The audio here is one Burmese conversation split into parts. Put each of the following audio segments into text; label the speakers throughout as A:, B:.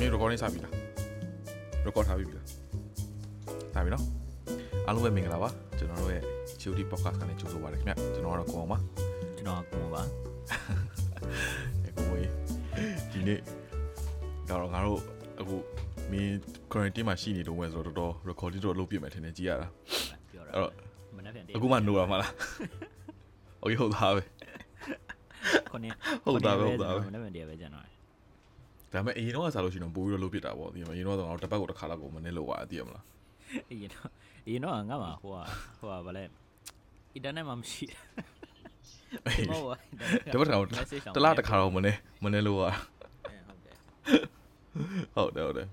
A: မင်း recording စပြီလား record ထားပြီလားထားပြီနော်အားလုံးပဲမင်္ဂလာပါကျွန်တော်တို့ရဲ့ Chudi podcast ကနေကြိုဆိုပါရခင်ဗျကျွန်တော်ကတော့ကိုအောင်ပါ
B: ကျွန်တော်ကကိုအောင်ပါ
A: အကိုကြီးဒီနေ့တော့ငါတို့အခုမင်း quarantine မှာရှိနေတော့ဝင်ဆိုတော့တော်တော် recording တော့လုပ်ပြမယ်ထင်တယ်ကြည်ရတာ
B: ပြောတာ
A: အဲ့တော့
B: မနေ့ပြန်တည်း
A: အခုမှ no ရမှာလားဟုတ်ဟုတ်သားပဲ
B: ခொနေ
A: ဟုတ်သားပဲဟုတ်သားပဲ
B: မနေ့ပြန်တည်းပဲကျွန်တော်
A: ဒါပေမဲ့အရင်တော့ကစားလို့ရှိရင်တော့ပိုပြီးတော့လုပ်ပြတာပေါ့ဒီမှာအရင်တော့တော့ငါတို့တစ်ပတ်ကိုတစ်ခါလောက်ကိုမနေ့လောက်ရတည်ရမလား
B: အရင်တော့အရင်တော့ငါ့မှာဟိုဟာဟိုဟာဗလဲအင်တာနက်မှာမရှိ
A: အေး
B: ဘူးဟို
A: တပတ်တစ်ခါကိုတစ်လားတစ်ခါတော့မနေ့မနေ့လောက်ရ
B: ဟုတ်တယ်
A: ဟုတ်တယ်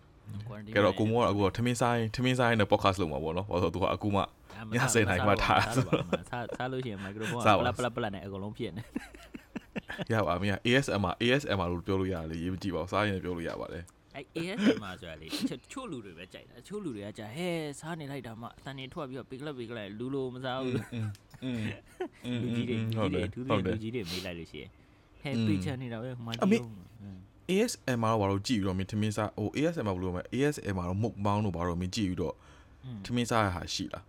A: ဟုတ်တယ်ကဲတော့ကိုမောကအခုကထမင်းဆိုင်ထမင်းဆိုင်နဲ့ podcast လုပ်မှာပေါ့နော်ဘာလို့ဆိုတော့သူကအခုမှညစင်နိုင်မှထား
B: စားစားလို့ရှိရင်မိုက်ခရိုဖုန်း
A: စားပါ
B: ပလပလပလနဲ့အကုန်လုံးဖြစ်နေ
A: ရပါမင်းက ASMR ASMR လို့ပြောလို့ရတယ်လေရေးမကြည့်ပါဘူးစားရင်လည်းပြောလို့ရပါတယ်
B: အဲ ASMR ဆိုတာလေချို့လူတွေပဲကြိုက်တာချို့လူတွေကကြာဟဲစားနေလိုက်တာမှအတန်နေထွက်ပြီးတော့ပိကလက်ပိကလက်လူလိုမစားဘူးလူကြီးတွေ
A: လူကြီးတွေသူတွေလူ
B: ကြီးတွေမေးလိုက်လို့ရှိရင်ဟဲပိချန်နေတာပဲမှန်တယ်
A: ASMR တော့ဘာလို့ကြည့်ပြီးတော့မင်းထမင်းစားဟို ASMR ဘယ်လိုမှ ASMR တော့မုတ်မောင်းလို့ဘာလို့မင်းကြည့်ပြီးတော့ထမင်းစားရဟာရှိလား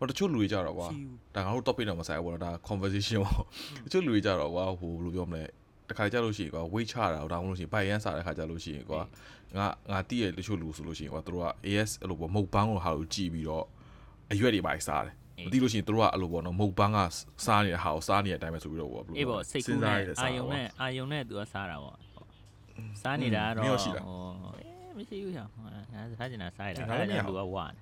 A: ဟိုတချို့လူတွေကြတော့ကွာ
B: ရှိဘူး
A: ဒါငါတို့ topic တော့မဆိုင်ဘူးပေါ့နော်ဒါ conversation ပေါ့တချို့လူတွေကြတော့ကွာဟိုဘယ်လိုပြောမလဲတခါကြလို့ရှိရင်ကွာ weight ချတာဒါမှမဟုတ်လို့ရှိရင်ဘိုင်ရန်စားတဲ့ခါကြလို့ရှိရင်ကွာငါငါတီးရတချို့လူဆိုလို့ရှိရင်ကွာသူတို့က AS အဲ့လိုပေါ့မုတ်ပေါင်းလို့ဟာလို့ကြည့်ပြီးတော့အရွက်တွေပါစားတယ်မသိလို့ရှိရင်သူတို့ကအဲ့လိုပေါ့နော်မုတ်ပန်းကစားနေတဲ့ဟာကိုစားနေတဲ့အတိုင်းပဲဆိုပြီးတော့ပေါ့ဘယ်လို
B: အေးပေါ့စိတ်ကူး
A: စဉ်းစား
B: နဲ့
A: ရတဲ့
B: အာ
A: စား
B: ယုံ
A: ပေါ့
B: နဲ့အာယုံနဲ့သူကစားတာပေါ့စားနေတာကတော့
A: မင်းရောရှိလား
B: ဟိုအေးမရှိဘူးဟောငါစားချင်တာစားရတာ
A: ငါ
B: အဲ့
A: လည်းမရ
B: ဒါ
A: ဘူး
B: လူကဝါနေ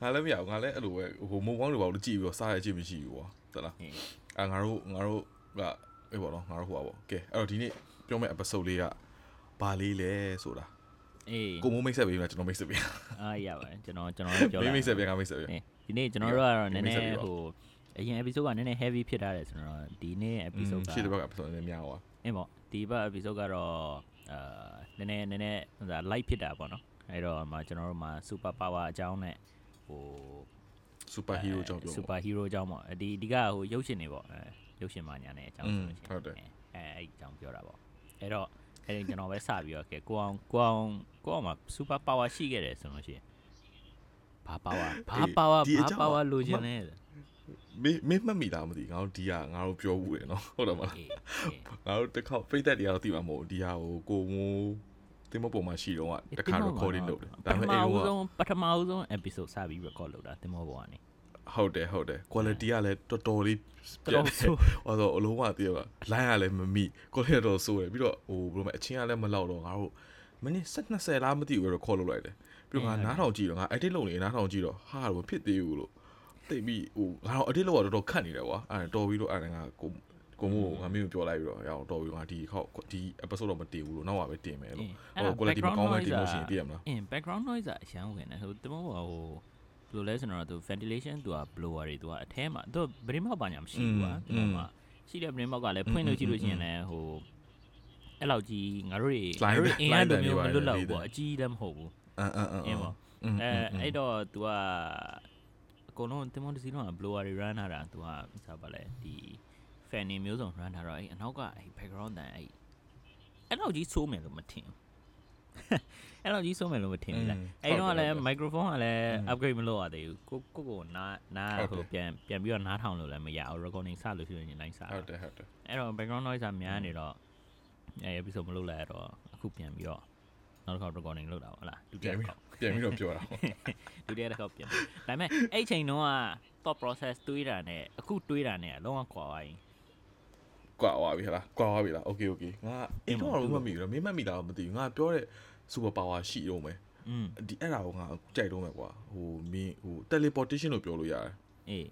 A: ငါလည်းမရဘူးငါလည်းအဲ့လိုပဲဟိုမုံပေါင်းတွေပါလို့ကြည့်ပြီးတော့စားရခြင်းမရှိဘူးကွာဟုတ်လား
B: ဟေး
A: အဲငါတို့ငါတို့ကအေးပေါ့နော်ငါတို့ဟိုပါပေါ့ကဲအဲ့တော့ဒီနေ့ပြောမယ့် episode လေးကဘာလေးလဲဆိုတာ
B: အေး
A: ကိုမိုးမိတ်ဆက်ပေးမှာကျွန်တော်မိတ်ဆက်ပေး
B: အားရပါတယ်ကျွန်တော်ကျွန်တော်လည်းပြော
A: မိ
B: လိုက်
A: တ်မိတ်ဆက်ပေးငါမိတ်ဆက်ပေး
B: အေးဒီနေ့ကျွန်တော်တို့ကတော့နည်းန
A: မိတ်ဆက်ပေး
B: ည်း
A: ပါ
B: ဟိုအရင် episode ကနည်းနည်း heavy ဖြစ်ထားတယ်ဆိုတော့ဒီနေ့ episode က
A: ရှေ့တစ်ဘက်က episode နည်းများသွား
B: အင်းပေါ့ဒီဘက် episode ကတော့အာနည်းနည်းနည်းနည်းဟိုဒါ light ဖြစ်တာပေါ့နော် အဲ့တော့မှကျွန်တော်တို့မှာ super power အကြောင်းနဲ့ဟို
A: super hero ကြောင့်ပြော
B: စူပါဟီးရိုးအကြောင်းပေါ့ဒီဒီကဟိုရုပ်ရှင်တွေပေါ့အဲရုပ်ရှင်မာညာနဲ့အကြောင်းဆိုလို့ရှိရင်
A: ဟုတ်တယ်
B: အဲအဲ့အကြောင်းပြောတာပေါ့အဲ့တော့အဲ့ဒီကျွန်တော်ပဲစပြီးတော့ကဲကိုအောင်ကိုအောင်ကိုအောင်မှာစူပါပါဝါရှိခဲ့တယ်ဆိုလို့ရှိရင်ဘာပါဝါဘာပါဝါဘာပါဝါလိုချင်လဲ
A: မင်းမင်းမှတ်မိတာမသိငါတို့ဒီကငါတို့ပြောဘူးလေနော်ဟုတ်တယ်မလား
B: အေး
A: ငါတို့တစ်ခေါက်ပိတ်သက်တရားတော့သိမှာမဟုတ်ဘူးဒီဟာကိုကိုမိုး တင်မပေါ်မှာရှိတော့ကတခါ recording လုပ်တယ်ဒါပေမဲ့
B: ပထ
A: အဲ့
B: မ
A: ဟိုက
B: ဆုံးပထမဆုံး episode စပြီး record လုပ်တာတင်မောပေါ်ကနေ
A: ဟုတ်တယ်ဟုတ်တယ် quality ကလည်းတော်တော်လေး
B: တော်တော်ဆိုး
A: ဟောတော့အလုံးဝတည်ရပါ line ကလည်းမမိ quality တော့ဆိုးတယ်ပြီးတော့ဟိုဘယ်လိုမလဲအချင်းကလည်းမလောက်တော့ငါတို့မိနစ်20လားမသိဘူး record လုပ်လိုက်တယ်ပြီးတော့ငါနားထောင်ကြည့်တော့ငါ edit လုပ်နေနားထောင်ကြည့်တော့ဟာတော့မဖြစ်သေးဘူးလို့သိပြီးဟိုငါတော့ edit လုပ်ရတော့တော်တော်ခက်နေတယ်ကွာအဲ့တော်ပြီးတော့အဲ့ဒါငါကို ကိုမို့ငါမျိုးပြောလိုက်ပြီးတော့ရအောင်တော်ပြီးငါဒီခေါက်ဒီ episode တော့မတင်ဘူးလို့နောက်မှပဲတင်မယ်လို့ဟို quality မကောင်းမှတင်လို့ရှိရင်သိရမလား
B: အင်း background noise ကအရန်ဝင်တယ်ဟိုတင်မောပေါ်ဟိုဘယ်လိုလဲဆိုတော့သူ ventilation သူက blower တွေသူကအထဲမှာသူဗရင်မောက်ပါညာမရှိဘူးကွာတင်မောမှာရှိတဲ့ဗရင်မောက်ကလည်းဖွင့်လို့ကြည့်လို့ရှိရင်လည်းဟိုအဲ့လောက်ကြီးငါတို့တွေငါတို့အင်းအားလိုမျိုးမလွတ်လောက်ဘူးပေါ့အကြီးလည်းမဟုတ်ဘူး
A: အန်အန်အန်
B: အင်းပေါ့အဲအဲ့တော့ तू ကအကုန်လုံးတင်မောတစ်စီးလုံးက blower တွေ run ထားတာ तू ကစားပါလဲဒီ fan တွေမျိုးစုံ run ထားတော့အဲ့အနောက်ကအဲ့ background တန်အဲ့အဲ့လောက်ကြီးဆိုးမယ်လို့မထင်ဘူးအဲ့လောက်ကြီးဆိုးမယ်လို့မထင်ဘူးလားအဲ့တော့လည်း microphone ကလည်း upgrade မလုပ်ရသေးဘူးကိုကိုကိုနားနားဟိုပြန်ပြန်ပြီးတော့နားထောင်လို့လည်းမရအောင် recording စလို့ရှိရင် line စ
A: ဟုတ်တယ်ဟုတ်တယ်
B: အဲ့တော့ background noise ကများနေတော့အဲ့ episode မလုပ်လိုက်ရတော့အခုပြန်ပြီးတော့နောက်တစ်ခါ recording လုပ်တာဟုတ်လားဒုတိ
A: ပြန်
B: ယ
A: ပြီး
B: ခေါက်
A: ပြန်ပြီးတော့ပြောတာ
B: ဒုတိယတစ်ခေါက်ပြန်ဒါပေမဲ့အဲ့ချိန်တုန်းက thought process တွေးတာနဲ့အခုတွေးတာနဲ့အလုံးဝကွာသွားရင်
A: ကွာသွားပြီဟလားကွာသွားပြီလားโอเคโอเคငါအင်တော့မမိဘူးမင်းမမိတာတော့မသိဘူးငါပြောတဲ့ super power ရှိတော့မယ်
B: อืม
A: ဒီအဲ့ဒါကိုငါကြိုက်တော့မယ်ကွာဟိုမင်းဟို teleportation လို့ပြောလို့ရတယ်
B: အေး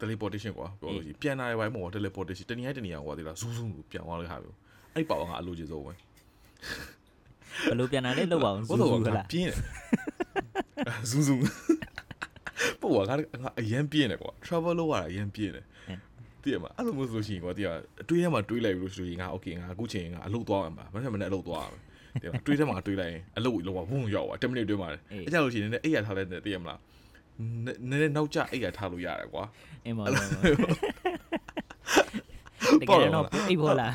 A: teleportation ကွာပြောလို့ရှိရင်ပြန်လာရပိုင်းမှာ teleportation တနည်းအားတနည်းအောင်ကွာဒီလားဇူးဇူးပြန်သွားလို့ဟာမျိုးအဲ့ပါဝါငါအလိုချင်ဆုံးပဲ
B: ဘယ်လိုပြန်လာလဲလောက်ပါအောင်
A: ဘော
B: ဇူ
A: တော့
B: ဇူဟ
A: ငါ
B: လား
A: ပြင်းတယ်ဇူးဇူးပို့ကငါငါအရန်ပြင်းတယ်ကွာ travel လုပ်ရတာအရန်ပြင်းတယ် တည်ရမှာအဲ့လိုမျိုးဆိုလို့ရှိရင်ကွာတည်ရအတွေးထဲမှာတွေးလိုက်လို့ဆိုရင်ငါ okay ငါအခုချိန်ငါအလုပ်သွားမှာမနေ့မနေ့အလုပ်သွားရမယ်တည်ရမှာတွေးထဲမှာတွေးလိုက်ရင်အလုပ်လုံးဝဘုံရောက်သွား10မိနစ်တွင်းမှာအဲ့ကြလို့ရှိရင်လည်းအိပ်ရထားလဲတည်ရမလားနည်းနည်းနောက်ကျအိပ်ရထားလို့ရတယ်ကွာ
B: အင်းမော်တကယ်တော့အိပ်ဖို့လား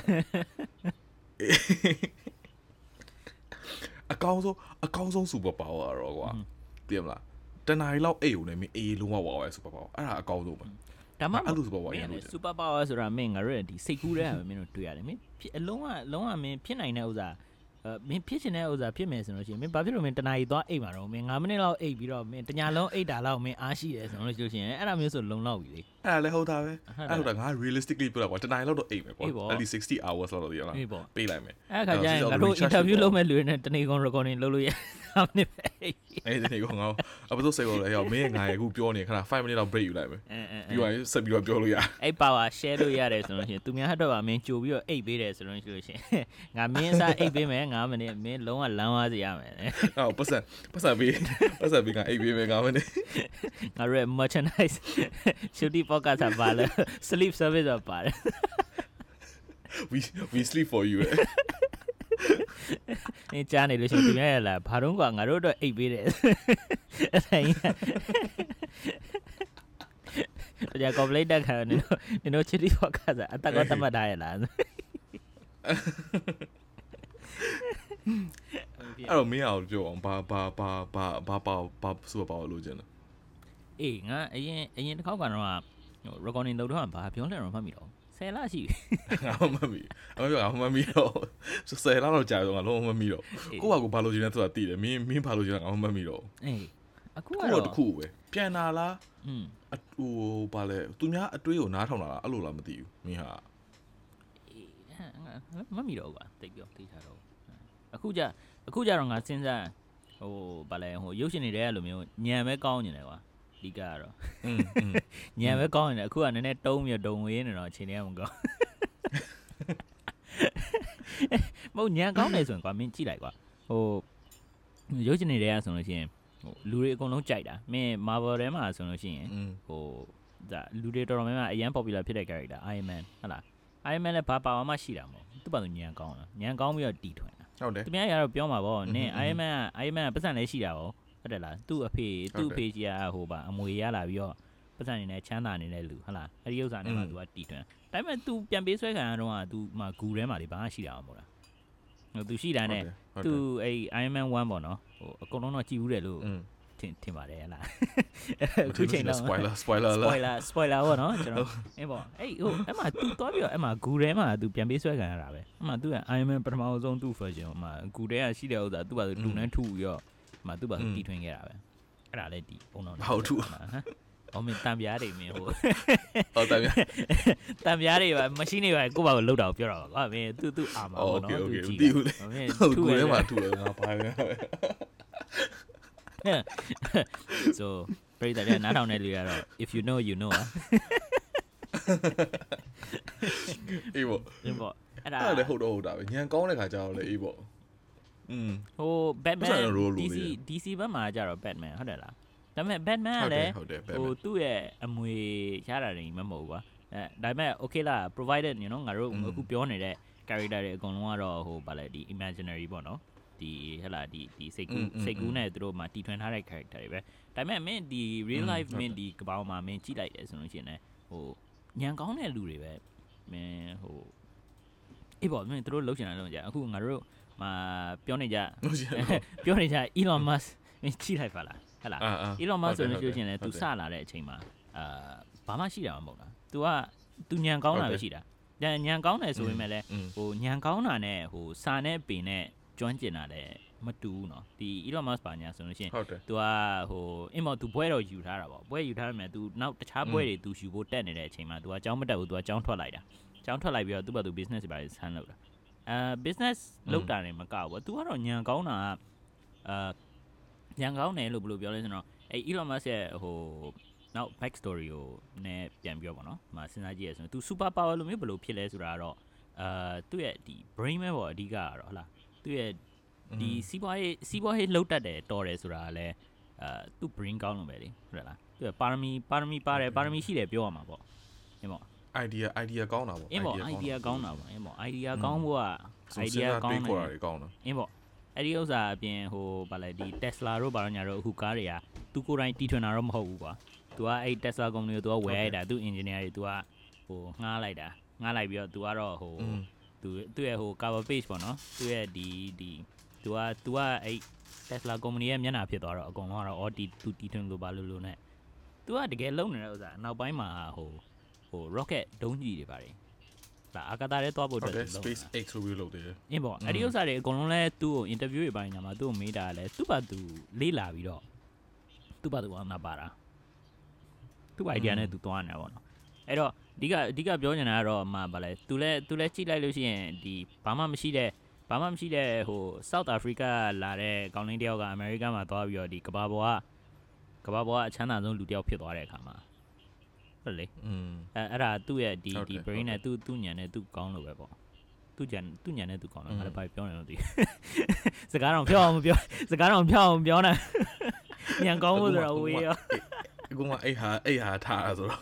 A: အေအကောင်းဆုံးအကောင်းဆုံး super power တော့ကွာသိရမလားတနားရီလောက်အိတ်ုံနဲ့မင်းအေးလုံးဝဝါဝါ super power အဲ့ဒါအကောင်းဆုံးပဲ
B: ဒါမှ
A: အဲ့လို super power
B: မ
A: ရ
B: င်း
A: လို့
B: က super power ဆိုတာမင်းငါတို့ရဲ့ဒီစိတ်ကူးတဲ့ဟာပဲမင်းတို့တွေ့ရတယ်မင်းဖြစ်အလုံးဝအလုံးဝမင်းဖြစ်နိုင်တဲ့ဥစ္စာအဲမင်းဖြစ်ချင်တဲ့ဥစ္စာဖြစ်မယ်ဆိုလို့ရှိရင်မင်းဘာဖြစ်လို့မင်းတနားရီသွားအိတ်မှာတော့မင်း9မိနစ်လောက်အိတ်ပြီးတော့မင်းတညာလုံးအိတ်တာလောက်မင်းအားရှိတယ်ဆိုလို့ရှိရင်အဲ့ဒါမျိုးဆိုလုံလောက်ပြီလေ
A: အဲ့ဒါလည်းဟုတ်တာပဲ
B: ဟုတ်တယ်
A: အဲ့ဒါငါ realistically ပြောတာကွာတနားရီလောက်တော့အိတ်မယ်ကွာ
B: အေးပေါ့
A: at least 60 hours လောက်တော့ရလား
B: အေးပေါ့
A: ပေးလိုက်မယ်
B: အဲ့ခါကျရင်
A: အဲ့
B: ငါ
A: တော့
B: တို့
A: recharge
B: interview
A: လုပ်
B: လုပ်မဲ့လူတွေနဲ့တနေ့ကုန် recording လုပ်လို့ရ အောင်နေပဲ
A: အဲ့ဒီနေကောငါအပစိုးစိတ်ကိုလည်းရောက်မင်းငါရဲ့အခုပြောနေခဏ5 minute လောက် break ယူလိုက်မယ်
B: အဲအဲ
A: ပြီးသွားရင်ဆက်ပြီးတော့ပြောလို့ရ
B: အဲ့ power share လို့ရတယ်ဆိုလို့ရှိရင်သူများဟတ်တော့မင်းကြိုပြီးတော့အိတ်ပေးတယ်ဆိုလို့ရှိလို့ရှိရင်ငါမင်းစားအိတ်ပေးမယ်9မိနစ်မင်းလုံးဝလမ်းသွားစေရမယ်
A: အော်ပတ်စံပတ်စံပြီးပတ်စံပြီးကအိပ်ပေးမယ်ငါမနေ
B: ငါတို့ရဲ့ merchandise shooty podcast ကပါလဲ sleep service ကပါတယ်
A: we we sleep for you
B: အင်းကြားနေလို့ရှိရင်သူများရလာဘာတော့ကငါတို့တော့အိတ်ပေးတယ်အဲ့ဒါကြီးတရား complaint တက်ခံနေတော့နေတော့ shooty podcast အတက်ကတတ်မှတ်ထားရလား
A: အဲ့တော့မင်းအောင်ပြောအောင်ဘာဘာဘာဘာဘာဘာဘာဆိုပါလို့ကျန်တယ်
B: အေးငါအရင်အရင်တစ်ခေါက်ကတော့ဟို recording လုပ်တော့ဘာပြောလဲတော့မှတ်မိတော့ ဆယ်လရှိပြီ
A: ငါမမီအမပြောငါမမီတော့ဆယ်လောက်တော့ကြာတော့ငါလုံးဝမမီတော့ကိုကကိုဘာလို့ကျန်လဲဆိုတာသိတယ်မင်းမင်းဘာလို့ကျန်လဲငါမမီတော့
B: အေးအခု
A: ခု
B: က
A: တော့
B: တော့
A: တခုပဲပြန်လာလား
B: อืม
A: အဟိုဘာလဲသူများအတွေးကိုနားထောင်လာတာအဲ့လိုလားမသိဘူးမင်းဟာ
B: အေးငါမတ်မိတော့ကွာတိတ်ပြောသိထားတော့အခုကြအခုကြတော့ငါစဉ်းစားဟိုဘာလဲဟိုရုပ်ရှင်တွေတဲ့လိုမျိုးညံပဲကောင်းနေတယ်ကွာ လီကာကတော့ညံပဲကောင်းနေတယ်အခုကနည်းနည်းတုံးပြီးတုံဝေးနေတော့အချိန်တည်းမကောင်းမဟုတ်ညံကောင်းတယ်ဆိုရင်ကွာမင်းကြည့်လိုက်ကွာဟိုရုပ်ရှင်တွေတွေကဆိုလို့ရှိရင်ဟိုလူတွေအကုန်လုံးကြိုက်တာမင်း Marvel ထဲမှာဆိုလို့ရှိရင်ဟိုဒါလူတွေတော်တော်များများအရန် popular ဖြစ်တဲ့ character Iron Man ဟုတ်လား Iron Man လည်းဘာပါဝါမှရှိတာမဟုတ်သူ့ဘာလို့ညံကောင်းလားညံကောင်းပြီးတော့တီထွင်တာ
A: ဟုတ်တယ်
B: သူများရတော့ပြောမှာပေါ့နင်း Iron Man က Iron Man ကပတ်စံလည်းရှိတာပေါ့ ဟုတ်တယ်လားသူ့အဖေသူ့အဖေကြီးကဟိုပါအမွေရလာပြီးတော့ပတ်စံနေနဲ့ချမ်းသာနေတဲ့လူဟုတ်လားအဲ့ဒီဥစ္စာနဲ့မှ
A: အင်း
B: သူကတီထွင်ဒါပေမဲ့ तू ပြန်ပေးဆွဲခံရတော့က तू မှဂူထဲမှာလေဘာမှရှိတာမဟုတ်လားဟို तू ရှိတာနဲ့
A: ဟုတ်
B: သူ
A: တယ်
B: အဲ့ Iron Man 1ပေါ့နော်ဟိုအကုန်လုံးတော့ကြည်ဘူးတယ်လို့
A: อืม
B: ထင်ထင်ပါတယ်ဟလားအခုချိန်တော့
A: spoiler spoiler လား
B: spoiler spoiler ပေါ့နော်ကျွန်တော်အင်းပေါ့အဲ့ဟိုအဲ့မှာ तू သွားပြီးတော့အဲ့မှာဂူထဲမှာ तू ပြန်ပေးဆွဲခံရတာပဲအဲ့မှာ तू က Iron Man ပထမဆုံး तू version မှာဂူထဲကရှိတဲ့ဥစ္စာ तू ပါ तू နဲ့ထူပြီးတော့ မှသူ့ဘာတီထွင်ခဲ့တာပဲအဲ့ဒါလည်းဒီဘုံတော်ဟုတ်သူအော်မင်းတံပြားတွေမင်းဟို
A: ဟုတ်တံပြား
B: တံပြားတွေပါမရှိနေပါကိုယ့်ဘာကိုလှုပ်တာကိုပြောတာပါကွာမင်းသူ့သူ့အာမဘောနော်
A: သူ
B: ကြည့်
A: တယ်
B: မင်းသူ့
A: ကို
B: လ
A: ည်းမသူ့လည်းငါပါပဲ
B: ဆိုပရိသတ်ကနားထောင်တဲ့လူကတော့ if you know you know
A: အေးပေါ့
B: အေးပေါ့အဲ့ဒါ
A: လည်းဟုတ်တော့ဟုတ်တာပဲညံကောင်းတဲ့ခါကျတော့လည်းအေးပေါ့ อืม
B: ဟို Batman DC DC ဘက်မှာကြတော့ Batman ဟုတ်တယ်လားဒါပေမဲ့ Batman ကလည်း
A: ဟို
B: သူ့ရဲ့အမွေရတာတွေမမဟုတ်ဘူးကွာအဲဒါပေမဲ့ okay လား provided you know ငါတို့အခုပြောနေတဲ့ character တွေအကုန်လုံးကတော့ဟိုဗာလဲဒီ imaginary ပေါ့နော်ဒီဟဲ့လားဒီဒီစိတ်ကူးစိတ်ကူးနဲ့သူတို့မှာတီထွင်ထားတဲ့ character တွေပဲဒါပေမဲ့မင်းဒီ real life မင်းဒီကပောင်မှာမင်းကြည့်လိုက်တယ်ဆိုလို့ရှိရင်လည်းဟိုညံကောင်းတဲ့လူတွေပဲမင်းဟိုအေးပေါ့မင်းတို့လှုပ်ရှင်တာလုံးကြအခုငါတို့ မှာပြောနေကြ
A: ဟုတ်ရှင်
B: ပြောနေကြ Elon Musk မင်းကြည့်လိုက်ပါလားဟဲ့လား
A: အာအာ
B: Elon Musk ဆိုလို့
A: ဟုတ်တယ်
B: ရှိရင်လည်း तू
A: ဟုတ်
B: စ
A: တယ်
B: လာတဲ့အချိန်မှာအာဘာမှရှိတာမဟုတ်လား तू က तू ညံကောင်းတာ
A: ဟုတ်တယ်
B: ပဲရှိတာညံညံကောင်းတယ်ဆိုပေမဲ့လည်း
A: อืม
B: ဟိုညံကောင်းတာနဲ့ဟိုစာနဲ့ပင်နဲ့ကျွမ်းကျင်တာလည်းမတူဘူးเนาะဒီ Elon Musk ပါညာဆိုလို့ရှိရင်
A: ဟုတ်တယ်
B: तू ကဟိုအင်မော် तू ဘွဲတော့ယူထားတာပေါ့ဘွဲယူထားရမယ် तू နောက်တခြားဘွဲတွေ तू ယူဖို့တက်နေတဲ့အချိန်မှာ तू ကအကြောင်းမတက်ဘူး तू ကကြောင်းထွက်လိုက်တာကြောင်းထွက်လိုက်ပြီးတော့ तू ဘာ तू business တွေပါဆန်းလုပ်တာ အာ business လုပ်တာနေမကောက်ဘူး तू ကတော့ညံကောင်းတာကအာညံကောင်းတယ်လို့ဘယ်လိုပြောလဲဆိုတော့အဲ Elon Musk ရဲ့ဟိုနောက် back story ကိုနည်းပြန်ပြောပါတော့။မစဉ်းစားကြည့်ရဆိုရင် तू super power လို့မျိုးဘယ်လိုဖြစ်လဲဆိုတာကတော့အာသူ့ရဲ့ဒီ brain ပဲပေါ့အဓိကကတော့ဟုတ်လား။သူ့ရဲ့ဒီစီးပွားရေးစီးပွားရေးလှုပ်တတ်တယ်တော်တယ်ဆိုတာကလည်းအာသူ့ brain ကောင်းလို့ပဲလေဟုတ်လား။သူ့ရဲ့ပါရမီပါရမီပါတယ်ပါရမီရှိတယ်ပြောရမှာပေါ့။အင်းပေါ့
A: idea idea ကောင်းတာပေါ့
B: အင်းပေါ့ idea ကောင်းတာပေါ့အင်းပေါ့ idea ကောင်းဖို့က idea ကောင်း
A: ခေါ်
B: တယ်
A: တာတွေကောင်းတာ
B: အင်းပေါ့အဲ့ဒီဥစ္စာအပြင်ဟိုဗာလဲဒီ Tesla တို့ဘာလို့ညာတော့အခုကားတွေကသူကိုယ်တိုင်တီထွင်တာတော့မဟုတ်ဘူးကွာ။ तू ကအဲ့ Tesla ကုမ္ပဏီကို तू ကဝယ်လိုက်တာသူ engineer တွေ तू ကဟိုငှားလိုက်တာငှားလိုက်ပြီးတော့ तू ကတော့ဟို
A: อืม
B: သူသူ့ရဲ့ဟို cover page ပေါ့နော်သူ့ရဲ့ဒီဒီသူကသူကအဲ့ Tesla company ရဲ့မျက်နှာဖြစ်သွားတော့အကုန်လုံးကတော့ OT သူတီထွင်လို့ပါလို့လို့ ਨੇ သူကတကယ်လုံနေတဲ့ဥစ္စာအနောက်ပိုင်းမှာဟို ဟို rocket ဒုံးကြီးတွေပါတယ်ဒါအာကာသထဲသွားဖို့
A: ဟု
B: အတွက်
A: တ်တယ်
B: သူလုံ
A: space
B: တာ
A: x ဆိုပြီးလုပ်တယ်
B: အင်းပေါ့အဲ့ဒီဥစ္စာတွေအကုန်လုံးလဲသူ့ကို interview တွေပိုင်းညာမှာသူ့ကိုမေးတာလဲသူ့ဘာသူလေးလာပြီးတော့သူ့ဘာသူကနာပါတာသူ့ idea နဲ့သူသွားနေတာပေါ့နော်အဲ့တော့အဓိကအဓိကပြောနေတာကတော့အမှဗာလဲသူလဲသူလဲကြည့်လိုက်လို့ရှိရင်ဒီဘာမှမရှိတဲ့ဘာမှမရှိတဲ့ဟို South Africa လာတဲ့ကောင်းလင်းတယောက်ကအမေရိကန်မှာသွားပြီးတော့ဒီကဘာပေါ်ကကဘာပေါ်ကအချမ်းသာဆုံးလူတယောက်ဖြစ်သွားတဲ့အခါမှာ ဟုတ်လေ
A: อืม
B: အဲအဲ့ဒါသူ့ရဲ့ဒီ
A: ဟုတ်
B: ဒီ
A: တယ်
B: brain
A: ဟုတ်တယ်
B: နဲ့သူ့သူ့ညံနဲ့သူ့ကောင်းလို့ပဲပေါ့သူ့ညံသူ့ညံနဲ့သူ့ကောင်းလို့
A: อืม
B: ငါလည်းဘာပြောနေလို့ဒီစကားတော့ဖြောင်းအောင်မပြောစကားတော့ဖြောင်းအောင်မပြောနဲ့ညံကောင်းဖို့ဆိုတော့ဝေးရော
A: အခုမှအဲ့ဟာအဲ့ဟာထားတာဆိုတော့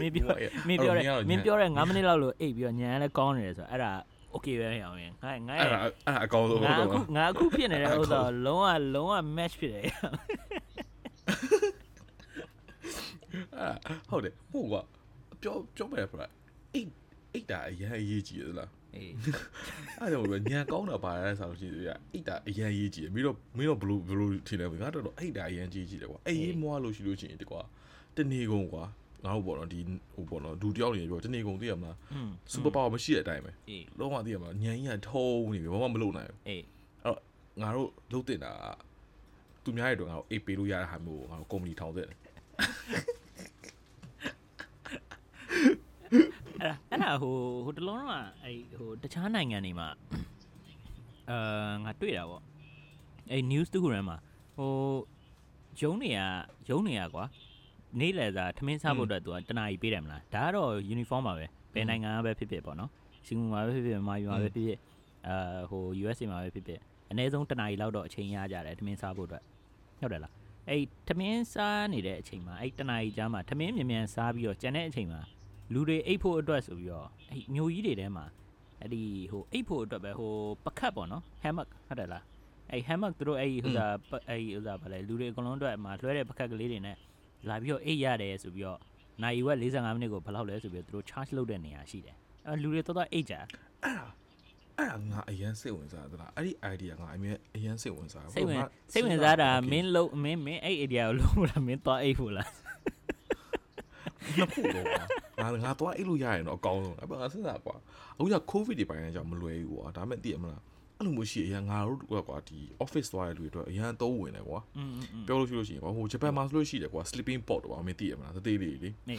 B: မင်းပြောမင်းပြောတယ်မင်းပြောတယ်9မိနစ်လောက်လို့အိတ်ပြီးတော့ညံလည်းကောင်းနေတယ်ဆိုတော့အဲ့ဒါ okay ပဲအောင်ရင်ငါငါ
A: အဲ့ဒါအဲ့ဒါအကောင်းဆုံး
B: ငါ
A: ဟုတ်
B: အခု
A: တော့
B: ငါအခုဖြစ်နေတဲ့ဥစ္စာလုံးဝလုံးဝ match ဖြစ်တယ်
A: အဲ့ဟုတ်တယ်ဟုတ်ကွာပြောပြောမယ်ပြအိတ်အိတ်တာအရင်အရေးကြီးရလား
B: အေး
A: အဲ့ဒါမို့ညံကောင်းတာပါလဲဆိုလို့ရှိရင်အိတ်တာအရင်ရေးကြည့်တယ်ပြီးတော့မင်းတို့ဘလူးဘလူးထင်တယ်ငါတော့အိတ်တာအရင်ကြီးကြည့်တယ်ကွာအေးမွားလို့ရှိလို့ရှိရင်တကွာတနေကုန်ကွာငါတို့ပေါ့နော်ဒီဟိုပေါ့နော်ဒူတယောက်နေပြောတနေကုန်သိရမလား
B: อืม
A: စူပါပါဝါမရှိတဲ့အတိုင်းပဲ
B: အေး
A: လုံးဝသိရမလားညံကြီးကထုံးနေပြီဘာမှမလုပ်နိုင်ဘူး
B: အေး
A: ငါတို့လုပ်တင်တာကသူများရဲ့တော့ငါတို့အိတ်ပေးလို့ရတဲ့ဟာမျိုးကိုငါတို့ကုမ္ပဏီထောင်တဲ့တယ်
B: အဲ့ဒါအဲ့ဒါဟိုဟိုတလုံးတော့အဲ့ဟိုတခြားနိုင်ငံတွေမှာအာငါတွေ့တာပေါ့အဲ့ news တူရမ်းမှာဟိုဂျုံတွေကဂျုံတွေကကွာနေ့လည်စာထမင်းစားဖို့အတွက်သူကတနားကြီးပေးတယ်မလားဒါကတော့ uniform ပါပဲဘယ်နိုင်ငံကပဲဖြစ်ဖြစ်ပေါ့နော်စင်ကာပူမှာပဲဖြစ်ဖြစ်မြန်မာပြည်မှာပဲဖြစ်ဖြစ်အာဟို USA မှာပဲဖြစ်ဖြစ်အနည်းဆုံးတနားကြီးလောက်တော့အချိန်ရကြတယ်ထမင်းစားဖို့အတွက်ဟုတ်တယ်လားအဲ့ထမင်းစားနေတဲ့အချိန်မှာအဲ့တနားကြီးကြားမှာထမင်းမြန်မြန်စားပြီးတော့ကြံတဲ့အချိန်မှာ လူတွေအိတ်ဖို့အတွက်ဆိုပြီးတော့အဲ့မျိုးကြီးတွေထဲမှာအဲ့ဒီဟိုအိတ်ဖို့အတွက်ပဲဟိုပကတ်ပေါ့နော် hammock ဟုတ်တယ်လားအဲ့ hammock သူတို့အဲ့ဟိုစားအဲ့ဟိုစားဗာလဲလူတွေအကုန်လုံးအတွက်မှာလွှဲတဲ့ပကတ်ကလေးတွေနဲ့လာပြီးတော့အိတ်ရတယ်ဆိုပြီးတော့နိုင်ဝက်45မိနစ်ကိုဘယ်လောက်လဲဆိုပြီးတော့သူတို့ charge လုပ်တဲ့နေရာရှိတယ်အဲ့လူတွေတော်တော်အိတ်ကြ
A: အဲ့ဒါအဲ့ဒါငါအရင်စိတ်ဝင်စားသလားအဲ့ဒီ idea ငါအမြဲအရင်စိတ်ဝင်စား
B: စိတ်ဝင်
A: ငါ
B: စိတ်ဝင်စားတာ
A: Okay
B: မင်းလုံးမင်းမင်းအဲ့ area ကိုလုံးလားမင်းသွားအိတ်ဖို့လား
A: နှစ်ခုတော့ကွာ ငါငါသွားအဲ့လိုရရင်တော့အကောင်းဆုံးအဲ့ဘာငါစဉ်းစားကွာအခုက covid တွေပိုင်းကြောင့်မလွယ်ဘူးကွာဒါမဲ့သိရမလားအဲ့လိုမျိုးရှိအရင်ငါတို့ကွာဒီ office သွားရတဲ့လူတွေအတွက်အရင်အသုံးဝင်တယ်ကွာပြောလို့ရှိလို့ရှိရင်ကွာဟိုဂျပန်မှာဆိုလို့ရှိတယ်ကွာ sleeping pod ကွာမင်းသိရမလားတသေးလေးလေ
B: နေ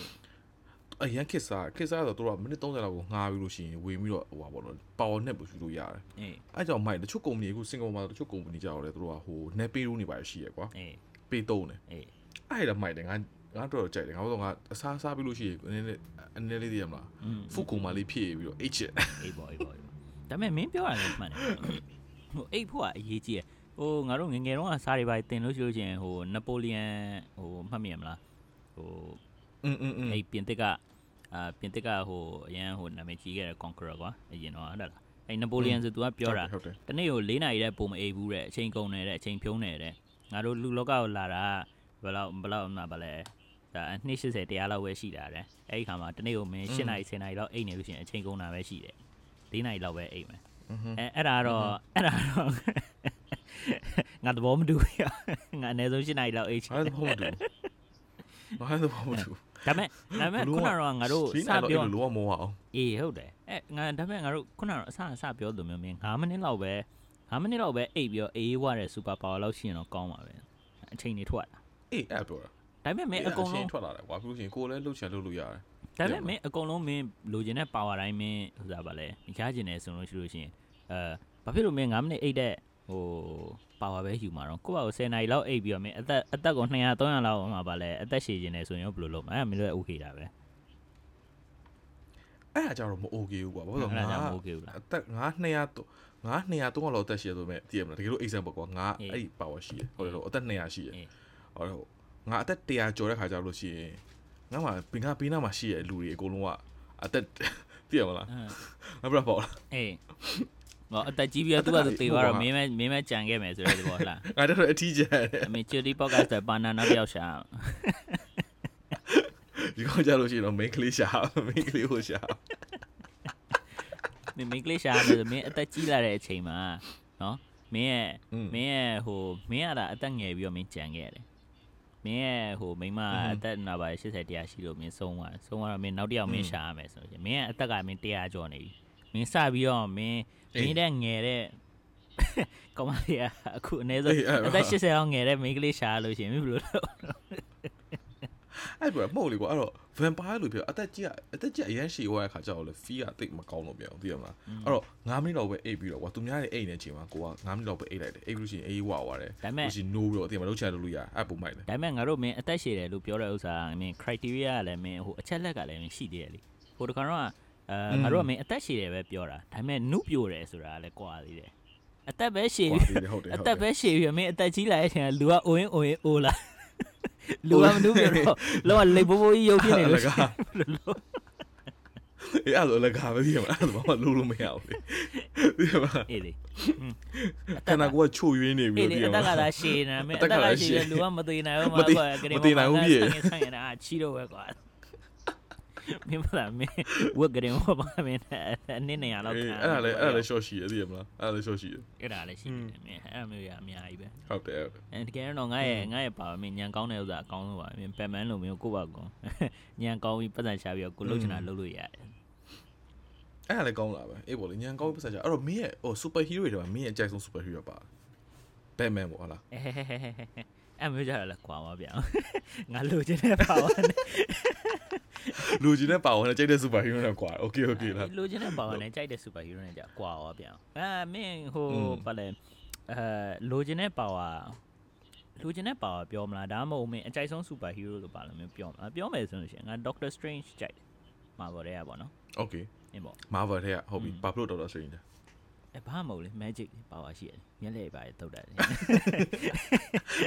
A: အရန်ခက်စားခက်စားဆိုတော့သူကမိနစ်30လောက်ကိုငှားပြီးလို့ရှိရင်ဝင်ပြီးတော့ဟိုပါဘောတော့ power nap ကိုယူလို့ရတယ်။
B: အဲ
A: အဲကြောင့်မိုက်တချို့ company အခု single မှာတချို့ company ကြောက်တယ်သူတို့ကဟို nap pay လို့နေပါရှိရယ်ကွာ။
B: အဲ
A: pay တုံးတယ်။
B: အဲ
A: အဲ့ဒါမိုက်တယ်ငါ ငါတော့ကြိုက်တယ်ငါတို့ကအစားစားပြီးလို့ရှိရင်နည်းနည်းအနည်းလေးသိရမလား
B: อืม
A: ဖုတ်ကုံမလေးဖြည့်ပြီးတော့အိတ်ချစ်
B: အေးပေါ့အေးပေါ့အေးပေါ့ဒါပေမဲ့မင်းပြောတာလည်းမှန်တယ်ဟိုအိတ်ဖို့ကအရေးကြီးရယ်ဟိုငါတို့ငယ်ငယ်တုန်းကစားတွေပါတင်လို့ရှိလို့ချင်းဟိုနပိုလီယန်ဟိုမှတ်မိရမလားဟို
A: อืมอืมอืม
B: အဲ့ပြင်သစ်ကအာပြင်သစ်ကဟိုအရန်ဟိုနာမည်ကြီးခဲ့တဲ့ conqueror ကွာအရင်တော့ဟုတ်တယ်လားအဲ့နပိုလီယန်ဆိုသူကပြောတာ
A: ဟုတ်တယ်
B: တနေ့ကို၄နာရီတဲ့ပုံမအိပ်ဘူးတဲ့အချိန်ကုန်နေတဲ့အချိန်ဖြုံးနေတဲ့ငါတို့လူလောကကိုလာတာဘယ်လောက်ဘယ်လောက်မှဗလဲ ဒါ280တရားလောက်ပဲရှိတာတဲ့အဲ့ဒီခါမှာတနေ့ကိုမင်း8နာရီ10နာရီလောက်အိပ်နေလို့ရှိရင်အချိန်ကုန်တာပဲရှိတယ်၄နာရီလောက်ပဲအိပ်မယ်
A: อืม
B: အဲအဲ့ဒါတော့အဲ့ဒါတော့ငါသဘောမတူဘူးငါအနည်းဆုံး8နာရီလောက်အိပ်ချင်
A: အဲ့ဒါဘာမှမတူဘာမှဘာမှမတူ
B: ဒါပေမဲ့ဒါပေမဲ့ခုနကတော့ငါတို့စ
A: စပြော
B: ပြော
A: လို့လောမဝအောင်
B: အေးဟုတ်တယ်အဲငါဒါပေမဲ့ငါတို့ခုနကတော့အစအစပြောလို့မျိုးမင်း9မိနစ်လောက်ပဲ9မိနစ်လောက်ပဲအိပ်ပြီးတော့အေးဝတဲ့စူပါပါဝါလောက်ရှိရင်တော့ကောင်းပါပဲအချိန်တွေထွက်လာ
A: အေးအဲ့ပြောတာ
B: ဒါပေမဲ့မင်းအကုန်လုံး
A: ထွက်လာတယ်ကွာပြီးလို့ရှိရင်ကိုယ်လည်းလှုပ်ချင်လှုပ်လို့ရတယ်
B: ဒါပေမဲ့မင်းအကုန်လုံးမင်းလိုချင်တဲ့ power တိုင်းမင်းဟိုစားပါလဲရချင်တယ်ဆိုလို့ရှိလို့ရှိရင်အဲဘာဖြစ်လို့မင်း9မိနစ်အိပ်တဲ့ဟို power ပဲယူမှာတော့ကိုယ့်ဘာကို10နာရီလောက်အိပ်ပြီးတော့မင်းအသက်အသက်ကို200 300လောက်မှာပါလဲအသက်ရှည်ခြင်းတယ်ဆိုရင်ဘယ်လိုလုပ်မလဲအဲမင်းတို့ okay တာပဲ
A: အဲ့ဒါကြတော့မ okay ဘူးကွာဘာလို့လဲ
B: အဲ့ဒါ
A: ငါ
B: ကြောင့်မ okay ဘူးလား
A: အသက်ငါ200တော့ငါ200 300လောက်အသက်ရှိရဆိုမဲ့သိရမလားတကယ်လို့ example ကွာငါ
B: အေး
A: အဲ့ဒီ power ရှိရဟုတ်တယ်လို့အသက်200ရှိရ
B: အေး
A: ဟောတော့ ငါအသက်100ကျော်တဲ့ခါကျလို့ရှိရင်ငါမှပင်ကပေးနာမှာရှိရလူတွေအကုန်လုံးကအသက်သိရမလား
B: အင်း
A: ငါပြပေါ့လား
B: အေးဟောအသက်ကြီးပြီးတော့သူကသူတေသွားတော့မင်းမမင်းမကြံခဲ့မယ်ဆိုတဲ့သဘောလား
A: ငါတော့အထီးကျန်တယ်
B: အမေချူဒီပေါ့ကတ်ဘာနာနောက်တစ်ယောက်ရှာ
A: ဒီကောင်ကြလို့ရှိရင်တော့ main ကလေးရှာ main ကလေးကိုရှာ
B: မင်းမိန်းကလေးရှာမယ်ဆိုမင်းအသက်ကြီးလာတဲ့အချိန်မှာနော်မင်းရဲ့
A: อืม
B: မင်းရဲ့ဟိုမင်းကဒါအသက်ငယ်ပြီးတော့မင်းကြံခဲ့ရတယ် မင်းရဲ့ဟိုမိန်းမ
A: အင်း
B: အသက်နာပါ80တရားရှိလို့မင်းဆုံးသွားဆုံးသွားတော့မင်းနောက်တစ်ယောက်မင်းရှာရမယ်ဆိုရင်မင်းရဲ့အသက်ကမင်း100ကျော်နေပြီမင်းစပြီးတော့မင်းမင်းတဲ့ငယ်တဲ့ကောင်မလေးကအခုအနည်းဆုံး
A: အေးအဲ့
B: အသက်80အောင်ငယ်တဲ့မိန်းကလေးရှာလို့ရှိရင်မင်းဘယ်လိုလုပ်
A: အဲ့ပြမဟုတ်လေကွာအဲ့တော့ vampire လို့ပြောအသက်ကြီးကအသက်ကြီးအရန်ရှည်သွားတဲ့ခါကျတော့လေ fee ကတိတ်မကောင်းတော့ပြန်ဘူးသိရမလားအဲ့တော့9မိနစ်လောက်ပဲအိပ်ပြီးတော့ကွာသူများတွေအိပ်နေချိန်မှာကိုက9မိနစ်လောက်ပဲအိပ်လိုက်တယ်အိပ်လို့ရှိရင်အေးဝါသွားတယ်
B: ဒါပေမဲ့
A: လို့ရှိရင် no ပြီးတော့သိရမလားလှုပ်ချင်လို့လို့ရအဲ့ပုံမိုက်တယ်
B: ဒါပေမဲ့ငါတို့မင်းအသက်ရှည်တယ်လို့ပြောတဲ့ဥစ္စာမင်း criteria ကလည်းမင်းဟိုအချက်လက်ကလည်းမင်းရှိသေးတယ်လေဟိုတခါတော့အဲငါတို့ကမင်းအသက်ရှည်တယ်ပဲပြောတာဒါပေမဲ့နုပြိုတယ်ဆိုတာကလည်းကွာသေးတယ်အသက်ပဲရှည်
A: ကွာ
B: ပြီး
A: ဒီဟုတ်တယ်
B: အ
A: ဟုတ်
B: သက်
A: တယ်
B: ပဲရှည်ပြီးမင်းအသက်ကြီးလာတဲ့အချိန်ကလူကအိုရင်အိုရင်အိုလာ လူကမနုပြိုတော့လောကလေဘိုးဘိုးကြီးရုပ်ဖြစ်နေလို့ရှိရင်ဘယ်လိုလုပ်
A: အေးအဲ့လိုလည်းကာပဲသိရမလားအဲ့လိုဘာမှလို့လို့မရဘူးလေသိရမလား
B: အေးလေ
A: ခန္ဓာကိုယ်ကချို့ယွင်းနေပြီ
B: အေး
A: လို့
B: လေ
A: သိရ
B: အ
A: မ
B: သက်က
A: လား
B: သာရှည်နေမယ်
A: အ
B: အ
A: သ
B: သ
A: က်က
B: က်က
A: သာ
B: သာ
A: ရှ
B: ရှ
A: ည်
B: ည်တယ်လူကမသိနိုင်ဘူး
A: မ
B: မှာ
A: သိ
B: ကွာကလေး
A: မသိနိုင်ဘူးပြည့်
B: ဆိုင်ရတာချီတော့ပဲကွာ မင်းမလားမင်းဝက်ကရင်ဟောပါမင်းအနည်းနေရလောက်
A: အေး
B: ခံ
A: အဲ့ဒါလည်းအဲ့ဒါလည်း short ရှိတယ်သိရမလားအဲ့ဒါလည်း short ရှိတယ်
B: အဲ့ဒါလည်းရှိတယ်မင်းအဲ့အမျိုးရအများကြီးပဲ
A: ဟုတ်တယ်ဟုတ်တယ်
B: အဲတကယ်တော့ငါရဲ့ငါရဲ့ပါမင်းညံကောင်းတဲ့ဥစ္စာအကောင်းဆုံးပါမင်းပက်မန်လိုမျိုးကိုယ့်ဘာကောညံကောင်းပြီးပတ်စံရှာပြီးတော့ကိုလှုပ်ချင်တာလှုပ်လို့ရတယ်
A: အဲ့ဒါလည်းကောင်းလာပဲအေးပေါ့လေညံကောင်းပတ်စံချအဲ့တော့မင်းရဲ့ဟို super hero တွေထဲမှာမင်းရဲ့အကြိုက်ဆုံး super hero ပါ Batman ပေါ့ဟုတ်လား
B: အဲအဲ့မျိုးကြတော့လည်းကွာပါဗျာငါလှုပ်ချင်တဲ့ပါဝါနဲ့
A: လူကြီးနဲ့ပါဝင်တဲ့ကြိုက်တဲ့ super hero နဲ့ကွာ okay okay လား
B: လိုချင်တဲ့ပါဝါနဲ့ကြိုက်တဲ့ super hero နဲ့ကြာကွာရောဗျာအဲမင်းဟို
A: อืม
B: ဘာလဲအဲလိုချင်တဲ့ပါဝါလိုချင်တဲ့ပါဝါပြောမလားဒါမှမဟုတ်မင်းအကြိုက်ဆုံး super hero လို့ပါလို့မျိုးပြောမလားပြောမယ်ဆိုလို့ရှိရင်ငါ Doctor Strange ကြိုက်တယ်မှာပေါ်တဲ့ရပါတော့
A: okay
B: အင်းပေါ့
A: Marvel ထဲကဟုတ်ပြီဘာဖြစ်လို့ Doctor Strange လဲ
B: အဲဘာမှမဟုတ်လေ magic ပါဝါရှိရတယ်မျက်လက်ပါတုတ်တယ်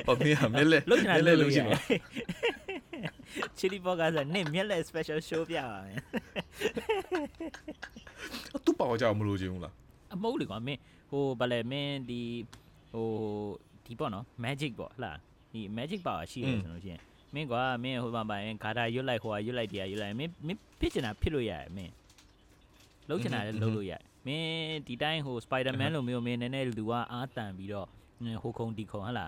A: ဟောမင်းကမင်းလက်
B: လုံးချင်တာ
A: မင်းလက်
B: လုံး
A: လုံး
B: ချ
A: ချ
B: င်
A: င်
B: တာ
A: တာ
B: chili podcast နဲ့မျက်လက် special show ပြပါမယ်
A: သူ့ပါဝါကြောင့်မလို့ချင်ဘူးလား
B: အမဟုတ်လေကွာမင်းဟိုဗလဲမင်းဒီဟိုဒီပေါ့နော် magic ပေါ့ဟလာဒီ magic power ရှိတယ်ဆိုလို့ရှိရင်မင်းကွာမင်းဟိုမှာပါရင်ဂါတာရွတ်လိုက်ဟိုကရွတ်လိုက်တရားရွတ်လိုက်မင်းမင်းဖြစ်ချင်တာဖြစ်လို့ရတယ်မင်းလုံးချင်တာလည်းလုံးလို့ရတယ်မင်းဒီတိုင်းဟို spider-man လိုမျိုးမင်းနည်းနည်းလူကအားတန်ပြီးတော့ဟိုခုံဒီခုံဟလာ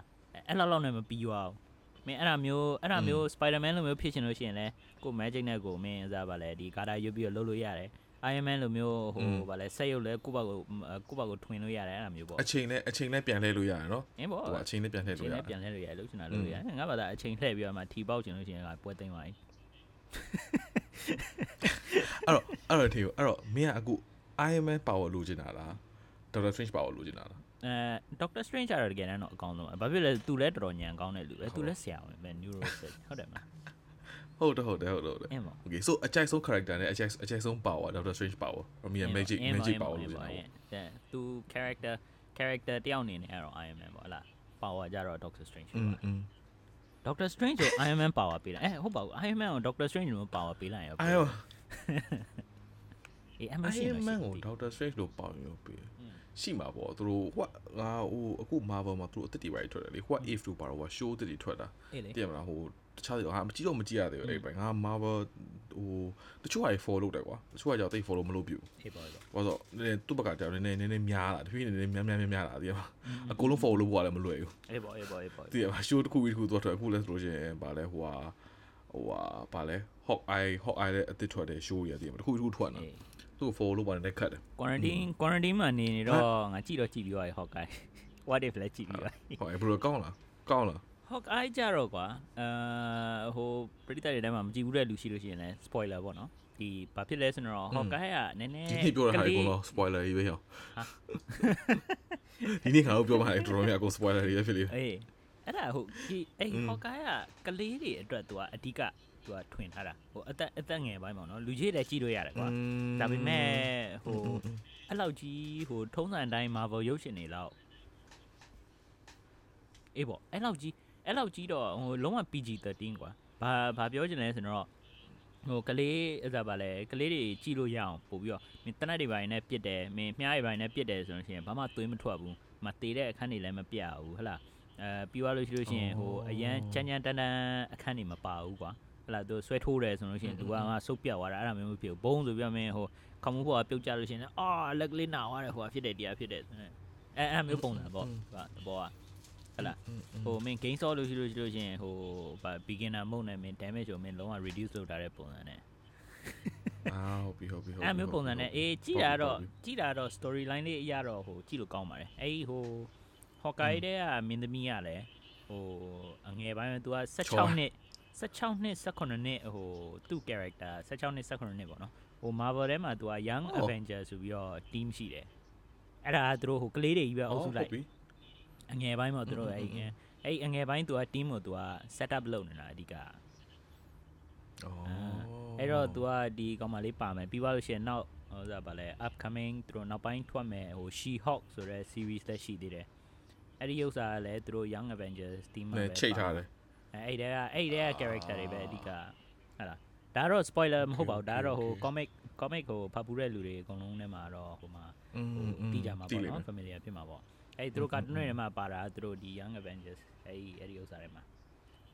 B: အဲ့လောက်လောက်နဲ့မပြီးသွားဘူးမင်းအဲ့ဒါမျိုးအဲ့ဒါမျိုး spider-man လိုမျိုးဖြစ်ချင်လို့ရှိရင်လည်းကို magic နဲ့ကိုမင်းစားပါလေဒီဂါတာရွတ်ပြီးတော့လုံးလို့ရတယ် Iron Man လိုမျိုးဟိုဗာလဲဆက်ရုပ်လဲကိုယ့်ဘက်ကိုကိုယ့်ဘက်ကိုထွင်လို့ရတယ်အဲ့လိုမျိုးပေါ့
A: အချိန်နဲ့အချိန်နဲ့ပြန်လှည့်လို့ရတယ်နော်
B: အင်းပေါ့
A: သူကအချိန်နဲ့ပြန်လှည့်
B: ချိန်
A: လို့ရ
B: နဲ့
A: တယ်
B: ပြန်လဲလို့ရတယ်လို့ချင်တာလို့ရတယ်ငါဘာသာအချိန်လှည့်ပြီးတော့မှထီပေါက်ချင်လို့ရှိရင်ကပွဲသိမ်းပါ යි
A: အဲ့တော့အဲ့တော့ထေအဲ့တော့မင်းကအခု Ironman power လိုချင်တာလား Doctor Strange power လိုချင်တာလား
B: အဲ Doctor Strange ကတော့တကယ်တမ်းတော့အကောင်းဆုံးပဲဘာဖြစ်လဲသူလည်းတော်တော်ညံကောင်းတဲ့လူပဲသူလည်းဆရာပဲ neuro ဆက်ဟုတ်တယ်မလား
A: ဟုတ်တယ်ဟုတ်တယ်ဟုတ်တယ်ဟုတ်တယ် Okay so အကြိုက်ဆုံး character နဲ့အကြိုက်အကြိုက်ဆုံး power Doctor Strange power ရောမီ magic magic power လို့ပြော
B: တယ်သူ character character တယောက်အနေနဲ့ကတော့ Iron Man ပေါ့ဟလား power ကြတော့ Doctor Strange ပေါ့ Doctor Strange ကို Iron Man power ပေးလိုက်အဲဟုတ်ပါဘူး Iron Man ကို Doctor Strange ကို power ပေးလိုက်ရော
A: အဲ့တော့
B: အေးအမရှိ
A: Iron
B: မရှိ
A: Man ကို Doctor Strange လို့ပေါင်ရုံပေးရှိမှာပေါ့သူတို့ဟိုငါဟိုအခု Marvel မှာသူတို့အသက်တွေပါထွက်တယ်လေ what if တို့ပါတော့ show အသက်တွေထွက်တာ
B: အေးလေ
A: တည်မလားဟိုတခြားတွေဟာမကြည့်တော့မကြည့်ရသေးဘူးအဲ့ဘက်ငါ Marvel ဟိုတချို့ဟာ follow လုပ်တယ်ကွာတချို့ဟာကြောင့်တိတ် follow မလုပ်ပြဘူး
B: အေးပေါ့ပေါ့
A: ဘာလို့လဲသူ့ဘက်ကကြောင်နည်းနည်းနည်းနည်းများလာတဖြည်းဖြည်းနည်းနည်းများများများလာတည်မလားအကုန်လုံး follow လုပ်ဖို့ကလည်းမလွယ်ဘူး
B: အေးပေါ့အေးပေါ့အေးပေါ့
A: တည်မလား show တစ်ခုပြီးတစ်ခုသွားထွက်အခုလဲဆိုလို့ရှိရင်ဗာလဲဟိုဟာဟိုဟာဗာလဲ Hawk Eye Hawk Eye လည်းအသစ်ထွက်တယ် show ရတည်မလားတစ်ခုတစ်ခုထွက်နေတာ
B: အေး
A: သူ့ follow လုပ်ပါနဲ့ခတ်တယ်
B: quarantine quarantine မှာနေနေတော့ငါကြည့်တော့ကြည့်ပြီးသွားပြီ Hawkeye what if လဲကြည့်ပြီးသွားပြီ
A: ဟောဘယ်လိုကောင်းလားကောင်းလား
B: Hawkeye ကြတော့ကွာအဲဟိုပရိသတ်တွေထဲမှာမကြည့်ဘူးတဲ့လူရှိလို့ရှိရင်လည်း spoiler ပေါ့နော်ဒီဘာဖြစ်လဲဆိုတော့ Hawkeye ကနည်းနည်း
A: ဒီနေ့ပြောတာဟာအကုန်လုံး spoiler ကြီးပဲဟောဒီနေ့ငါတို့ပြောမှာတော်တော်များအကုန် spoiler တွေပဲဖြစ်လေ
B: အေးအဲ့ဒါဟုတ်ဒီအဲ့
A: อืม
B: Hawkeye ကကလေးတွေအတွက်သူကအဓိက သူကထွင်ထားတာဟိုအသက်အသက်ငယ်ပိုင်းပေါ့နော်လူကြီးလည်းကြည့်လို့ရတယ်ကွာဒါပေမဲ့ဟိုအဲ့လောက်ကြီးဟိုထုံးစံတိုင်း Marvel ရုပ်ရှင်တွေလောက်အေးပေါ့အဲ့လောက်ကြီးအဲ့လောက်ကြီးတော့ဟိုလုံးဝ PG13 ကွာဘာဘာပြောချင်လဲဆိုတော့ဟိုကလေးအဲ့ဒါပါလဲကလေးတွေကြည့်လို့ရအောင်ပို့ပြီးတော့မင်းတနက်တွေပိုင်းနဲ့ပြစ်တယ်မင်းမြားတွေပိုင်းနဲ့ပြစ်တယ်ဆိုလို့ရှိရင်ဘာမှသွေးမထွက်ဘူးမသေးတဲ့အခန်းတွေလည်းမပြတ်ဘူးဟဟလားအဲပြီးသွားလို့ရှိလို့ရှိရင်ဟိုအရန်ချမ်းချမ်းတန်းတန်းအခန်းတွေမပါဘူးကွာ ဟလာသူဆွဲထိုးတယ်ဆိုလို့ရှိရင်သူကငါဆုတ်ပြတ်သွားတာအဲ့ဒါမျိုးမဖြစ်ဘူးဘုံဆိုပြမင်းဟိုခမူဖို့ကပြုတ်ကြလို့ရှိရင်အာလက်ကလေးနာသွားတယ်ဟိုဖြစ်တယ်တရားဖြစ်တယ်အဲအဲ့မျိုးပုံစံပေါ့သူကတဘောကဟလာဟိုမင်း gain saw လို့ရှိလို့ရှိလို့ရှိရင်ဟိုဗာ beginner mode နဲ့မင်း damage ကိုမင်းလုံးဝ reduce လုပ်ထားတဲ့ပုံစံနဲ့
A: အာဟုတ်ပြီဟုတ်ပြီဟုတ်ပြီ
B: အဲ့မျိုးပုံစံနဲ့အေးကြည့်တာတော့ကြည့်တာတော့ story line လေးအရာတော့ဟိုကြည့်လို့ကောင်းပါတယ်အဲ့ဟို Hawkeye တဲ့ကမင်းသမီးကလည်းဟိုအငယ်ပိုင်းသူက16နှစ် 16နှစ်18နှစ်ဟိုသူ့ character 16နှစ်18နှစ်ပေါ့နော်ဟို Marvel ထဲမှာသူက Young Avenger ဆိုပြီးတော့ team ရှိတယ်အဲ့ဒါသူတို့ဟိုကလေးတွေကြီးပဲအုပ်စုလိုက်အငယ်ပိုင်းမှာသူတို့အဲ့အဲ့အငယ်ပိုင်းသူက team ကိုသူက set up လုပ်နေတာအဓိက
A: အော်
B: အဲ့တော့ तू ကဒီကောင်မလေးပါမယ်ပြီးသွားလို့ရှိရင်နောက်ဟိုစားပါလဲ upcoming သူတို့နောက်ပိုင်းထွက်မယ်ဟို She Hulk ဆိုတဲ့ series လည်းရှိသေးတယ်အဲ့ဒီဥစ္စာကလည်းသူတို့ Young Avengers team မှာ
A: နဲ့
B: ပဲ
A: ချိတ်ထားတယ်
B: အဲ့အဲ့တဲကအဲ့တဲက character တွေပဲအဓိကဟာလားဒါတော့ spoiler မဟုတ်ပါဘူးဒါတော့ဟို comic comic ဟိုဖတ်ပူတဲ့လူတွေအကုန်လုံးထဲမှာတော့ဟိုမှာ
A: อืม
B: ဟိုတီးကြမှာပေါ့နော် familiar ဖြစ်မှာပေါ့အဲ့သူတို့ cartoon တွေထဲမှာပါတာသူတို့ဒီ Young Avengers အဲ့ဒီအဲ့ဒီဥစ္စာတွေမှာ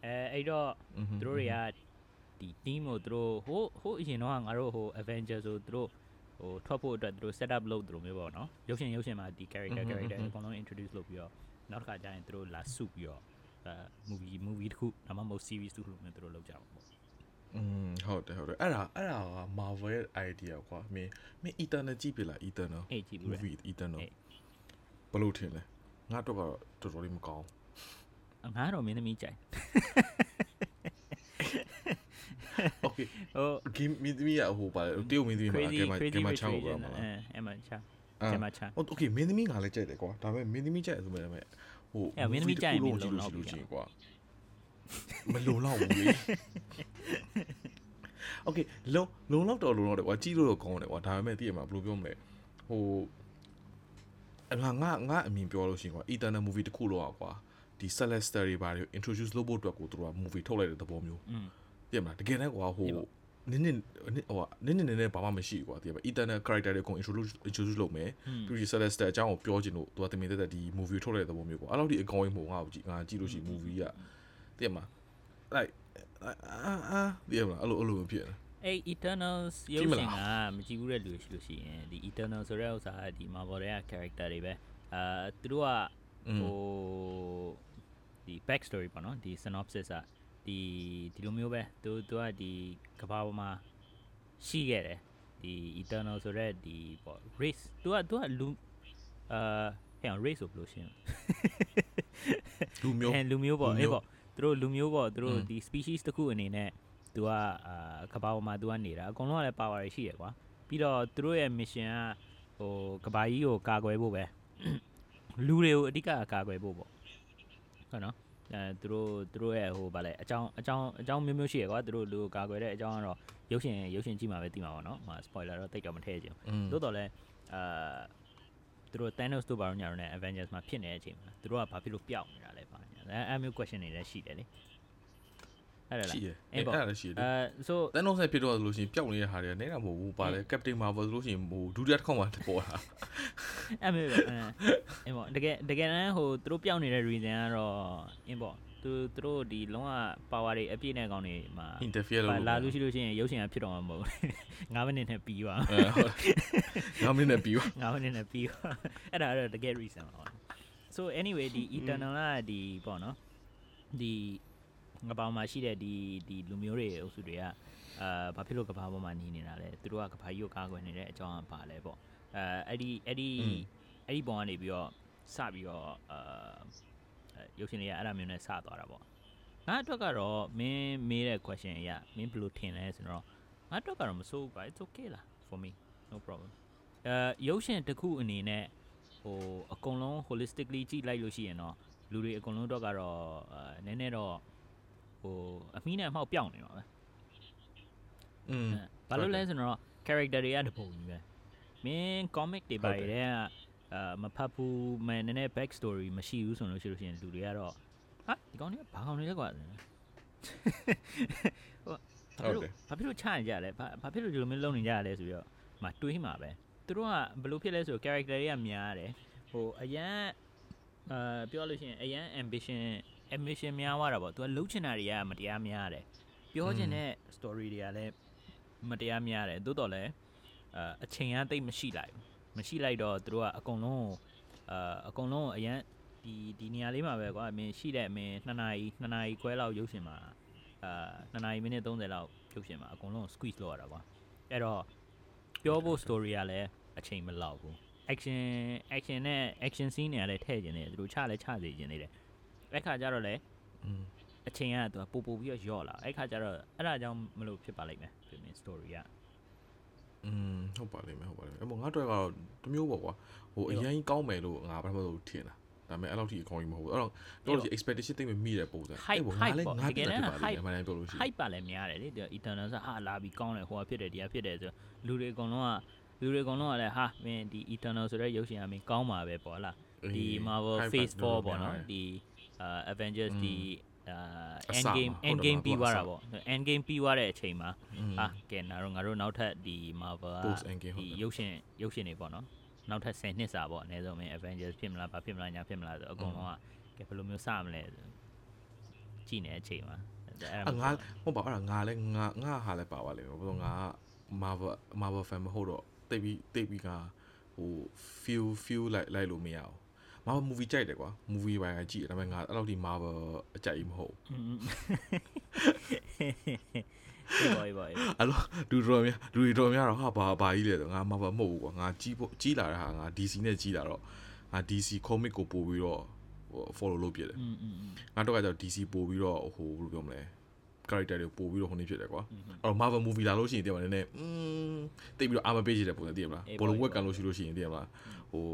B: အဲအဲ့တော့သူတို့တွေကဒီ team ကိုသူတို့ဟိုဟိုအရင်တော့ငါတို့ဟို Avenger ဆိုသူတို့ဟိုထွက်ဖို့အတွက်သူတို့ set up လုပ်သူတို့မျိုးပေါ့နော်ရုပ်ရှင်ရုပ်ရှင်မှာဒီ character character အကုန်လုံး introduce လုပ်ပြီးတော့နောက်တစ်ခါကျရင်သူတို့လာစုပြီးတော့ အဲ movie movie တစ်ခုဒါမှမဟုတ် series တစ်ခုလို့မျိုးတို့လောက်ကြပါပေါ့
A: อืมဟုတ်တယ်ဟုတ်တယ်အဲ့ဒါအဲ့ဒါက Marvel idea ကွာမင်းမင်း Eternal ကြည့်ပြီလား Eternal
B: အေးကြည့်ပြီ
A: movie Eternal ဘယ်လိုထင်လဲငါတော့ကတော့တော်တော်လေးမကောင်း
B: ငါတော့မင်းသမီးကြိုက်
A: Okay
B: ဟို
A: game မင်းသမီးရဟိုပါတေးမင်းသမီးမှာကဲမှာကဲမှာချောက်ပါမှာ
B: အဲအမချာကဲမှာချာ
A: Okay မင်းသမီးငါလည်းကြိုက်တယ်ကွာဒါပေမဲ့မင်းသမီးကြိုက်ဆိုပေမဲ့ ဟို
B: အဲ့မင်းသမီးကြိုက်ရင်
A: movie တစ်ခုလုံး
B: လုံလောက်ပြီ
A: ကြည့်လို့ရှိလို့ချင်းကွာမလုံလောက်ဘူးလေโอเคလုံလုံလောက်တော့လုံလောက်တယ်ကွာကြည့်လို့တော့ကောင်းတယ်ကွာဒါပေမဲ့သိရမှာဘယ်လိုပြောမလဲဟိုအငါငါငါအမြင်ပြောလို့ရှိရင်ကွာ Eternal movie တစ်ခုလုံးอ่ะကွာဒီ Celestial တွေဘာတွေ introduce လုပ်ဖို့အတွက်ကိုသူတို့က movie ထုတ်လိုက်တဲ့သဘောမျိုး
B: อืม
A: သိရမလားတကယ်တမ်းကွာဟို
B: အေးပေါ့
A: နင်းနင်းဟိုနင်းနင်းနည်းနည်းဘာမှမရှိဘူးကွာဒီကပဲ Eternal character တွေကို introduce introduce လုပ်မယ်ပြီးပြီး Celeste အကြောင်းကိုပြောချင်လို့သူကတင်ပြတဲ့ဒီ movie ထုတ်လိုက်တဲ့သဘောမျိုးကွာအဲ့လောက်ဒီအကောင်းကြီးမဟုတ်ငါ့ကိုကြည့်ငါကြည့်လို့ရှိ movie ကတကယ်မှာ like အာအာဒီမှာအဲ့လိုအဲ့လိုဖြစ်နေ
B: အဲ့ Eternals ရုပ်ရှင်ကမကြည့်ဘူးတဲ့လူရှိလို့ရှိရင်ဒီ Eternal ဆိုတဲ့ဥစ္စာကဒီ Marvel ရဲ့ character တွေပဲအာသူတို့ကဟိုဒီ back story ပေါ့နော်ဒီ synopsis อ่ะ ဒီဒီလိုမျိုးပဲသူသူကဒီကမ္ဘာပေါ်မှာရှိခဲ့တယ်ဒီ Eternal ဆိုတဲ့ဒီပေါ့ race သူကသူကလူအာဟဲ့ race ဆိုဘယ်လိုရှင်းလဲ
A: လူမျိုး
B: အဲလူမျိုးပေါ့
A: လူမျိုး
B: အေးပေါ့သူတို့လူမျိုးပေါ့သူတို့
A: อืม
B: ဒီ species တစ်ခုအနေနဲ့သူကအာကဘာပေါ်မှာသူကနေတာအကုန်လုံးကလည်း power တွေရှိရကွာပြီးတော့သူတို့ရဲ့ mission ကဟိုကဘာကြီးကိုကာကွယ်ဖို့ပဲလူတွေကိုအဓိကကာကွယ်ဖို့ပေါ့ဟုတ်နော် အဲသူတို့သူတို့ရဲ့ဟိုဗာလဲအကြောင်းအကြောင်းအကြောင်းမျိုးမျိုးရှိရကွာသူတို့လူကိုကာကွယ်တဲ့အကြောင်းကတော့ရုပ်ရှင်ရုပ်ရှင်ကြည့်မှာပဲသိမှာပေါ့နော်ဟို spoiler တော့တိတ်တော့မထည့်ချင်ဘူး
A: อืม
B: တိုးတော်လဲအာသူတို့ Thanos တို့ဘာလို့ညာတော့ ਨੇ Avengers မှာဖြစ်နေတဲ့အချိန်မှာသူတို့ကဘာဖြစ်လို့ပျောက်နေတာလဲပါညာအဲအဲမျိုး question တွေလည်းရှိတယ်လေ အဲ့ဒါလား
A: ရှိရ
B: အေး
A: အဲ့
B: ပေါ့
A: ဒါလည်းရှိတယ်
B: အဲ so
A: တန်တော့ဆက်ဖြစ်တော့ဆိုလို့ရှိရင်ပျောက်နေတဲ့ဟာတွေကနဲတာမဟုတ်ဘူးပါလေ Captain Marvel ဆိုလို့ရှိရင်ဟိုဒုတိယတစ်ခေါက်မှပေါ်တာ
B: အဲ့မျိုးပဲအဲအင်းပေါ့တကယ်တကယ်တမ်းဟိုသူတို့ပျောက်နေတဲ့ reason ကတော့အင်းပေါ့သူသူတို့ဒီလုံးဝ power တွေအပြည့်နဲ့ကောင်းနေမှာ
A: interfere လုပ်
B: ပါ
A: လို့
B: လာလို့ရှိလို့ရှိရင်ရုပ်ရှင်ကဖြစ်တော့မှာမဟုတ်ဘူး9မိနစ်နဲ့ပြီးသွား
A: အဲဟုတ်ငါမင်းနဲ့ပြီးပါ
B: 9မိနစ်နဲ့ပြီးသွားအဲ့ဒါတော့တကယ် reason ပါပေါ့ so anyway ဒီ eternal ကဒီပေါ့နော်ဒီ ငါပေါင်းမှာရှိတဲ့ဒီဒီလူမျိုးတွေအုပ်စုတွေကအာဘာဖြစ်လို့ကဘာပေါ်မှာနေနေတာလဲသူတို့ကကဘာကြီးကိုကာကွယ်နေတဲ့အကြောင်းကပါလဲပေါ့အဲအဲ့ဒီအဲ့ဒီအဲ့ဒီပုံကနေပြီးတော့စပြီးတော့အာရုပ်ရှင်တွေကအဲ့ဒါမျိုးနဲ့စသွားတာပေါ့ငါအတွက်ကတော့မင်းမေးတဲ့ question အရမင်းဘယ်လိုထင်လဲဆိုတော့ငါအတွက်ကတော့မစိုးဘူးကွာ it's okay လား for me no problem အဲရုပ်ရှင်တစ်ခုအနေနဲ့ဟိုအကုန်လုံး holistically ကြည့်လိုက်လို့ရှိရင်တော့လူတွေအကုန်လုံးတော့ကတော့အဲနည်းနည်းတော့ ဟိုအမီးနဲ့အမှောက်ပြောင်းနေပါပဲ
A: อืม
B: ဘာလို့လဲဆိုတော့ character တွေကတပုံကြီးပဲမင်း comic တွေပါရတဲ့အာမဖတ်ဘူးမနည်းနည်း back story မရှိဘူးဆိုလို့ရှိလို့ရှိရင်လူတွေကတော့ဟာဒီကောင်တွေကဘာကောင်တွေလဲကွာဟိုဘာဖြစ်လို့ဘာဖြစ်လို့ချနေကြလဲဘာဘာဖြစ်လို့ဒီလိုမျိုးလုပ်နေကြရလဲဆိုပြီးတော့မတွေးမှာပဲသူတို့ကဘယ်လိုဖြစ်လဲဆိုတော့ character တွေကများတယ်ဟိုအရန်အာပြောလို့ရှိရင်အရန် ambition ambition များသွားတာပေါ့သူကလှုပ်ချင်တာတွေကမတရားများတယ်ပြောချင်တဲ့ story တွေကလည်းမတရားများတယ်သို့တော်လည်းအာအချိန်ကတိတ်မရှိလိုက်ဘူးမရှိလိုက်တော့သူတို့ကအကုန်လုံးအာအကုန်လုံးအရန်ဒီဒီနေရာလေးမှာပဲကွာအမင်းရှိတဲ့အမင်း2နာရီ2နာရီခွဲလောက်ရုပ်ရှင်မှာအာ2နာရီမိနစ်30လောက်ရုပ်ရှင်မှာအကုန်လုံး squeeze လုပ်ရတာကွာအဲ့တော့ပြောဖို့ story ကလည်းအချိန်မလောက်ဘူး action action နဲ့ action scene တွေကလည်းထည့်ခြင်းနေတယ်သူတို့ချလည်းချစေခြင်းနေတယ် အဲ့ခါကျတော့လေအချိန်ကသူကပို့ပို့ပြီးတော့ယော့လာအဲ့ခါကျတော့အဲ့ဒါကြောင့်မလို့ဖြစ်ပါလိမ့်မယ်ဒီမင်း story က
A: อืมဟုတ်ပါလိမ့်မယ်ဟုတ်ပါလိမ့်မယ်အဲ့မောငါတွေ့ကတော့တမျိုးပေါ့ကွာဟိုအရင်ကောင်းမယ်လို့ငါပထမဆုံးထင်တာဒါပေမဲ့အဲ့လောက်ထိအကောင်းကြီးမဟုတ်ဘူးအဲ့တော့တော်တော် expectation သိမ့်မိတဲ့ပုံစံအဲ့ပေါ့ငါလည်းငါ
B: တကယ်
A: ဖြစ်ပါလိမ့်မယ်အမှန်တမ်းပြောလို့ရှိရင်
B: hype ပါလည်းများတယ်လေဒီ Eternal ဆိုဟာလာပြီးကောင်းတယ်ဟိုကဖြစ်တယ်ဒီကဖြစ်တယ်ဆိုလူတွေအကုန်လုံးကလူတွေအကုန်လုံးကလည်းဟာမင်းဒီ Eternal ဆိုတဲ့ရုပ်ရှင်ကမင်းကောင်းပါပဲပေါ့လားဒီ Marvel Phase 4ပေါ့နော်ဒီ အာ Avengers ဒီအာ end game end game ပြီးသွားတာပေါ့ end game ပြီးသွားတဲ့အချိန်မှာဟာကဲငါတို့ငါတို့နောက်ထပ်ဒီ Marvel ဒီရုပ်ရှင်ရုပ်ရှင်တွေပေါ့နော်နောက်ထပ်10နှစ်စာပေါ့အနည်းဆုံးပဲ Avengers ဖြစ်မလားဘာဖြစ်မလားညာဖြစ်မလားဆိုအကုန်လုံးကကဲဘယ်လိုမျိုးစမလဲကြည့်နေတဲ့အချိန်မှာအဲ့
A: ငါဟုတ်ပါအဲ့ငါလည်းငါငါဟာလည်းပါပါလိမ့်မယ်ဘာလို့ငါ Marvel Marvel fan မဟုတ်တော့တိတ်ပြီးတိတ်ပြီးကဟို feel feel လိုက်လိုက်လို့မရဘူး Marvel movie ကြိုက်တယ်ကွာ movie ပိုင်းကကြည့်ဒါပေမဲ့ငါအဲ့လောက်ထိ Marvel အကြိုက်မဟုတ်
B: ဘူးဘာဘာအဲ့
A: လိုလူတော်များလူတော်များတော့ဟာဘာဘာကြီးလဲဆိုငါ Marvel မဟုတ်ဘူးကွာငါကြီးဖို့ကြီးလာတာဟာငါ DC နဲ့ကြီးလာတော့ငါ DC comic ကိုပို့ပြီးတော့ follow လုပ်ပြတယ်ငါတော့ကကြောင့် DC ပို့ပြီးတော့ဟိုဘယ်လိုပြောမလဲ character တွေပို့ပြီးတော့ဟိုနေဖြစ်တယ်ကွာအဲ့တော့ Marvel movie လာလို့ရှိရင်တည်ပါနည်းနည်းอืมတိတ်ပြီးတော့အာမပေးချင်တဲ့ပုံစံတည်မလားဘောလုံးဝက်ကန်လို့ရှိလို့ရှိရင်တည်မလားဟို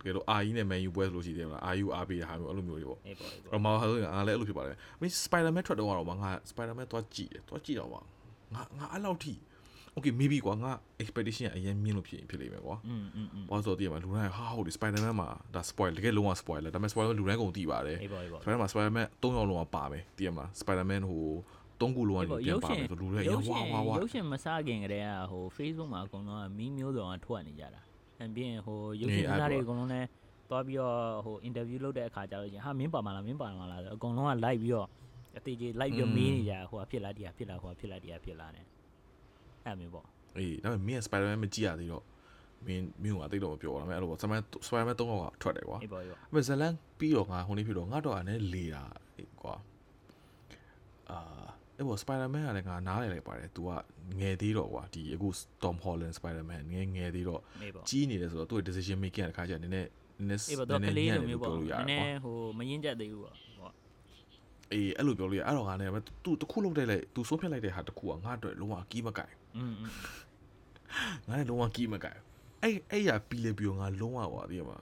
A: တကယ်တော့အာကြီးနဲ့ Man U ပွဲဆိုလို့ရှိရင်တည်မလားအာယူအားပေးတဲ့ဟာမျိုးအဲ့လိုမျိုးတွေပေါ့
B: အေးပါအေးပါ
A: အဲ့တော့ Marvel ဆိုရင်အားလည်းအဲ့လိုဖြစ်ပါတယ်မင်း Spider-Man ထွက်တော့ကတော့ငါ Spider-Man သွားကြည့်တယ်သွားကြည့်တော့ပါငါငါအဲ့လောက်ထိ Okay maybe ကွာငါ expectation ကအရင်မြင့်လို့ဖြစ်ရင်ဖြစ်လိမ့်မယ်ကွာ
B: อืมอืมอืม
A: ဘာလို့ဆိုတော့တည်မှာလူတိုင်းဟာဟုတ်တယ် Spider-Man မှာဒါ spoil တကယ်လုံးဝ spoil လဲဒါပေမဲ့ Spider-Man လူတိုင်းကုန်သိပါတယ်
B: အေးပါအေးပါ
A: Spider-Man မှာ Spider-Man 3ယောက်လုံးကပါမယ်တည်မလား Spider-Man ဟို 3ခုလုံးကနေပြန်ပါမယ်ဆိုလူတွေအရင်ဝါဝါဝါ
B: ရုပ်ရှင်မစခင်ကတည်းကဟို Facebook မှာအကုန်လုံးကမီးမျိုးစုံကထွက်နေကြတာအပြင်ဟိုရုပ်ရှင်သားတွေအကုန်လုံးလည်းသွားပြီးတော့ဟို interview လုပ်တဲ့အခါကျတော့ဟာမင်းပါမလားမင်းပါမလားဆိုအကုန်လုံးက live ပြီးတော့အသေးကြီး live ပြီးတော့မေးနေကြဟိုဖြစ်လာဒီဟာဖြစ်လာဟိုဖြစ်လာဒီဟာဖြစ်လာနေအဲ့မျိုးပေါ့
A: အေးဒါပေမဲ့မင်း Spider-Man မကြည့်ရသေးတော့မင်းမင်းကအသိတော့မပြောတော့မယ်အဲ့လိုပေါ့ Spider-Man Spider-Man 3ယောက်ကထွက်တယ်ကွာ
B: အေးပါအေးပါ။
A: အဲ့ဇလန်ပြီးတော့ငါဟိုနေ့ဖြစ်တော့ငါတော့အနေလေတာကွာ။အာ အဲ့ပေါ် Spider-Man ကလည်းငါနားလည်လိုက်ပါတယ်။ तू ကငယ်သေးတော့ကွာဒီအခု Tom Holland Spider-Man ငယ်ငယ်သေးတော့ကြီးနေတယ်ဆိုတော့သူ့ decision making ကတခါကျနည်းနည်းနည်းနည်း
B: နည်းလေးလိုမျိုးပေါ့နည်းနည်းဟိုမရင်ကျက်သေးဘူးပေါ့ဟော
A: အေးအဲ့လိုပြောလို့ရအဲ့တော့ငါလည်းသူတခုလုံးတိုက်လိုက်သူဆုံးဖြတ်လိုက်တဲ့ဟာတခုကငါအတွက်လုံးဝကီးမကင်
B: อืม
A: ငါလည်းလုံးဝကီးမကင်အဲ့အဲ့ရပြီးလေပြီးတော့ငါလုံးဝဟောတည်းမှာ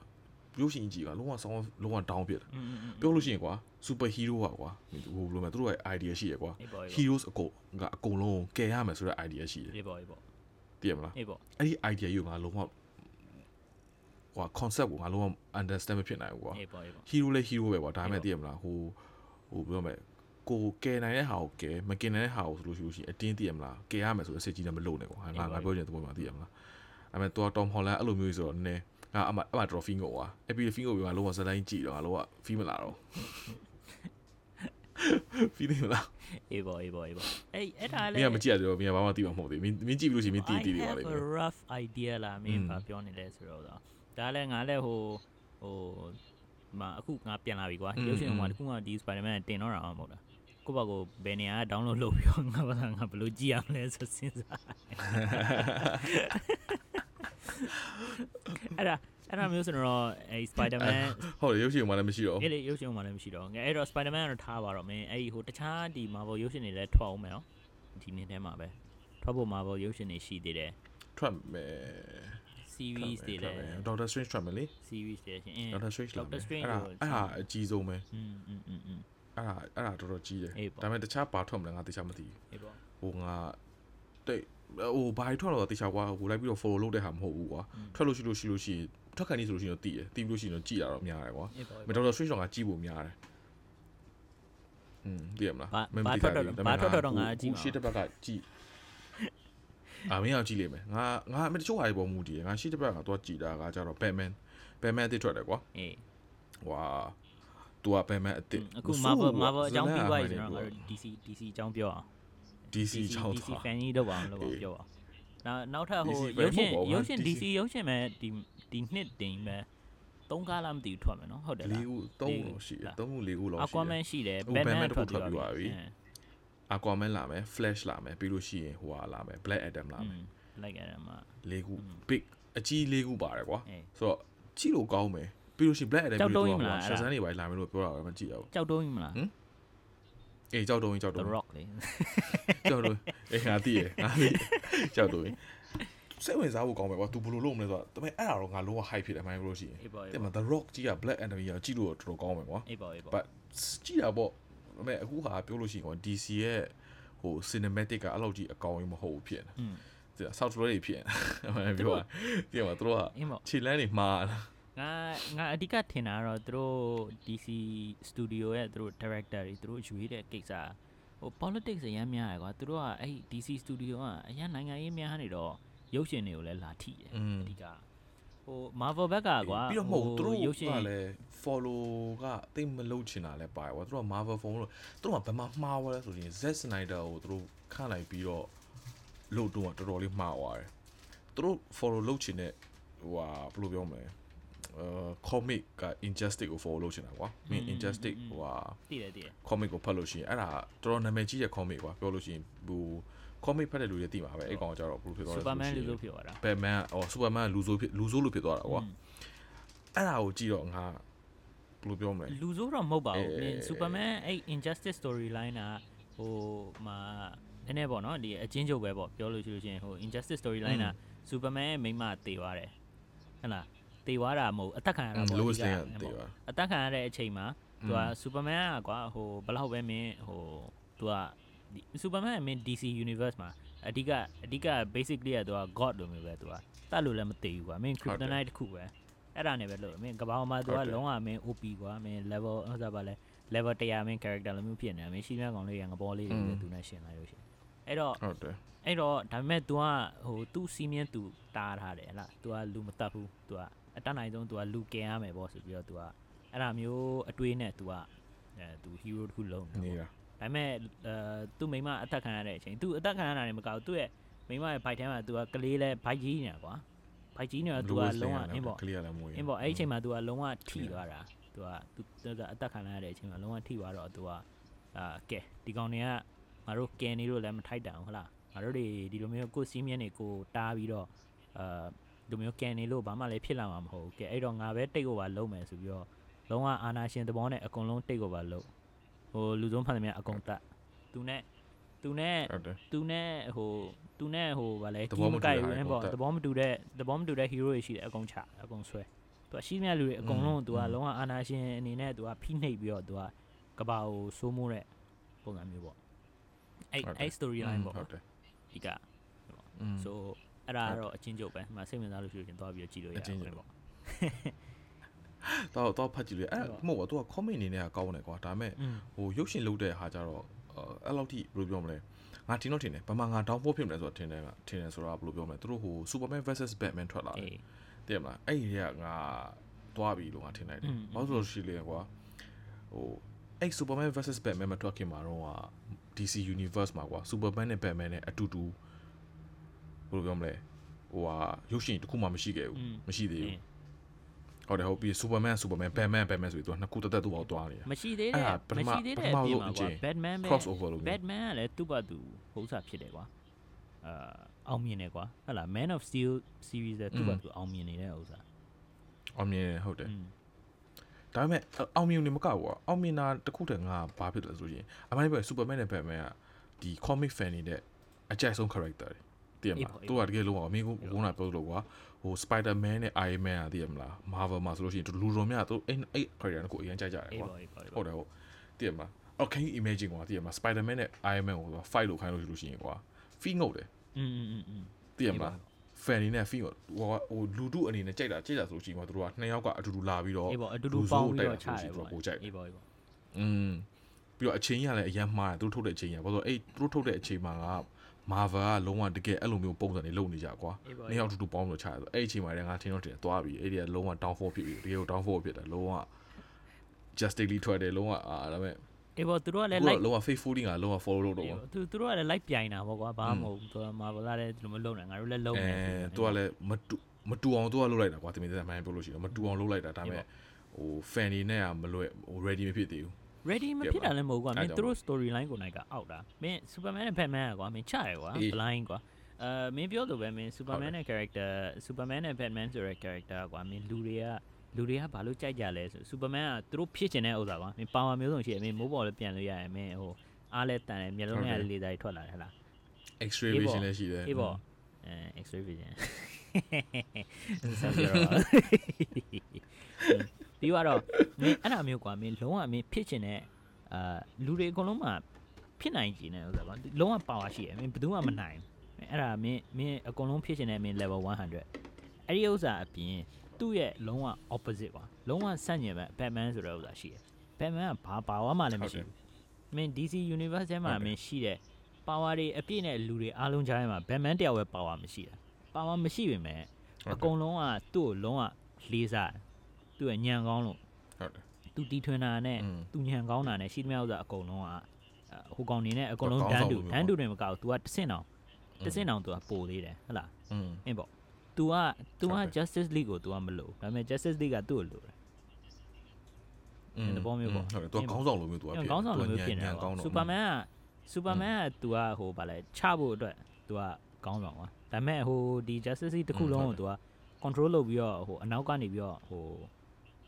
A: ရုပ်ရှင်ကြီးကလုံးဝဆောင်းလုံးဝ down ဖြစ်တယ်ပြောလို့ရှိရင်ကွာ super hero ဟာကွာဟိုဘယ်လိုမလဲသူတို့ရဲ့ idea ရှိရကွာ heroes အကုန်ကအကုန်လုံးကယ်ရမယ်ဆိုတဲ့ idea ရှိတယ်
B: အေးပေါ့အေးပေါ့
A: တည်ရမလား
B: အေးပေါ့
A: အဲ့ဒီ idea ကြီးကလုံးဝကွာ concept ကိုငါလုံးဝ understand မဖြစ်နိုင်ဘူးကွာ hero လဲ hero ပဲကွာဒါပေမဲ့သိရမလားဟိုဟိုပြောမယ်ကိုကယ်နိုင်တဲ့ဟာကိုကယ်မကယ်နိုင်တဲ့ဟာကိုဆိုလို့ရှိလို့ရှိရင်အတင်းသိရမလားကယ်ရမယ်ဆိုတော့အစစ်ကြီးလည်းမလုပ်နဲ့ကွာငါငါပြောချင်တဲ့ပုံမှာသိရမလားအဲ့မဲ့တော့ Tom Holland အဲ့လိုမျိုးဆိုတော့နည်းနည်း အာအမအမ trophy ငို့ွာအပီ trophy ငို့ပြီးမှလောကဇလိုင်းကြည့်တော့လောက feel မလာတော့ feel မလာ
B: အေးပါအေးပါအေးပါအေးအဲ့ဒါလည်းမ
A: င်းကမကြည့်ရတော့မင်းကဘာမှသိမှာမဟုတ်သေးမင်းမင်းကြည့်လို့ရှိရင်မင်းတီးတီးတွေပါလိမ့်မယ်
B: rough idea လာမင်းဘာပြောနေလဲဆိုတော့ဒါလည်းငါလည်းဟိုဟိုမအခုငါပြန်လာပြီကွာရုပ်ရှင်မှာတခုမှဒီ Spider-Man တင်တော့တာမှမဟုတ်လားကိုယ့်ဘက်ကိုဘယ်နေရာက download လုပ်ပြီးတော့ငါဘာသာငါဘယ်လိုကြည့်ရမလဲဆိုစဉ်းစား အဲ့ဒါအဲ့ဒါမျိုးဆိုတော့အဲ Spider-Man
A: ဟုတ်တယ်ရုပ်ရှင်မှာလည်းမရှိတော့
B: အဲ့လေရုပ်ရှင်မှလည်းမရှိတော့ငါအဲ့တော့ Spider-Man ကတော့ထားပါတော့မင်းအဲ့ဒီဟိုတခြားဒီ Marvel ရုပ်ရှင်တွေလည်းထွက်အောင်မယ်နော်ဒီနေ့ထဲမှာပဲထွက်ဖို့ Marvel ရုပ်ရှင်တွေရှိသေးတယ်
A: ထွက်မယ်
B: series တွေလည်း
A: ဒေါက်တာ Strange ထွက်မယ်လေ
B: series တွေရှင်အင်း
A: ဒေါက်တာ Strange လာမယ်
B: Doctor Strange
A: အဲ့ဒါ
B: ကို
A: အဲ့ဒါအကြီးဆုံးပဲ
B: อืมอืมอืมอืม
A: အဲ့ဒါအဲ့ဒါတော်တော်ကြီးတယ်
B: အေးပေါ့
A: ဒါပေမဲ့တခြားပါထွက်မလဲငါတခြားမသိ
B: အေးပေါ့
A: ဘူးဟိုငါတိတ် ဟိုဘာကြီးထွက်တော့တခြားကွာဟိုလိုက်ပြီးတော့ follow လုပ်တဲ့ဟာမဟုတ်ဘူးကွာထွက်လို့ရှိလို့ရှိလို့ရှိရင်ထွက်ခံနေဆိုလို့ရှိရင်တော့တည်တယ်တည်ပြီးလို့ရှိရင်တော့ကြည်ရတော့များတယ်ကွာ
B: အေးပေါ့
A: မဒေါက်တာ Strange တော့ငါကြည်ဖို့များတယ်อืมတည်ရမလား
B: ဘာ
A: မင်း
B: ဘာ
A: မသိ
B: ထွက်
A: တာ
B: တော့
A: လေ
B: ဘာထွက်တော့တော့ငါကြည့်
A: ဟို
B: မှာ
A: ရှေ့တစ်ဘက်ကကြည်အာမင်းအောင်ကြည့်လိမ့်မယ်ငါငါအမတချို့ဟာတွေပေါ်မူတည်တယ်ငါရှေ့တစ်ဘက်ကတော့ကြည်တာကကြတော့ Batman Batman အသစ်ထွက်တယ်ကွာ
B: အေး
A: ဟွာသူက Batman အသစ်
B: အခု
A: မဆိုး
B: Marvel
A: ဘူးကွာ
B: Marvel အကြောင်းပြီးသွားပြီ
A: ဇ
B: ဆို
A: လန်က
B: တော့ငါတို့ DC DC အကြောင်းပြောအောင်
A: DC ချောင်း
B: DC
A: သွား
B: fan ကြီးတော့ပါအောင်လို့
A: အေး
B: ပြောပါနောက်နောက်ထပ်ဟို
A: DC
B: ရုပ်ရှင်
A: fan မဟုတ်ပါဘူး
B: ရုပ်ရှင်
A: DC
B: DC ရုပ်ရှင်မဲ့ဒီဒီနှစ်တင်မဲ့သုံးကားလားမသိဘူးထွက်မယ်နော်ဟုတ်တယ်လား
A: လေးခုသုံးလို့ရှိတယ်သုံးခုလေးခုလောက်ရှိတယ်
B: Aquaman ရှိတယ်
A: ဟို
B: Batman
A: Batman
B: ထွက်
A: တစ်ခုထွက်ပြီး
B: ပြီး
A: ပါ
B: ပါ
A: ပြီ
B: ပြီ
A: Aquaman လာမယ် Flash လာမယ်ပြီးလို့ရှိရင်ဟိုဟာလာမယ် Black Adam လာမယ်
B: လိုက်ရတယ်မှာ
A: လေးခု big အကြီးလေးခုပါတယ်ကွာ
B: အေး
A: ဆိုတော့ကြည့်လို့ကောင်းမယ်ပြီးလို့ရှိရင် Black Adam
B: ကြောက်တုံး
A: ပြီး
B: ကြီးမ
A: တော့
B: လား
A: ဟိုရှာစမ်းနေပါလာမယ်လို့ပြောတာပဲမကြည့်ရဘူး
B: ကြောက်တုံးကြီးမလား
A: ဟမ် အေးကြောက်တုံးကြီးကြောက်တုံး
B: The
A: ကြီး
B: Rock လေ
A: ကြောက်တုံးအေးငါသိရငါသိကြောက်တုံးကြီးစိတ်ဝင်စားဖို့ကောင်းမယ်ကွာ तू ဘယ်လိုလုပ်မလဲဆိုတော့ဒါပေမဲ့အဲ့ဒါတော့ငါလုံးဝ hype ဖြစ်တယ်မိုင်းလို့ရှိရင်
B: အေးပါအေး
A: တဲ့
B: ပါ
A: မှာ The Rock ကြီးက Black Adam ကြီးကကြည့်လို့တော်တော်ကောင်းမယ်ကွာ
B: အေးပါအေးပါ
A: but ကြည့်တာပေါ့ဒါပေမဲ့အခုဟာပြောလို့ရှိရင်ကွာ DC ရဲ့ဟို cinematic ကအဲ့လောက်ကြီးအကောင်ကြီးမဟုတ်ဘူးဖြစ်နေ
B: อืม
A: တယ် software တွေဖြစ်နေပြောတာပြောမှာသူတို့က
B: အေးပါ
A: ခြေလမ်းတွေမှားတာ
B: ငါငါအဓိကထင်တာကတော့သူတို့ DC Studio ရဲ့သူတို့ director တွေသူတို့ရွေးတဲ့ကိစ္စဟို politics အရင်များရယ်ကွာသူတို့ကအဲ့ DC Studio ကအရင်နိုင်ငံရေးများနေတော့ရုပ်ရှင်တွေကိုလည်းလာထိတယ်
A: อืม
B: အဓိကဟို Marvel ဘက်ကကွာ
A: ပြီးတော့မဟုတ်ဘူးသူတို့
B: ရုပ်ရှင်
A: ကလည်း follow ကတိတ်မလုပ်ချင်တာလည်းပါတယ်ကွာသူတို့က Marvel phone လို့သူတို့ကဘယ်မှာမှားသွားလဲဆိုရင် Z Snyder ကိုသူတို့ခန့်လိုက်ပြီးတော့လို့တော့တော်တော်လေးမှားသွားတယ်သူတို့ follow လုပ်ချင်တဲ့ဟိုဟာဘယ်လိုပြောမလဲအာ comic က injustice ကို follow လုပ်ချင်တာကွာ mean injustice ဟိုဟာ
B: တည်တယ်တည်တယ်
A: comic ကိုဖတ်လို့ရှိရင်အဲ့ဒါတော်တော်နာမည်ကြီးတဲ့ comic ကွာပြောလို့ရှိရင်ဟို comic ဖတ်တဲ့လူတွေသိမှာပဲအဲ့ကောင်ကကြတော့ဘယ်လိုဖြစ်သွားလဲဆို
B: Superman
A: လို့ရှိရင်
B: လို့ပြောရတာ
A: Batman အော် Superman ကလူဆိုးဖြစ်လူဆိုးလို့ဖြစ်သွားတာကွာအဲ့ဒါကိုကြည့်တော့ငါဘယ်လိုပြောမလဲ
B: လူဆိုးတော့မဟုတ်ပါဘူး
A: အေး
B: နင် Superman အဲ့ Injustice storyline ကဟိုမှာနည်းနည်းပေါ့နော်ဒီအချင်းချုပ်ပဲပေါ့ပြောလို့ရှိလို့ရှိရင်ဟို Injustice storyline က Superman ရဲ့မိန်းမတေသွားတယ်ဟဟလား တေသွားတာမဟုတ်အသက်ခံရတာပေါ့
A: Lois
B: အဓိ
A: Lane က
B: က
A: တေသွား
B: အသက်ခံရတဲ့အချိန်မှာသူက Superman ကကွာဟိုဘယ်လောက်ပဲမင်းဟိုသူကဒီ Superman ကမင်း DC universe မှာအဓိကအဓိက basically ကသူက god လိုမျိုးပဲသူကတတ်လို့လည်းမသိဘူးကွာမင်း
A: ဟုတ်တယ်
B: kryptonite တစ်ခုပဲအဲ့ဒါနဲ့ပဲလို့မင်းကဘာမှာသူ
A: ဟု
B: က
A: တ်တယ်
B: လုံးဝမင်း OP ကွာမင်း level ဟိုစားပါလဲ level 100မင်း character လိုမျိုးဖြစ်နေတာမင်းရှိမြကောင်လေးရငဘောလေးတွေပဲသူနဲ့ရှင်လာလို့ရှိရင်အဲ့တော့
A: ဟုတ်တယ်
B: အဲ့တော့ဒါပေမဲ့ तू ကဟို तू စီးမြင် तू တားထားတယ်ဟလား तू ကလူမတတ်ဘူး तू က အတတ်နိုင်ဆုံး तू ကလူကင်ရမယ်ပေါ့ဆိုပြီးတော့ तू ကအဲ့ဒါမျိုးအတွေးနဲ့ तू ကအဲ तू hero တစ်ခုလုံးနေ
A: နေ
B: ပေါ့
A: တာ
B: ဒါပေမဲ့အဲသူ့မိမအသက်ခံရတဲ့အချိန် तू အသက်ခံရတာနေမကောက်သူ့ရဲ့မိမရဲ့ဘိုက်ထဲမှာ तू ကကလေးလဲဘိုက်ကြီးနေတာကွာဘိုက်ကြီးနေတာ तू ကလုံးဝအင်းပေါ့
A: ကလေးကလည်းမွေး
B: အင်းပေါ့အဲ့ဒီအချိန်မှာ तू ကလုံးဝထိသွားတာ तू က तू အသက်ခံရတဲ့အချိန်မှာလုံးဝထိသွားတော့ तू ကအာကဲဒီကောင်တွေကငါတို့ကင်နေလို့လည်းမထိုက်တန်ဘူးဟုတ်လားငါတို့တွေဒီလိုမျိုးကိုယ်စီးမြင်နေကိုတားပြီးတော့အာ ဒီလိုမျိုးကန်နေလို့ဘာမှလည်းဖြစ်လာမှာမဟုတ်ဘူးကဲအဲ့တော့ငါပဲတိတ် over လုပ်မယ်ဆိုပြီးတော့လုံးဝအာနာရှင်သဘောနဲ့အကုန်လုံးတိတ် over လုပ်ဟိုလူဆုံးဖန်သမျှအကုန်တတ်သူနဲ့သူနဲ့သူနဲ့ဟိုသူနဲ့ဟိုဗာလဲ
A: ကြီးမကိုက်
B: ဘူးပေါ့သဘောမတူတဲ့သဘောမတူတဲ့ hero တွေရှိတယ်အကုန်ချအကုန်ဆွဲသူကရှိမြလူတွေအကုန်လုံးသူကလုံးဝအာနာရှင်အနေနဲ့သူကဖိနှိပ်ပြီးတော့သူကကဘာကိုစိုးမိုးတဲ့ပုံစံမျိုးပေါ့အဲ့အဲ့ storyline ပေါ့ဒီက so အဲ့ဒါတော့အချင်းကျုပ်ပဲဟိုမှာစိတ်ဝင်စားလို့ရှိရင်သွားပြီးတော့ကြည့်လို့ရတယ်ပေါ့
A: တော့တော့ဖတ်ကြည့်လို့အဲ့မဟုတ်ဘူး तू က comment နေနဲ့ကောင်းတယ်ကွာဒါပေမဲ့ဟိုရုပ်ရှင်လုပ်တဲ့ဟာကြတော့အဲ့လောက်ထိဘယ်လိုပြောမလဲငါတင်တော့တင်တယ်ဘာမှငါ down ဖို့ဖြစ်မလဲဆိုတော့တင်တယ်ကတင်တယ်ဆိုတော့ဘယ်လိုပြောမလဲသူတို့ဟို Superman vs Batman ထွက်လာတယ်တည်မလားအဲ့ဒီကငါသွားပြီလို့ငါထင်လိုက်တယ်ဘာလို့ဆိုလို့ရှိလဲကွာဟိုအဲ့ Superman vs Batman မထွက်ခင်မှာတော့ DC Universe မှာကွာ Superman နဲ့ Batman နဲ့အတူတူ ဘယ်လိုပြောမလဲဟိုဟာရုပ်ရှင်တစ်ခုမှမရှိခဲ့ဘူးမရှိသေးဘူးဟုတ်တယ်ဟုတ်ပြီ Superman Superman Batman Batman ဆိုပြီးသူကနှစ်ခုတက်တက်သူ့ဘောက်သွားနေတာ
B: မရှိသေး
A: အဲ့
B: တဲ့
A: ဒါပထမ
B: မရှိသေးတဲ့
A: ပထမ
B: အပြင်
A: ဆုံး
B: မှာ
A: အကြိ
B: ကွာ
A: မ်
B: Batman ပဲ
A: crossover လုပ်နေ
B: Batman ကလည်းသူ့ဘာသူပုံစံဖြစ်တယ်ကွာအာအောင်မြင်တယ်ကွာဟုတ်လား Man of Steel series တဲ့သူ့ဘာသူအောင်မြင်နေတဲ့ဥစ္စာ
A: အောင်မြင်တယ်ဟုတ်တယ်
B: อืม
A: ဒါပေမဲ့အောင်မြင်နေမကဘူးကွာအောင်မြင်တာတစ်ခုတည်းငါဘာဖြစ်လဲဆိုရင်အမှန်တကယ် Superman နဲ့ Batman ကဒီ comic fan တွေနဲ့အကြိုက်ဆုံး character တွေ တည်မလားသူကတကယ်လုံးအောင်မင်းကဘုန်းကပြောလို့ကွာဟို Spider-Man နဲ့ Iron Man อ่ะတည်မလား Marvel မှာဆိုလို့ရှိရင်လူတော်များသူအဲ့အဲ့ character ကိုအရင်ကြိုက်ကြတယ်
B: အေး
A: ကွာ
B: ပါအေးပါ
A: ဟုတ်တယ်ဟုတ်တည်မလားအော် can you imagine ကွာတည်မလား Spider-Man နဲ့ Iron Man ကို fight လုပ်ခိုင်းလို့ရှိလို့ရှိရင်ကွာ feel ငုတ်တယ်
B: อืมอืมอืม
A: တည်မလား fan တွေနဲ့ feel ဟိုဟိုလူတုအနေနဲ့ကြိုက်တာကြိုက်တာဆိုလို့ရှိရင်ကွာသူတို့ကနှစ်ယောက်ကအတူတူလာပြီးတော့
B: အေးပါအတူတူပေါင်းပြီးတော့ချတယ်
A: လူဆိုးကိုတိုက်တာဆိုလို့ရှိရင်သူကပိုကြိုက်တယ်
B: အေးပါအေးပါ
A: อืมပြီးတော့အချိန်ကြီးကလည်းအရင်မှားတယ်သူတို့ထုတ်တဲ့အချိန်ကြီးဘာလို့လဲအဲ့သူတို့ထုတ်တဲ့အချိန်မှာက Marvel ကလုံးဝတကယ်အဲ့လိုမျိုးပုံစံတွေလုပ်နေကြကွာ
B: အေးပါ
A: နှစ်ယောက်အတူတူပေါင်းလို့ချရတယ်ဆိုအဲ့ဒီအချိန်မှာလည်းငါထင်တော့တင်သွားပြီအဲ့ဒီကလုံးဝ downfall ဖြစ်ပြီတကယ်ကို downfall ဖြစ်တယ်လုံးဝ justice ထွက်တယ်လုံးဝအာဒါပေမဲ့
B: အေးပေါ့သူတို့ကလည်း
A: ကို
B: like
A: လုံးဝ faithfully ငါလုံးဝ follow လုပ်တော့
B: အေး
A: ပေါ့
B: ပေါ့သူသူတို့ကလည်း like ပြိုင်တာပေါ့ကွာဘာမှမဟုတ်ဘူးသူကမာဗလာလည်းဒီလိုမျိုးလုပ်နေငါတို့လည်းလုပ်
A: အဲ
B: နေဆိုပြီး
A: သူကလည်းမတူမတူအောင်သူကလုပ်လိုက်တာကွာတမင်သက်မှန်ပြောလို့ရှိရင်မတူအောင်လုပ်လိုက်တာဒါပေမဲ့ဟို fan တွေနဲ့ကမလွယ်ဟို ready မဖြစ်သေးဘူး
B: ready မ
A: ကဲ
B: ဖြစ်တာလည်းမဟုတ်ဘူးကွာမ
A: အဲ့
B: င်း
A: ကြောင့်
B: သူတို့ storyline ကိုနိုင်ကအောက်တာမင်း Superman နဲ့ Batman ကကွာမင်းချရယ်ကွာ
A: အေး
B: blind ကွာအဲမင်းပြောလို့ပဲမင်း Superman နဲ့ character Superman နဲ့ Batman ဆိုတဲ့ character ကွာမင်းလူတွေကလူတွေကဘာလို့ကြိုက်ကြလဲဆို Superman ကသူတို့ဖြစ်ချင်တဲ့ဥစ္စာကွာမင်း power မျိုးစုံရှိတယ်မင်းမိုးပေါ်လည်းပြန်လို့ရတယ်မင်းဟိုအားလည်းတန်တယ်မျက်လုံးနဲ့လေသာတွေထွက်လာတယ်ဟဲ့လား
A: X-ray
B: အေးပေါ့
A: vision လည်းရှိတယ်
B: အေးပေါ့အဲ X-ray vision ဆက်ပြောတော့ ပြီးတော့မင်းအဲ့ဒါမျိုးကွာမင်းလုံးဝမင်းဖြစ်ချင်တဲ့အာလူတွေအကုန်လုံးမှာဖြစ်နိုင်ကြတယ်ဥစ္စာကွာလုံးဝ power ရှိတယ်မင်းဘယ်သူမှမနိုင်ဘူးအဲ့ဒါမင်းမင်းအကုန်လုံးဖြစ်ချင်တဲ့မင်း level 100အဲ့ဒီဥစ္စာအပြင်သူ့ရဲ့လုံးဝ opposite ကွာလုံးဝဆန့်ကျင်ဘက် Batman ဆိုတဲ့ဥစ္စာရှိတယ် Batman ကဘာ power မှလည်းမရှိဘူးမင်း DC universe ထဲမှာ
A: ဟုတ်တယ်
B: မင်းရှိတဲ့ power တွေအပြည့်နဲ့လူတွေအားလုံးကြားထဲမှာ Batman တယောက်ပဲ power မရှိတာ power မရှိပေမဲ့
A: ဟုတ်တယ်
B: အကုန်လုံးကသူ့ကိုလုံးဝလေးစားတယ် သူ့ရဲ့ညံကောင်းလို့
A: ဟုတ်တယ်
B: သူတီထွင်တာနဲ့သူညံကောင်းတာနဲ့ရှိသမျှဥစ္စာအကုန်လုံးကဟိုကောင်နေနဲ့အကုန်လုံးတန်းတူတန်းတူတွေမကောက် तू ကတဆင့်အောင်တဆင့်အောင် तू ကပို့သေးတယ်ဟုတ်လားအင်းပေါ့ तू က तू က Justice League ကို तू ကမလို့ဒါပေမဲ့ Justice League ကသူ့ကိုလို့တယ်
A: အင်း
B: တဘောမျိုးပေါ့
A: ဟုတ်တယ် तू ကခေါင်းဆောင်လိုမျိုး तू က
B: ဖြစ်ခေါင်းဆောင်လိုမျိုးဖြစ်နေတာပေါ့ Superman က Superman က तू ကဟိုဗာလဲချဖို့အတွက် तू ကခေါင်းဆောင်ပါဒါပေမဲ့ဟိုဒီ Justice League တစ်ခုလုံးကို तू က control လုပ်ပြီးတော့ဟိုအနောက်ကနေပြီးတော့ဟို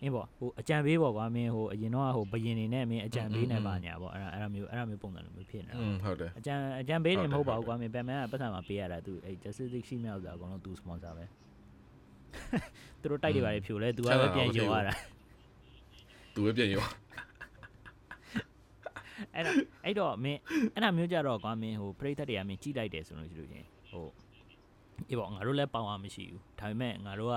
B: အင်းပေါ့ဟိုအကြံပေးပေါ့ကွာမင်းဟိုအရင်တော့ဟိုဘယင်နေနဲ့မင်းအကြံပေးနေပါညာပေါ့အဲ့ဒါအဲ့ဒါမျိုးအဲ့ဒါမျိုးပုံစံလိုမျိုးဖြစ်နေတာ
A: อืมဟုတ်တယ်
B: အကြံအကြံပေးနေ
A: ဟုတ်တယ်
B: မဟုတ်ပါဘူး
A: ဟုတ်တယ်
B: ကွာမင်းဘက်မန်ကပတ်စံမှာပေးရတာသူအဲ့ justice league ရှိမြောက်တာအကုန်လုံး तू sponsor ပဲသူတို့တိုက်တွေပါလေဖြိုလဲ तू ကပဲပြန်ရောရတာ
A: သူပဲပြင်ရော
B: အဲ့တော့အဲ့တော့မင်းအဲ့ဒါမျိုးကြတော့ကွာမင်းဟိုပရိသတ်တွေကမင်းကြည့်လိုက်တယ်ဆိုလို့ရှိလို့ချင်းဟိုအေးပေါ့ငါတို့လည်းပေါအောင်မရှိဘူးဒါပေမဲ့ငါတို့က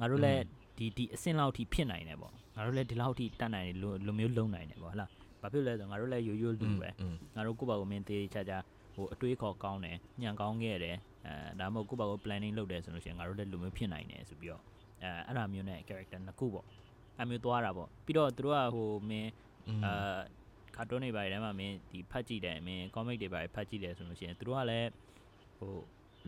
B: ငါတို့လည်း ဒီဒီအဆင့်လောက်ထိဖြစ်နိုင်တယ်ပေါ့ငါတို့လည်းဒီလောက်ထိတတ်နိုင်တယ်လိုမျိုးလုံနိုင်တယ်ပေါ့ဟလားဘာဖြစ်လဲဆိုငါတို့လည်းရိုးရိုးလူပဲငါတို့ကိုယ့်ဘာကိုမင်းသေးချာချာဟိုအတွေးခေါ်ကောင်းတယ်ညံကောင်းခဲ့တယ်အဲဒါမှမဟုတ်ကိုယ့်ဘာကို planning လုပ်တယ်ဆိုလို့ရှိရင်ငါတို့လည်းလိုမျိုးဖြစ်နိုင်တယ်ဆိုပြီးတော့အဲအဲ့ဒါမျိုးနဲ့ character နှစ်ခုပေါ့အဲ့မျိုးသွားတာပေါ့ပြီးတော့သူတို့ကဟိုမင်းအာကာတွန်းတွေပါတယ်မှာမင်းဒီဖတ်ကြည့်တယ်မင်း comic တွေပါတယ်ဖတ်ကြည့်တယ်ဆိုလို့ရှိရင်သူတို့ကလည်းဟို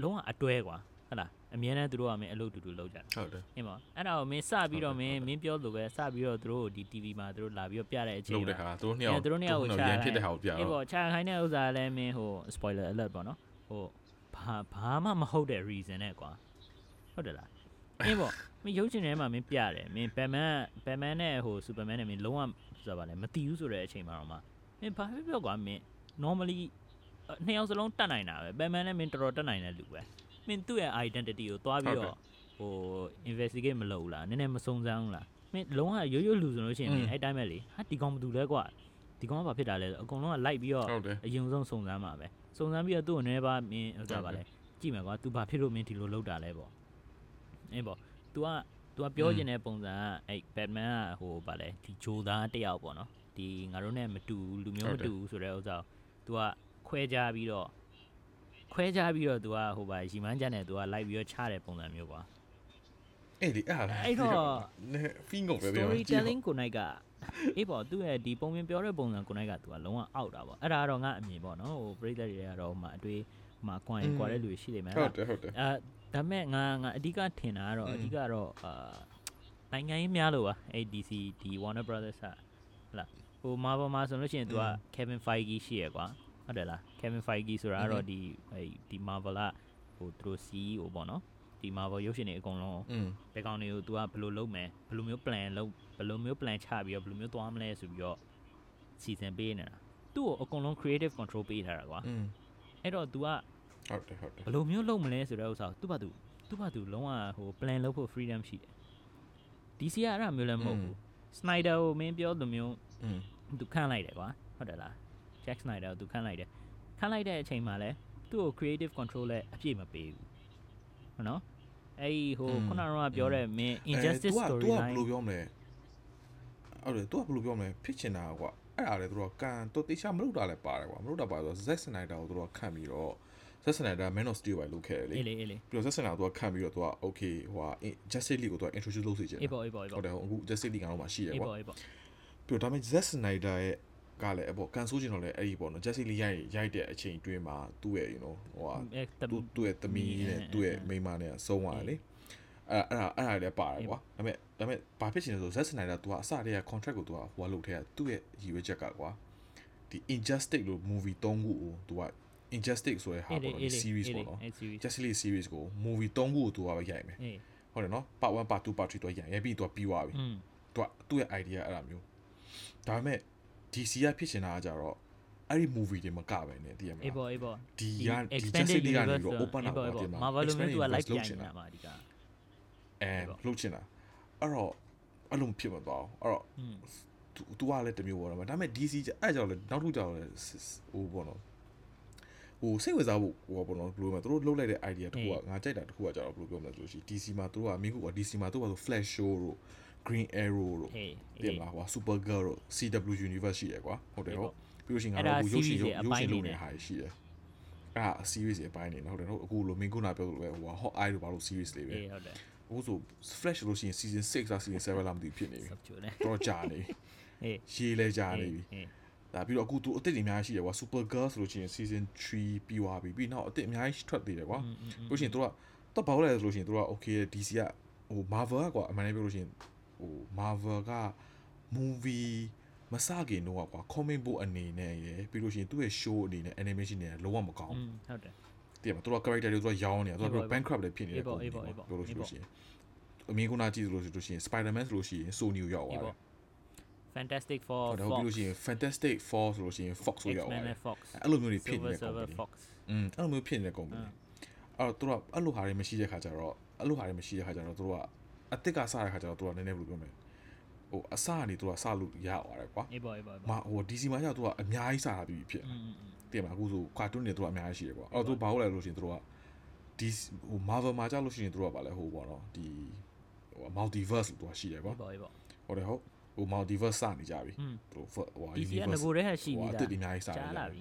B: လုံးဝအတွဲကွာ ဟုတ်လားအမြဲတမ်းသူတို့ကမင်းအလုပ်တူတူလုပ်ကြတယ်
A: ဟုတ်တယ်
B: အင်းပါအဲ့ဒါကိုမင်းစပြီးတော့မင်းမင်းပြောလို့ပဲစပြီးတော့သူတို့ဒီ TV မှာသူတို့လာပြီးတော့ပြတဲ့အချိန်
A: လုပ်တဲ့
B: မှာ
A: ဟာသူတို့နှစ်ယောက်
B: အဲသူတို့နှစ်ယောက်ကိုချ
A: ရန်ဖြစ်တဲ့ဟာကိုပြ
B: အေး
A: တော့
B: ပေါ့ချာခိုင်းတဲ့ဥစ္စာလည်းမင်းဟို spoiler alert ပေါ့နော်ဟိုဘာဘာမှမဟုတ်တဲ့ reason နဲ့ကွာဟုတ်တယ်လားအေးပေါ့မင်းရုပ်ရှင်ထဲမှာမင်းပြတယ်မင်း Batman Batman နဲ့ဟို Superman နဲ့မင်းလုံးဝဆိုတာပါလဲမတီးဘူးဆိုတဲ့အချိန်မှာတော့မှမင်းဘာဖြစ်ပြောကွာမင်း normally အဲ့နှစ်ယောက်စလုံးတတ်နိုင်တာပဲ Batman နဲ့မင်းတော်တော်တတ်နိုင်တဲ့လူပဲ မင်းသူ့ရဲ့ identity ကိုသွားပြီးတော့ဟို investigate မလုပ်ဘူးလားနည်းနည်းမစုံစမ်းဘူးလားမင်းလုံးဝရိုးရိုးလူဆိုလို့ရှိရင်မင်းအဲ့တိုင်းပဲလေဟာဒီကောင်ဘာတူလဲကွာဒီကောင်ကဘာဖြစ်တာလဲဆိုအကုန်လုံးကလိုက်ပြီးတော့
A: ဟုတ်တယ်
B: အရင်ဆုံးစုံစမ်းမှာပဲစုံစမ်းပြီးတော့သူ့ကိုနည်းပါမင်းဥစ္စာပါလဲကြည့်မယ်ကွာ तू ဘာဖြစ်လို့မင်းဒီလိုလုပ်တာလဲပေါ့အေးပေါ့ तू က तू ကပြောချင်တဲ့ပုံစံကအဲ့ Batman ကဟိုဗာလဲဒီဂျိုသားတစ်ယောက်ပေါ့နော်ဒီငါတို့နဲ့မတူဘူးလူမျိုးမတူဘူးဆိုတဲ့ဥစ္စာကို तू ကခွဲခြားပြီးတော့ ခွဲခြားပြီးတော့ तू ကဟိုဗာရီမန်းချန်နဲ့ तू ကလိုက်ပြီးတော့ချတဲ့ပုံစံမျိုးကွာ
A: အဲ့ဒီအဲ့ဒါ
B: အဲ့တော့
A: ဖီငုံပဲဗျာ
B: storytelling ကိုနိုင်ကအေးပေါ့သူ့ရဲ့ဒီပုံပြင်ပြောတဲ့ပုံစံကိုနိုင်က तू ကလုံးဝအောက်တာပေါ့အဲ့ဒါကတော့ငါအမြင်ပေါ့နော်ဟိုပရိသတ်တွေကတော့ဟိုမှာအတွေ့ဟိုမှာကွာရင်ကွာတဲ့လူတွေရှိနေမှာ
A: ဟုတ်တယ်ဟုတ်တယ်
B: အဲဒါပေမဲ့ငါငါအဓိကထင်တာကတော့
A: อืม
B: အဓိကတော့အာနိုင်ငံရေးများလို့ပါအဲ့ DC ဒီ Warner Brothers ကဟုတ်လားဟို Marvel မှာဆိုလို့ရှိရင် तू က Kevin Feige ရှိရကွာ ဟုတ်တယ်လား Kevin Feige ဆိုတာကတော့ဒီအဲဒီ Marvel ကဟိုသူတို့ CEO ပေါ့နော်ဒီ Marvel ရုပ်ရှင်တွေအကုန်လုံးဘယ်ကောင်တွေကို तू ကဘယ်လိုလုပ်မယ်ဘယ်လိုမျိုး plan လုပ်ဘယ်လိုမျိုး plan ချပြီးတော့ဘယ်လိုမျိုးသွားမလဲဆိုပြီးတော့ season ပေးနေတာသူ့ကိုအကုန်လုံး creative control ပေးထားတာကွာအဲ့တော့ तू က
A: ဟုတ်တယ်ဟုတ်တယ်
B: ဘယ်လိုမျိုးလုပ်မလဲဆိုတဲ့ဥစ္စာကိုသူ့ဘာသူသူ့ဘာသူလုံးဝဟို plan လုပ်ဖို့ freedom ရှိတယ် DC ကအဲ့ဒါမျိုးလည်းမဟုတ်ဘူး Snyder ကိုမင်းပြောလိုမျိုးသူခန့်လိုက်တယ်ကွာဟုတ်တယ်လား Jack Snyder ကိုသူခန့်လိုက်တယ်ခန့်လိုက်တဲ့အချိန်မှာလဲသူ့ကို creative control လည်းအပြည့်မပေးဘူးဟုတ်နော်အဲ့ဒီဟိုခုနကတော့ပြောတဲ့မင်း injustice
A: သူက
B: story
A: သူကဘယ်
B: line
A: လိုပြောမလဲဟုတ်တယ်သူကဘယ်လိုပြောမလဲဖြစ်ချင်တာကွာအဲ့အားလေသူတို့ကန်သူတေချာမလုပ်တာလည်းပါတယ်ကွာမလုပ်တာပါဆိုတော့ Zack Snyder ကိုသူတို့ခန့်ပြီးတော့ Zack Snyder Man of Steel ပဲလုပ်ခဲ့တယ်လေ
B: အေးလေအေးလေ
A: ပြီးတော့ Zack Snyder ကိုသူကခန့်ပြီးတော့သူက okay ဟိုဟာ Justice League ကိုသူက introduce လုပ်စေချင်
B: အေးပေါ့အေးပေါ့အေး
A: ဟု
B: ပေါ့
A: တ်တယ်ဟိုအခု Justice League ကတော့မှရှိတယ်
B: အေး
A: ကွာ
B: ပေါ့အေးပေါ့
A: ပြီးတော့ဒါပေမဲ့ Zack Snyder ရဲ့ ကလည်းအပေါ်ကန်ဆိုးချင်တော့လည်းအဲ့ဒီပေါ့နော် Jesse Lee ရိုက်ရိုက်တဲ့အချိန်တွင်းမှာသူ့ရဲ့ you know ဟိုဟာ
B: အဲတ
A: သူ့သူ့ရဲ့သမီးနဲ့
B: အဲ
A: သူ့ရဲ့
B: အဲ
A: မိန်းမနဲ့ဆုံးသွားတယ်လေအဲ့အဲ့ဒါအဲ့ဒါလည်းပါတယ်ကွာဒါပေမဲ့ဒါပေမဲ့ဘာဖြစ်ချင်လဲဆို Zack Snyder သူကအစတည်းက contract ကိုသူကဟိုကလုပ်ထဲကသူ့ရဲ့ရည်ရွယ်ချက်ကကွာဒီ Injustice လို့ movie ၃ခုကိုသူက Injustice ဆိုတဲ့ဟာပေါ့နော်ဒီ series ပေါ့နော်
B: အဲ series
A: Justice League series ကို movie ၃ခုကိုသူကပဲရိုက်မယ်
B: အေး
A: ဟုတ်တယ်နော် part 1 part 2 part 3တော့ရိုက်ရိုက်ပြီးသူကပြီးသွားပြီ
B: อืม
A: သူကသူ့ရဲ့ idea အဲ့ဒါမျိုးဒါပေမဲ့ DC ကဖြစ်ချင်တာကကြတော့အဲ့ဒီ movie တွေမကပဲねတည်ရမ
B: အေး
A: လား
B: ပေါ့အေးပေါ့
A: ဒီကဒီ
B: extended
A: Justice League ကနေ
B: universe
A: တော့ open up
B: အေး
A: ပါ
B: ပေါ့
A: တင်မှာ
B: Marvel လိုမျိုးသူက
A: Expanded
B: live
A: universe
B: ပြန်
A: လုပ်ချင်
B: နေ
A: တာ
B: မှာအဓိက
A: အဲ
B: ပေါ့
A: လှုပ်ချင်တာအဲ့တော့အဲ့လိုမဖြစ်မသွားဘူးအဲ့တော့
B: อืม
A: သူသူကလည်းတစ်မျိုးပေါ့နော်ဒါပေမဲ့ DC ကျအဲ့ကြောင့်လည်းနောက်တစ်ကြောင့်လည်းဟိုပေါ့နော်ဟိုစိတ်ဝင်စားဖို့ဟိုပေါ့နော်ဘယ်လိုမှသူတို့လှုပ်လိုက်တဲ့ idea တခုကငါကြိုက်တာတခုကကြတော့ဘယ်လိုပြောမလဲဆိုလို့ရှိရင် DC မှာသူတို့ကအမင်းက DC မှာသူကဆို Flash Show တို့ Green Arrow တို့တင်လာကွာ Super Girl တို့ CW Universe ရှိတယ်ကွာဟုတ်တယ်ဟုတ်ပြီးလို့ရှိရင်ငါတို့ရုပ်ရှင်
B: ရု
A: ပ်ရှင်လုပ်
B: နေ
A: တဲ့ဟာရှိတယ်အဲ့ဒါ series ရဲ့အပိုင်းနေနော်ဟုတ်တယ်နော်အခုလိုမင်းခုနပြောလို့ပဲဟိုဟာ Hot Eye တို့ဘာလို့ series လေးပဲ
B: ဟုတ်တယ်
A: အခုဆို Flash လို့ရှိရင် season 6လား season 7လားမသိဖြစ်နေပြီတော့ကြာနေ
B: ပြီ
A: ရေးလဲကြာနေပြီဒါပြီးတော့အခုသူအစ်စ်တွေအများကြီးရှိတယ်ကွာ Super Girl ဆိုလို့ရှိရင် season 3ပြီးွားပြီပြီးနောက်အစ်စ်အများကြီးထွက်သေးတယ်ကွာ
B: ပြီး
A: လို့ရှိရင်တို့ကတော့ဘောက်လဲဆိုလို့ရှိရင်တို့က okay DC ကဟို Marvel ကွာအမှန်တကယ်ပြောလို့ရှိရင် ဟို Marvel က movie မစခင်တော့ကွာ comic book အနေနဲ့ရယ်ပြီးလို့ရှိရင်သူ့ရဲ့ show အနေနဲ့ animation နဲ့လုံးဝမကောင်းဘူး
B: ဟုတ်တယ်
A: တကယ်မသူတို့ character တွေသူတို့ရောင်းနေတာသူ
B: တို့
A: bankrupt လည်းဖြစ်နေတ
B: ယ်ပြော
A: လို့ရှိလို့ရှိရင်အမင်းကနာကြည့်လို့ရှိလို့ရှိရင် Spider-Man ဆိုလို့ရှိရင် Sony ကိုရောက်သွားတယ်
B: Fantastic Four
A: တော့ပြီးလို့ရှိရင် Fantastic Four ဆိုလို့ရှိရင် Fox ကိုရောက်သွားတယ်အဲ့လိုမျိုးတွေဖြစ်နေတဲ့ company อืมအဲ့လိုမျိုးဖြစ်နေတဲ့ company အဲ့တော့သူတို့အဲ့လိုဟာတွေမရှိတဲ့ခါကျတော့အဲ့လိုဟာတွေမရှိတဲ့ခါကျတော့သူတို့က အစ်စ်ကစတဲ့ခါကျတော့သူကနည်းနည်းဘယ်လိုပြောမလဲဟိုအစကနေသူကစလို့ရပါတယ်ကွာ
B: အေးပါအေးပါ
A: မဟို DC မှာကျတော့သူကအများကြီးစတာပြီးဖြစ်တယ်မှာအခုဆိုကာတွန်းတွေသူကအများကြီးရှိတယ်ကွာအဲ့တော့သူဘာလို့လဲလို့ရှိရင်သူကဒီဟို Marvel မှာကြာလို့ရှိရင်သူတို့ကဗာလဲဟိုပေါ့နော်ဒီဟို multiverse လို့သူကရှိတယ်ကွာ
B: ဟုတ်ပါပြီ
A: ဟုတ်တယ်ဟုတ်ဟို multiverse စနေကြပြီသူတို့ဟို
B: universe ဒီကငကိုရဲ
A: ဟ
B: ရှိ
A: နေတာတက်ဒီအများကြီးစတ
B: ယ်
A: ကြာ
B: လာ
A: ပြီ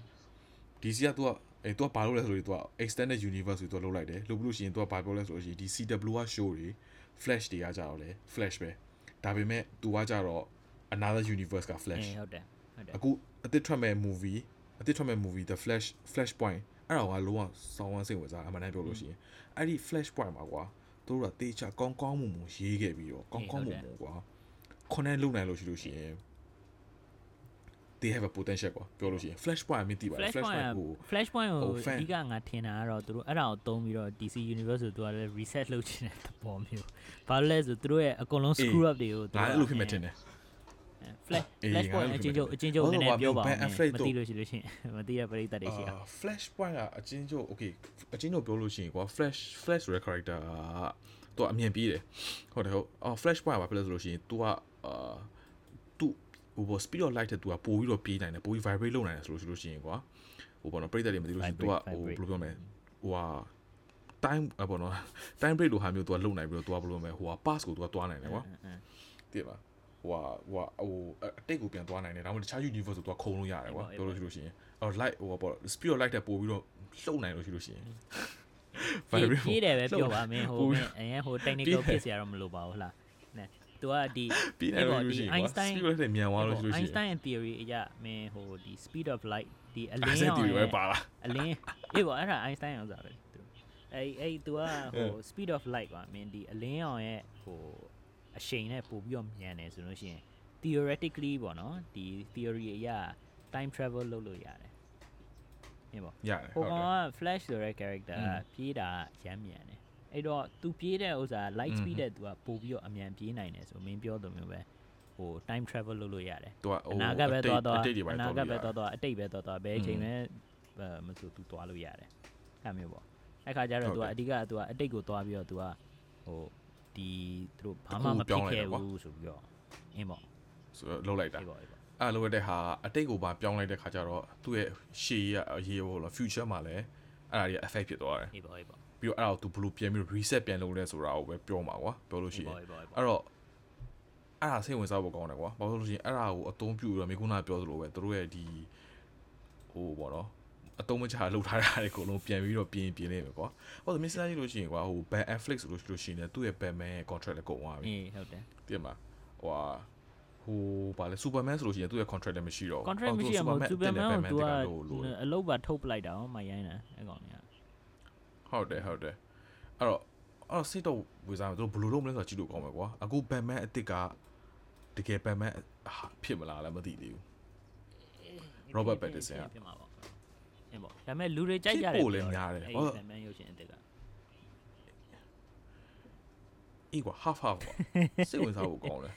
A: DC ကသူကအဲသူကဘာလုပ်လဲဆိုရင်သူက extended universe ဆိုသူကလုပ်လိုက်တယ်လုပ်လို့ရှိရင်သူကဘာပြောလဲဆိုလို့ရှိရင်ဒီ CW က show တွေ flash တွေကကြတော့လေ flash ပဲဒါပေမဲ့ तू ကကြတော့ another universe က flash
B: အေးဟုတ်တယ်ဟုတ်တယ်
A: အခုအသစ်ထွက်မဲ့ movie အသစ်ထွက်မဲ့ movie the flash flash point အဲ့ဒါကလုံးဝစောင်းဝမ်းစိတ်ဝင်စားအမှန်တမ်းပြောလို့ရှိရင်အဲ့ဒီ flash point မှာကွာသူတို့ကတေချာကောင်းကောင်းမွန်မွန်ရေးခဲ့ပြီးတော့ကောင်းကောင်းမွန်မွန်ကွာ connect လုပ်နိုင်လို့ရှိလို့ရှိရင် they have a potential ကွာပြောလို့ရှိရင် flash point အမြင်သိပါတယ်
B: Flash point
A: ကို
B: Flash point ကို
A: ဟို fan
B: အဓိကငါထင်တာကတော့သူတို့အဲ့ဒါကိုသုံးပြီးတော့ DC Universe ကိုသူကလည်း reset လုပ်ချင်တဲ့သဘောမျိုးဘာလို့လဲဆိုသူတို့ရဲ့အကုန်လုံး screw up တွေကိုသူ
A: ငါအဲ့လိုဖြစ်မှတင်တယ်
B: Flash
A: အေး
B: Flash
A: ငါ
B: point
A: အဲ့လို
B: အချင်းချုပ်
A: ဖြစ်
B: အချင်းချုပ်
A: မယ်
B: နည်းနည်းပြောပါဦး
A: Ben
B: မယ်
A: Affleck
B: မ
A: တို့
B: သိလို့ရှိလို့ရှိရင်မသိရပရိသတ်တွေရှိရ
A: အာ flash point ကအချင်းချုပ် okay အချင်းချုပ်ပြောလို့ရှိရင်ကွာ flash flash ဆိုတဲ့ character ကသူကအမြင်ပြေးတယ်ဟုတ်တယ်ဟုတ်အော် flash point ကဘာဖြစ်လဲဆိုလို့ရှိရင် तू ကအာသူ ဟိုပေါ် speed of light တဲ့သူကပိုပြီးတော့ပြေးနိုင်တယ်ပိုပြီး vibrate လုပ်နိုင်တယ်ဆိုလို့ဆိုလို့ရှိရင်ကွာဟိုပေါ်တော့ပြိတ္တတွေမသိလို့ရှိရင်သူကဟိုဘယ်လိုပြောမလဲဟိုဟာ time အပေါ်တော့ time break လိုဟာမျိုးသူကလုပ်နိုင်ပြီးတော့သူကဘယ်လိုမလဲဟိုဟာ pass ကိုသူကတွားနိုင်တယ်ကွာသိပါဟိုဟာဟိုဟာဟိုအတိတ်ကိုပြန်တွားနိုင်တယ်ဒါမှမဟုတ်တခြား universe ကိုသူကခုံလို့ရတယ်ကွာပြောလို့ရှိလို့ရှိရင်အော် light ဟိုပေါ် speed of light တဲ့ပိုပြီးတော့လှုပ်နိုင်လို့ရှိလို့ရှိရင် vibrate
B: ပြေးတယ်ပဲပြောပါမင်းဟိုအရင်ဟို technical ဖြစ်စရာတော့မလိုပါဘူးလား သူကဒီ
A: ပြီးနိုင်လို့ရှိလို့ရှိရင်ကွာ
B: Einstein
A: speed of light တက်မြန်သွားလို့ရှိလို့ရှိရင်
B: Einstein theory အရမင်းဟိုဒီ speed of light ဒီအလ
A: အဲ့
B: င်း
A: စက်
B: ရော
A: တီ
B: င်
A: ပဲ
B: ရဲ့
A: ပါလား
B: အလင်းအေးပေါ့အဲ့ဒါ Einstein အောင်စားပဲသူအဲ့အဲ့ तू ကဟို speed of light ပါမင်းဒီအလင်းရောင်ရဲ့ဟိုအရှိန်နဲ့ပို့ပြီးတော့မြန်တယ်ဆိုလို့ရှိရင် theoretically ပေါ့နော်ဒီ theory အရ time travel လုပ်လို့ရတယ်ဟင်ပေါ့
A: ရတယ်
B: ဟို
A: ဟုတ်
B: ကောင်
A: တယ်
B: က flash ဆိုတဲ့ character ကပြေးတာရမ်းမြန်တယ် အဲ့တော့သူပြေးတဲ့ဥစ္စာ light speed တဲ့သူကပို့ပြီးတော့အမြန်ပြေးနိုင်တယ်ဆိုမင်းပြောသူမျိုးပဲဟို time travel လုပ်လို့ရတယ်
A: သူကဟို
B: အနာဂတ်ပဲသွားသွား
A: အ
B: နာဂတ်ပဲသွားသွားအတိတ်ပဲသွားသွားဘယ်အချိန်လဲမဆိုသူသွားလို့ရတယ်အဲ့မျိုးပေါ့အဲ့ခါကျတော့သူကအဓိကသူကအတိတ်ကိုသွားပြီးတော့သူကဟိုဒီသူတို့ဘာမှမဖြစ်ခဲ့ဘူးဆိုပြီးတော့အင်းပေါ့
A: ဆိုတော့လုပ်လိုက်တာ
B: အဲ့
A: လိုတဲ့ဟာအတိတ်ကိုပါပြောင်းလိုက်တဲ့ခါကျတော့သူ့ရဲ့ရှေ့ရအရေးပေါ့လား future မှာလည်းအဲ့ဒါကြီး effect ဖြစ်သွားတယ်
B: ဟေးပေါ့ဟေးပေါ့
A: ပြီးတော့အဲ့ဒါကို तू ဘယ်လိုပြန်ပြီး reset ပြန်လုပ်လဲဆိုတာကိုပဲပြောမှာကွာပြောလို့ရှိ
B: အေး
A: ရင်
B: ပေါ့အေးပေါ့အေးပေါ့
A: အဲ့တော့အဲ့ဒါစိတ်ဝင်စားဖို့ကောင်းတယ်ကွာဘာလို့လဲဆိုလို့ရှိရင်အဲ့ဒါကိုအသုံးပြုပြီးတော့မိကုနာပြောသလိုပဲသူတို့ရဲ့ဒီဟိုပေါ့နော်အတုံးမချလှုပ်ထားတာတွေအကုန်လုံးပြန်ပြီးတော့ပြင်ပြင်နေမယ်ကွာဟုတ်တယ်မင်းစဉ်းစားကြည့်လို့ရှိရင်ကွာဟို Ben Affleck ဆိုလို့ရှိလို့ရှိရင်လည်းသူ့ရဲ့ Batman ရဲ့ contract လည်းကုန်သွားပြီ
B: အေးဟုတ်တယ်
A: တည်မှာဟိုဟာဟဟိုဗာလဲ Superman ဆိုလို့ရှိရင်သူ့ရဲ့ contract လည်းမရှိတော့ဘူး
B: contract
A: အော်သူ
B: မရှိရမဟုတ်
A: Superman
B: Superman ကို
A: တင်
B: သူက
A: တယ် Batman တင်လို့လို့
B: အလုပ်ပါထုတ်ပလိုက်တာဟောမရိုင်းတာအဲ့ကောင်ကြီးက
A: ဟုတ်တယ်ဟုတ်တယ်အဲ့တော့အဲ့တော့စိတ်တော့ဝေစားမယ်သူတို့ဘယ်လိုလုပ်မလဲဆိုတော့ကြည့်လို့ကောင်းမယ်ကွာအခု Batman အစ်စ်ကတကယ် Batman ဟာဖြစ်မလားလည်းမသိသေးဘူး Robert Pattinson က
B: ဖြစ်မှာပေါ့အဲ့ပေါ့ဒါပေမဲ့လူတွေကြိုက်ကြတယ်
A: ဖြစ်ဖို့လည်းများတယ်
B: အဲ့
A: ဟုတ်
B: ဒီ Batman ရုပ်ရှင်အစ်စ်က
A: အေးကွာ half half ကွာစိတ်ဝင်စားဖို့ကောင်းတယ်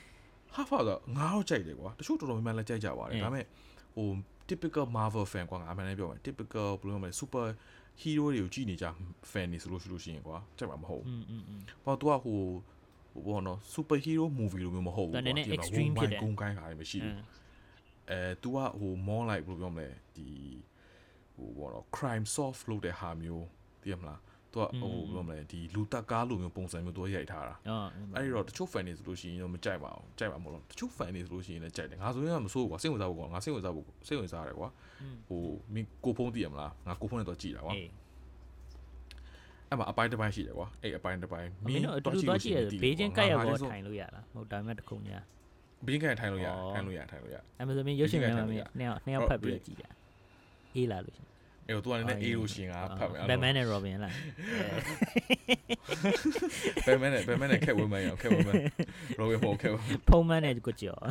A: half half ဆိုငါတော့ကြိုက်တယ်ကွာတချို့တော်တော်များများလည်းကြိုက်ကြပါတယ်ဒါပေမဲ့ဟို typical marvel fan ကွာငါအမှန်တမ်းပြောမယ် typical ဘယ်လိုပြောမလဲ super hero တွေကိုကြည့်နေကြ fan နေဆိုလို့ရှိလို့ရှိရင်ကွာကြိုက်မှာမဟုတ်ဘူး
B: อืมอืมอืม
A: ဘာသူကဟိုဟိုဘောနော် super hero movie လိုမျိုးမဟုတ်ဘူး
B: ဒါနည်းနည်း
A: ကွာ
B: extreme ဖြစ်တယ်
A: ဂုံကိုင်းခါရမရှိဘူးအဲ तू ကဟို more like ဘယ်လိုပြောမလဲဒီဟိုဘောနော် crime solve လုပ်တဲ့ဟာမျိုးသိရမလား तू ကဟိုဘယ်လိုမလဲဒီလူတက်ကားလိုမျိုးပုံစံမျိုး तू ရိုက်ထားတာ
B: အော်
A: အဲ့ဒီတော့တချို့ fan တွေဆိုလို့ရှိရင်တော့မကြိုက်ပါဘူးကြိုက်ပါမလို့တချို့ fan တွေဆိုလို့ရှိရင်လည်းကြိုက်တယ်ငါဆိုရင်ကမစိုးဘူးကွာစိတ်ဝင်စားဖို့ကွာငါစိတ်ဝင်စားဖို့စိတ်ဝင်စားရတယ်ကွာဟိုမင်းကိုဖုန်းသိရမလားငါကိုဖုန်းနဲ့တော့ကြည့်တာကွာ
B: အေး
A: အဲ့မှာအပိုင်းတစ်ပိုင်းရှိတယ်ကွာအဲ့အပိုင်းတစ်ပိုင်း
B: မင်းတို့အတူတူသွားကြည့်ရဘေးချင်းကပ်ရောက်တော့
A: ထိုင်
B: ထိုင်လို့ရလားမဟုတ်ဒါပေမဲ့တခုံညာ
A: ဘေးကန်ထိုင်လို့ရ
B: ဩ
A: ထိုင်လို့ရထိုင်လို့ရ
B: အဲ့မဆိုမင်းရုပ်ရှင်မှာမင်း
A: ဘေးချင်းကပ်
B: နှစ်ယောက်နှစ်ယောက်ဖတ်ပြီးတော့ကြည့်ကြအေးလာလို့ရှင်
A: အဲ့တော့ तू ကလည်းအေးလို့ရှိရင်ငါဖတ်မယ်
B: ဘက်မန်နဲ့ရောဘင်လား
A: ဘယ်မဲနဲ့ဘယ်မဲနဲ့ခက်ဝဲမဲရောခက်ဝဲမဲရောဘယ်ပေါ်ခက်ဝဲ
B: ဖုံးမန်းနဲ့ကိုကြော်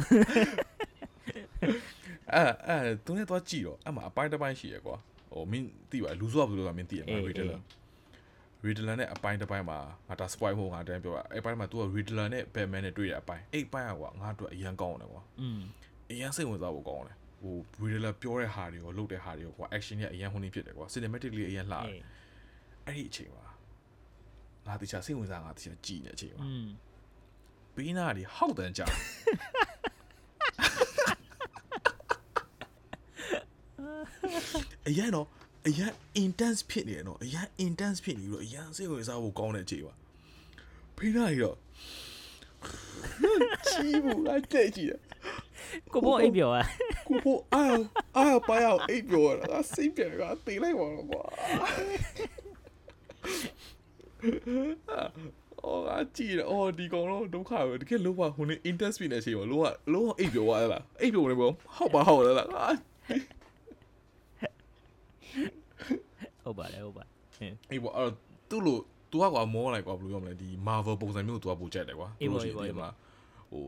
A: အဲ့အဲ့သူနဲ့တော့ကြည့်တော့အဲ့မှာအပိုင်းတစ်ပိုင်းရှိရကွာဟိုမင်းသိပါလူဆိုကဘယ်လိုလဲမင်းသိရမှာ Riddler Riddler နဲ့အပိုင်းတစ်ပိုင်းမှာငါဒါ spoil ဖို့ငါတန်းပြောတာအဲ့ပိုင်းမှာ तू က Riddler နဲ့ Batman နဲ့တွေ့တဲ့အပိုင်းအဲ့ပိုင်းကကွာငါတို့အရန်ကောင်းတယ်ကွာ
B: อืม
A: အရန်စိတ်ဝင်စားဖို့ကောင်းတယ် ဟို Breedler ပြောတဲ့ဟာတွေရောလုပ်တဲ့ဟာတွေရောကွာ action တွေအရင်ဟိုနေဖြစ်တယ်ကွာ cinematically အရင်လှတယ်
B: အဲ့
A: ဒီအချိန်မှာငါတခြားစိတ်ဝင်စားငါတခြားကြည်နေအချိန်မှာဘေးနာတွေဟောက်တန်းကြအရင်တော့အရင် intense ဖြစ်နေတယ်နော်အရင် intense ဖြစ်နေပြီးတော့အရင်စိတ်ဝင်စားဖို့ကောင်းတဲ့အချိန်ပါဘေးနာတွေတော့ချီးဘူးလိုက်တဲ့ကြည့်တယ်
B: ကိုဘောအိပ်ပြောอ่ะ
A: ကိုဖို့အာအာပါရအောင်အိပ်ပြောတာငါစိတ်ပြန်ကတေးလိုက်ပါတော့ကွာအော်အကြည့်ရအော်ဒီကောင်တော့ဒုက္ခပဲတကယ်လုံးဝဟိုနေ intense ဖြစ်နေတဲ့အချိန်မှာလုံးဝလုံးဝအိပ်ပြောသွားလားအိပ်ပြောနေပေါ့ဟောက်ပါဟောက်လားအာ
B: ဟုတ်ပါတယ်ဟုတ်ပါတယ်ဟင်း
A: အေးပေါ့အဲ့တော့သူ့လို तू ကကွာမောလိုက်ကွာဘယ်လိုပြောမလဲဒီ Marvel ပုံစံမျိုး तू ကပိုကြိုက်တယ်ကွာ
B: အေးပေါ့
A: သူ့လိုရှိ
B: အေးပေါ့
A: တယ်မလားဟို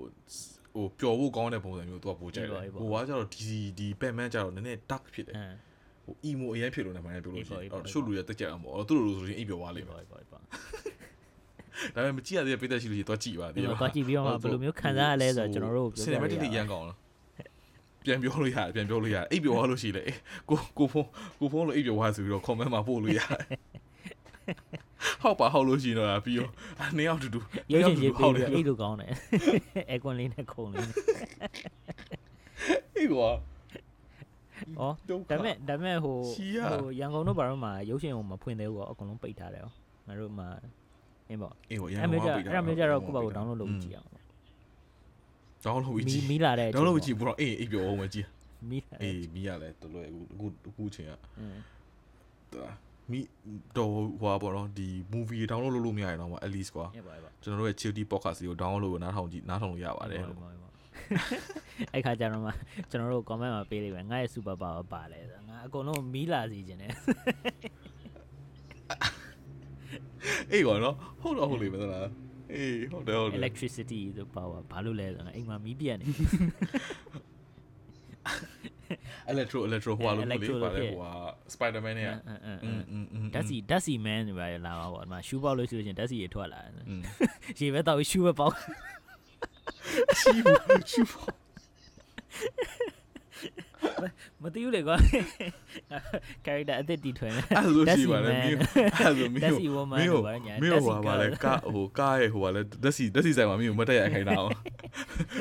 A: ဟိုပျော်ဖို့ကောင်းတဲ့ပုံစံမျိုး तू ကပိုကြိုက်တယ်
B: အေးပေါ့
A: ဟိုကကျတော့ဒီဒီ Batman ကျတော့နည်းနည်း dark ဖြစ်တယ်
B: အင်း
A: ဟို emo အရင်ဖြစ်လို့နေမှန်းပြောလို့ရှိရင်
B: အေးပေါ့
A: အော်
B: အေးပေါ့
A: တချို့လူတွေတက်ကြအောင်ပေါ့အော်သူတို့လိုဆိုရင်အိပ်ပျော်သွားလိမ့်မယ်
B: ပေါ့ပေါ့ပေါ့
A: ဒါပေမဲ့မကြည့်ရသေးတဲ့ပိတ်သက်ရှိလို့ရှိရင်တော့ကြည့်ပါ
B: ဒီ
A: သေးတယ်
B: မှာသွားကြည့်ပြီးတော့မှဘယ်လိုမျိုးခံစားရလဲဆိုတော့ကျွန်တော်တို့ပြောပြရ
A: cinematic တွေအရင်ကောင်းလားပြန်ပြောလို့ရတယ်ပြန်ပြောလို့ရတယ်အိပ်ပျော်သွားလို့ရှိလေကိုကိုဖုန်းကိုဖုန်းလို့အိပ်ပျော်သွားဆိုပြီးတော့ comment မှာပို့လို့ရတယ် ဟောက်ပါဟောက်လို့ရှိရင်တော့ပြီးတော့နှစ်ယောက်တူတူ
B: ရုပ်ရှင်ရေး
A: ဟော
B: ပြီး
A: က်တယ်
B: အိတ်လိုကောင်းတယ်အဲကွန်လေးနဲ့ခုံလေးနဲ့
A: အေးကွာ
B: ဩ
A: ဒုက္ခ
B: ဒါပေမဲ့ဒါပေမဲ့ဟို
A: ရှီရ
B: ဟိုရန်ကုန်တို့ဘာလို့မှရုပ်ရှင်ကိုမဖွင့်သေးဘူးကောအကုန်လုံးပိတ်ထားတယ်ဩငါတို့မှအင်းပေါ့
A: အေးကွာရန်
B: အဲ့
A: ကုန်
B: မျိုးကြ
A: ကပိတ်တာ
B: အဲ့မျိုးကြတော့ကိုယ့်ဘာကို download လုပ်ကြည့်အောင်
A: download လုပ်ပြီး
B: မီ
A: ကြည့်
B: မီလာတဲ့
A: download လုပ်ကြည့်ဘူးတော့အေးအိပ်ပျော်အောင်မကြည့်
B: မီလာ
A: အေးမီးရလဲတော်တော်အခုအခုအခုချိန်က
B: အင်း
A: ဒါ မီတော့ဟွာပေါ့နော်ဒီ movie download လုပ်လို့မရရင်တော့ at least ကွာ
B: ရပါပါ
A: ကျွန်တော်တို့ရဲ့ Chilty podcast ကို download လုပ်နားထောင်ကြည့်နားထောင်လို့ရပါတယ်လို့
B: အဲ့ခါကျတော့မှကျွန်တော်တို့ comment မှာပေးလိုက်မယ်ငါရဲ့ super power ပါတယ်ဆိုငါအကုန်လုံးမီလာစီခြင်းတယ်
A: အေးကွာနော်ဟုတ်တော့ဟုတ်လိမ့်မယ်သလားအေးဟုတ်တယ်ဟုတ်တယ်
B: electricity ဆို power ဘာလို့လဲဆိုတော့အိမ်မှာမီးပြတ်နေ
A: electro electro ဟွာလို့လေ
B: Electro လို့
A: ပါလေ
B: ဖြစ်
A: ဟွာ Spider-Man နဲ့
B: အင်းအင်းအ
A: อื
B: င်း
A: มอืมอืม
B: ဓာတ်စီဓာတ်စီ man တွေပါလေလာပါပေါ့ဒီမှာ shoe ပေါက်လို့ရှိလို့ရှရင်ဓာတ်စီတွေထွက်လာတယ်
A: อืม
B: ရေပဲတောက်ပြီး shoe ပဲပေါက်
A: ချီဘူးချီဘူး
B: မသိဘူးလေကွာ character အသစ်တီထွင်နေ
A: အဲ့လိုရှိပါလေ
B: Desi
A: မ
B: man
A: င်းအဲ့လိုမင်း
B: Desi woman
A: မင်း
B: တို့ပါညာ
A: မင်း
B: Desi
A: ဟိုပါလေ
B: girl
A: ကာဟိုကားရဲ့ဟိုပါလေဓာတ်စီဓာတ်စီဆိုင်မှာမင်းကိုမတက်ရခိုင်းတာအောင်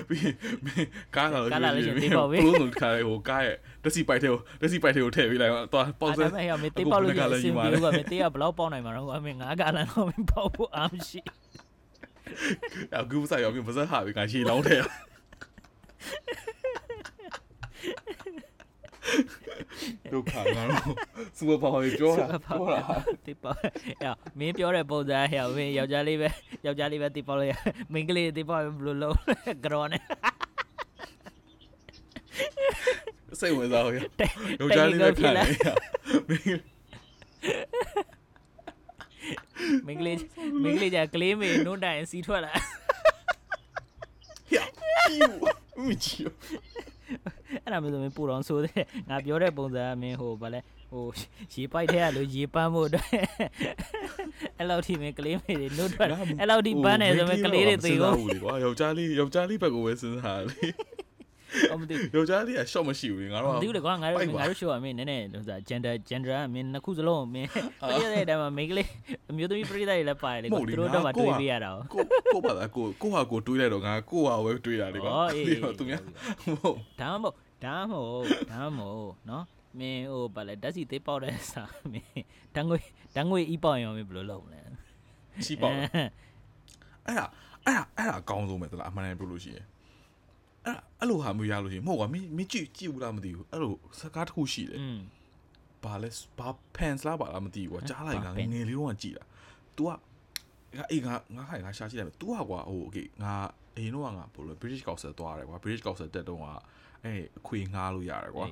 A: ပြီးမင်းကားလာလို့
B: ကားလာလို့ရှိရင်
A: မ
B: တေး
A: င်း
B: ပေါက်ပြီ
A: ဘလုံးလုံးခါလေဟိုကားရဲ့ဓာတ်စီပိုက်တဲ့ကိုဓာတ်စီပိုက်တဲ့ကိုထည့်ပေးလိုက်တော့ပေါက်စဲ
B: အဲ့ဒါမဲ့ဟိုမေတေးပေါက်လို့ရှိရင်အဆင်ပြေဘူးကွာမေတေးကဘယ်လောက်ပေါက်နိုင်မှာတော့ကွာမေငါးကားလမ်းတော့မပေါက်ဖို့အားမရှိ
A: အခုဆိုင်ရောမင်းပါစက်ဟာပြီးကရှီလောင်းထဲ ဒုက္ခငါတော့စူပါပါဝေပြောတာပြောတာ
B: တေးပေါက်ဟဲ့မင်းပြောတဲ့ပုံစံဟဲ့မင်းယောက်ျားလေးပဲယောက်ျားလေးပဲတေးပေါက်လို့ရမိန်းကလေးတေးပေါက်ဘယ်လိုလုပ်ကြောနဲ့
A: စိတ်ဝင်စားဘူးယောက်ျားလေးပဲခံနေရမင်း
B: မင်္ဂလေးမင်္ဂလေးကြကလေးမေနို့တိုင်စီထွက်လာ
A: ဟျာကြီးဦးကြီး
B: အဲ့ဒါမျိုးဆိုရင်ပူတော်ဆိုတဲ့ငါပြောတဲ့ပုံစံကမင်းဟိုဗာလဲဟိုရေပိုက်ထဲကလို့ရေပန်းဖို့အတွက်အဲ့လောက်ထိမင်းကလေးမေတွေနို့ထွက်အဲ့လောက်ထိပန်းနေဆိုရင်ကလေးတွေသေကုန်
A: ဘူးကွာယောက်ျားလေးယောက်ျားလေးဘက်ကိုပဲစဉ်းစားလေ
B: အမသိ
A: ယောက်ျားလေးက shot မရှိဘူးငါ
B: မ
A: တော့
B: သိဘူးလေကွာငါတို့
A: ပိုက်ပါ
B: ငါတို့ show အမင်းနည်းနည်းဟိုစား gender gender ကမင်းနှစ်ခုစလုံးမင်းပြည့်တဲ့အတိုင်းမှာမိန်းကလေးအမျိုးသမီးပြည့်တဲ့တွေလည်းပါတယ်လေကွာသူတို့တော့မှတွေးပြရတာ
A: ကိုကိုပါလားကိုကိုဟာကိုတွေးလိုက်တော့ငါကိုဟာပဲတွေးတာလေကွာ
B: ဩအေးအေး
A: သူများဟုတ်
B: ဒါမှမဟုတ်ဒါမှမဟုတ်ဒါမှမဟုတ်နော်မင်းဟိုဗာလဲဓာတ်စီသေးပေါက်တဲ့စာမင်းတန်းငွေတန်းငွေအီးပေါက်ရင်ရောမင်းဘယ်လိုလုပ်မလဲ
A: ချီပေါက်အဲ့ဒါအဲ့ဒါအဲ့ဒါအကောင်းဆုံးပဲသလားအမှန်တမ်းပြောလို့ရှိရင် အဲ့ဒါအဲ့လိုဟာမျိုးရလို့ရှိရင်မဟုတ်ကွာမင်းမင်းကြည့်ကြည့်ဘူးလားမသိဘူးအဲ့လိုစကားတစ်ခုရှိတယ်
B: อืม
A: ဘာလဲဘာ pants လားဘာလားမသိဘူးကွာကြားလိုက်ငါငယ်လေးတုန်းကကြည်တာ तू ကအေးငါငါခိုင်ငါရှာကြည့်လိုက်မယ် तू ကကွာဟို okay ငါအရင်တော့ကငါဘယ်လို British Council သွားတယ်ကွာ British Council တက်တော့ကအဲအခွေငှားလို့ရတယ်ကွာ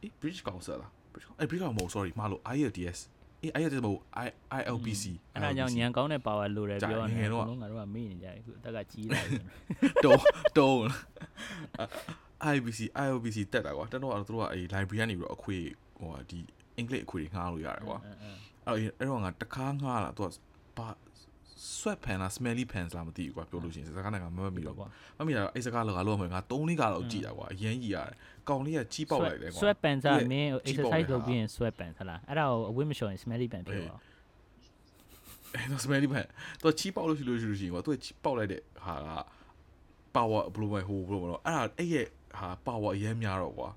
A: အေး British Council လား British အဲ British Council မဟုတ် sorry မလို့ IELTS အေး IELTS မဟုတ် I ILBC
B: အဲ့ဒါကြောင့်ညံကောင်းတဲ့ power လိုတယ်
A: ကြာ
B: ပြော
A: င
B: နေ
A: ယ်
B: တယ်
A: တော့
B: လုံးငါတို့ကမေ့နေကြတယ်အခုအသက်ကကြီးလာပြီ
A: တုံးတုံး IBC ILBC တက်တာကွာတက်တော့အဲ့တို့ကအဲ library ကနေပြီးတော့အခွေဟိုဟာဒီအင်္ဂလိပ်အခွေတွေငှားလို့ရတယ်ကွာအဲ့အဲ့တော့ငါတခါငှားလာသူကဘာ sweat pan လား smelly pants လားမသိဘူးကွာပြောလို့ရှိရင်စကားနဲ့ကမမမီတော့
B: ကွာ
A: မမီတော့အဲ့စကားလောကလို့မယ်ငါ3လေးကတော့ကြည်တာကွာအရင်ကြီးရတယ်ကောင်လေးကကြီးပေါက်လိုက်တယ်ကွာ
B: sweat pants က
A: သူ့ရဲ့
B: မင်း
A: ကြီးပေါက်
B: exercise
A: လိုက်တာ
B: လုပ်ပြီးရင် sweat pants ဟလားအဲ့ဒါကိုအဝတ်မလျှော်ရင် smelly pants ဖြစ်သွား
A: အဲ့တော့ smelly pan သူကကြီးပေါက်လို့ရှိလို့ရှိလို့ရှိရင်ကွာသူကကြီးပေါက်လိုက်တဲ့ဟာက power ဘယ်လိုပဲဟိုဘယ်လိုမလို့အဲ့ဒါအဲ့ရဲ့ဟာ power အရင်များတော့ကွာ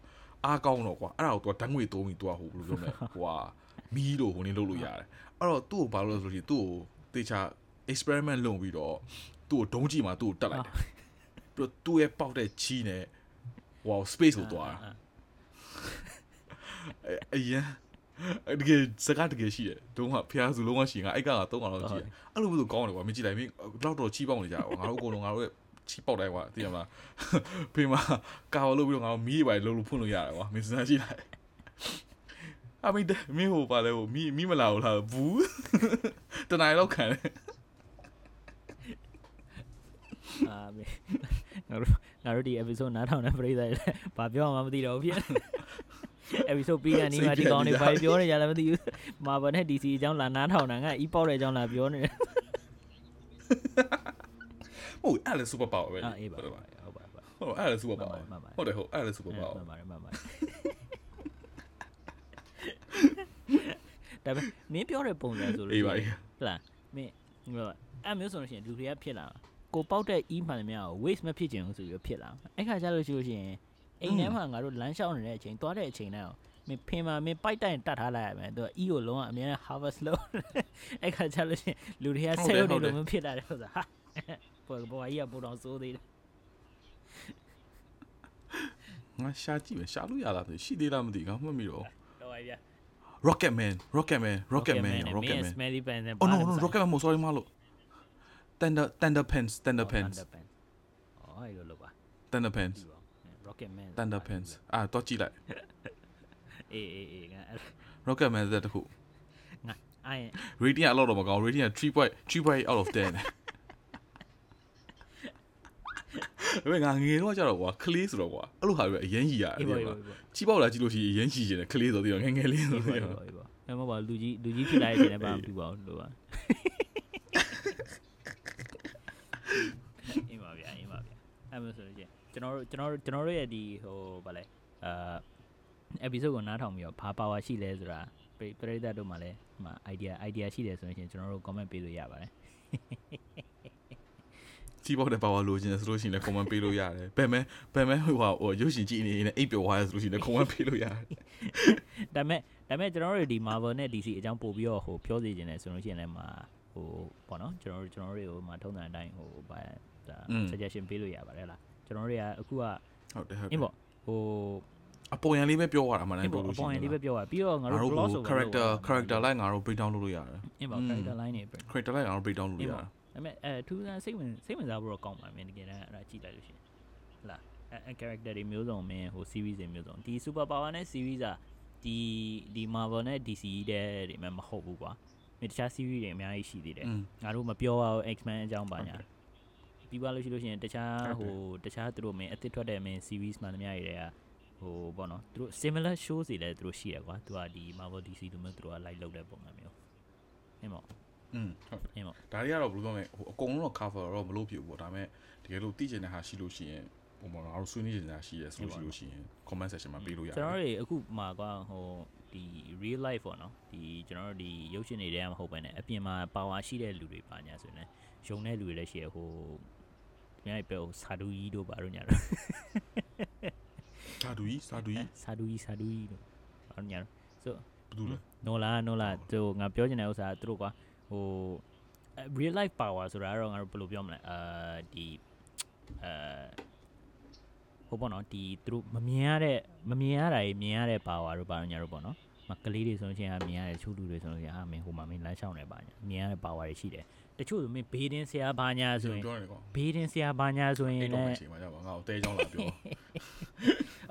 A: အားကောင်းတော့ကွာအဲ့ဒါကိုသူကဓာတ်ငွေသုံးပြီးသူကဟိုဘယ်လိုပြောမလဲဟိုဟာမီးလို့ဟိုနေလုပ်လို့ရတယ်အဲ့တော့သူ့ကိုဘာလို့လဲဆိုလို့ရှိရင်သူ့ကိုတေချာ experiment လုပ်ပြီးတော့သူ့ကိုဒုံးကြည့်မှာသူ့ကိုတက်လိုက်တယ်ပြီးတော့သူ့ရဲ့ပေါက်တဲ့ချီးနဲ့ဟို space ကိုသွားတာအဲ့အရင်အဲ့တကယ်စကားတကယ်ရှိတယ်ဒုံးကဖျားစုလုံးဝရှိရင်ငါအဲ့ကောင်က3ကောင်လောက်ရှိတယ်အဲ့လိုမျိုးဆိုကောင်းတယ်ကွာမကြည့်လိုက်မင်းလောက်တော့ချီးပေါက်နေကြကွာငါတို့အကုန်လုံးငါတို့ရဲ့ချီးပေါက်တိုင်းကွာသိရမလားဖေးမကာဝလို့ပြီးတော့ငါတို့မီးတွေပဲလုံးလို့ဖွင့်လို့ရတယ်ကွာမင်းစဉ်းစားကြည့်လိုက်အမိတမင်းဟိုပါလဲဟိုမီးမီးမလာဘူးလားဘူးတနိုင်လောက်ခံတယ်
B: အာမေငါတို့ငါတို့ဒီ episode နားထောင်တဲ့ပရိသတ်တွေလည်းဘာပြောမှမသိတော့ဘူးဖြစ် episode ပြီးတဲ့နေ့မှာဒီကောင်တွေဘာပြောနေကြလဲမသိဘူး Marvel နဲ့ DC အကြောင်းလာနားထောင်တာငါအီးပေါက်တဲ့အကြောင်းလာပြောနေတယ်
A: ဟုတ်အဲ့ဒါလည်း super power ပဲ
B: အာအေးပါ
A: ဟုတ်
B: ဟုတ်
A: တယ်
B: ပါဟုတ်ပါ
A: ဟုတ်အဲ့ဒါလည်း super
B: မှန်
A: power
B: ပါမှန်ပါ
A: ဟုတ်တယ်ဟုတ်အဲ့ဒါလည်း super
B: မှန်
A: power
B: ပါမှန်ပါမှန်ပါဒါပေမဲ့မင်းပြောတဲ့ပုံစံဆိုလို့
A: အေးပါ
B: ရှိရင်ဟုတ်လားမင်းဟိုအဲ့မျိုးဆိုလို့ရှိရင်လူတွေကဖြစ်လာမှာ ကိုပေါက်တဲ့ e မှန်တယ်များကို waste မဖြစ်ချင်ဘူးဆိုပြီးတော့ဖြစ်လာမှာအဲ့ခါကျလို့ရှိလို့ရှိရင်အိမ်ထဲမှာငါတို့လမ်းလျှောက်နေတဲ့အချိန်သွားတဲ့အချိန်တိုင်းမင်းဖင်မှာမင်းပိုက်တိုင်တတ်ထားလိုက်ရမယ်သူက e ကိုလုံးဝအများနဲ့ harvest လုပ်အဲ့ခါကျလို့ရှိရင်လူတွေက
A: ဟုတ်
B: ဆဲ
A: တယ်
B: လို့
A: ဟုတ်တယ်
B: နေလို့မဖြစ်လာတဲ့ဥစ္စာဟာပေါ်ပေါ်ကြီးကပူတော်စိုးသေးတယ်
A: ငါရှာကြည့်မယ်ရှာလို့ရလားဆိုရှိသေးလားမသိဘူးငါမှတ်မိတော့
B: တော့ပါဗျာ
A: Rocket Man Rocket Man Rocket Man Rocket Man
B: smelly pants နဲ့
A: Oh no no Rocket Man မဟုတ် sorry မလို့ Thunder Thunder Pants Thunder Pants
B: အော်အဲ့လိုလုပ်ပါ
A: Thunder Pants
B: ဒီပါ rocket man
A: Thunder Pants အာတော့ကြည့်လိုက်
B: အေးအေးအေးငါအဲ့
A: Rocket Man တဲ့တခု
B: ငါအဲ့
A: rating ကအလောက်တော့မကောင်း rating က3.3.8 out of 10ဘယ်ငါငယ်တော့ကြတော့ကွာကလေးဆိုတော့ကွာအဲ့လိုဟာပဲအရင်ကြီးရတယ်
B: အေး
A: ဒီ
B: ပါ
A: မှာ
B: အေးပါ
A: ကြီးပေါက်လာကြည့်လို့ရှိရင်အရင်ကြီးကျင်တယ်ကလေးဆိုတော့ဒီတော့ငယ်ငယ်လေးဆို
B: အေး
A: တော့
B: ပါ
A: ဒီ
B: အေး
A: တော့
B: ပါအေးပါအဲ့မပါလူကြီးလူကြီးဖြစ်လာတဲ့ချိန်လည်းဘာမှမပြပါဘူးလို့ပါအေးပါဗျာအေးပါဗျာ အဲ့မျိုးဆိုလို့ချင်းကျွန်တော်တို့ကျွန်တော်တို့ကျွန်တော်တို့ရဲ့ဒီဟိုဗာလဲအာ episode ကိုနားထောင်ပြီးတော့ဘာ power ရှိလဲဆိုတာပရိပရိသတ်တို့မှလည်းဟိုမှာ idea idea ရှိတယ်ဆိုရင်ကျွန်တော်တို့ comment ပေးလို့ရပါတယ်
A: ကြီးပေါက်တဲ့ power လိုချင်တယ်ဆိုလို့ရှိရင်လည်း comment ပေးလို့ရတယ်ဘယ်မဲဘယ်မဲဟိုဟာဟိုရုပ်ရှင်ကြည့်နေနေအိပ်ပျော်သွားရဆိုလို့ရှိရင်လည်း comment ပေးလို့ရတယ်
B: ဒါပေမဲ့ဒါပေမဲ့ကျွန်တော်တို့ဒီ Marvel နဲ့ DC အကြောင်းပို့ပြီးတော့ဟိုပြောစီခြင်းတယ်ဆိုလို့ရှိရင်လည်းမှာဟိုပေါ့နော်ကျွန်တော်တို့ကျွန်တော်တို့တွေကိုမှာထုံးတဲ့အတိုင်းဟိုဗာဒါ suggestion ပေးလို့ရပါတယ်လားကျွန်တော်တို့ကအခုက
A: ဟုတ်တယ်ဟုတ်တယ်
B: အင်းပေါ့ဟို
A: အပေါ်ရန်လေးပဲပြောရတာမှန်တယ်ပေါ့
B: အပေါ်
A: ရန်
B: လေးပဲပြောရပြီးတော့ငါတို့ gloss over
A: character character line ငါတို့ break down လုပ်လို့ရတယ်
B: အင်းပေါ့ character line တွေ
A: character line ငါတို့ break down လုပ်လို့ရတယ်
B: ဒါပေမဲ့အဲသူကစိတ်ဝင်စိတ်ဝင်စားဖို့တော့ကောင်းပါမယ်တကယ်တမ်းအဲ့ဒါကြည့်လိုက်လို့ရှိရင်ဟလာအဲ character တွေမျိုးစုံမင်းဟို series တွေမျိုးစုံဒီ super power နဲ့ series อ่ะဒီဒီ Marvel နဲ့ DC တဲ့တွေမှမဟုတ်ဘူးကွာမြေတခြား series တွေအများကြီးရှိသေးတယ်ငါတို့မပြောရအောင် X-Men အကြောင်းပါညာ ပြီးပါလို့ရှိလို့ရှိရင်တခြား
A: Okay.
B: ဟိုတခြားသူတို့မင်းအသစ်ထွက်တဲ့မင်း series မှန်သမျှတွေတွေကဟိုပေါ့နော်သူတို့ similar shows တွေလည်းသူတို့ရှိရကွာသူကဒီ Marvel DC လိုမျိုးသူတို့က live လုပ်တဲ့ပုံစံမျိုးဟင်မော
A: อืมဟုတ်
B: ဟင်မော
A: ဒါတွေကတော့ဘယ်လိုပြောမလဲဟိုအကုန်လုံးတော့ cover တော့မလုပ်ဖြစ်ဘူးပေါ့ဒါပေမဲ့တကယ်လို့သိချင်တဲ့ဟာရှိလို့ရှိရင်ဟိုမော်ငါတို့ဆွေးနွေးချင်တာရှိရဲဆိုလို့ရှိလို့ရှိရင် comment section မှာပေးလို့ရတယ်
B: ကျွန်တော်တို့တွေအခုမှကွာဟိုဒီ real life ပေါ့နော်ဒီကျွန်တော်တို့ဒီရုပ်ရှင်တွေတည်းမဟုတ်ဘဲနဲ့အပြင်မှာ power ရှိတဲ့လူတွေပါညာဆိုရင်လည်းယုံတဲ့လူတွေလည်းရှိရဟို ဒီနေ့ပဲဟိုစာဒူကြီးတို့ပါတော့ညာတော့
A: စာဒူကြီးစာဒူကြီး
B: စာဒူကြီးစာဒူကြီးတို့ပါတော့ညာတော့ဆို
A: ဘယ်သူလဲ
B: နိုလာနိုလာသူငါပြောချင်တဲ့ဥစ္စာသူတို့ကွာဟို real life power ဆိုတာတော့ငါတို့ဘယ်လိုပြောမလဲအာဒီအဲဟိုပေါ့နော်ဒီသူတို့မမြင်ရတဲ့မမြင်ရတာကြီးမြင်ရတဲ့ power တို့ပါတော့ညာတို့ပေါ့နော်မကလေးတွေဆိုလို့ချင်းအမြင်ရတဲ့ချို့လူတွေဆိုလို့ချင်းအာမင်းဟိုမှာမင်းလမ်းလျှောက်နေပါညာမြင်ရတဲ့ power တွေရှိတယ် တချို့ဆိုမင်းဘေးဒင်းဆရာဘာညာဆိုရင်
A: ပြောနေကော
B: ဘေးဒင်းဆရာဘာညာဆိုရင်
A: အဲ့
B: လ
A: တော့
B: ည်း
A: အချိန်မှာကြပါငါ့ကိုတဲချောင်းလာပြော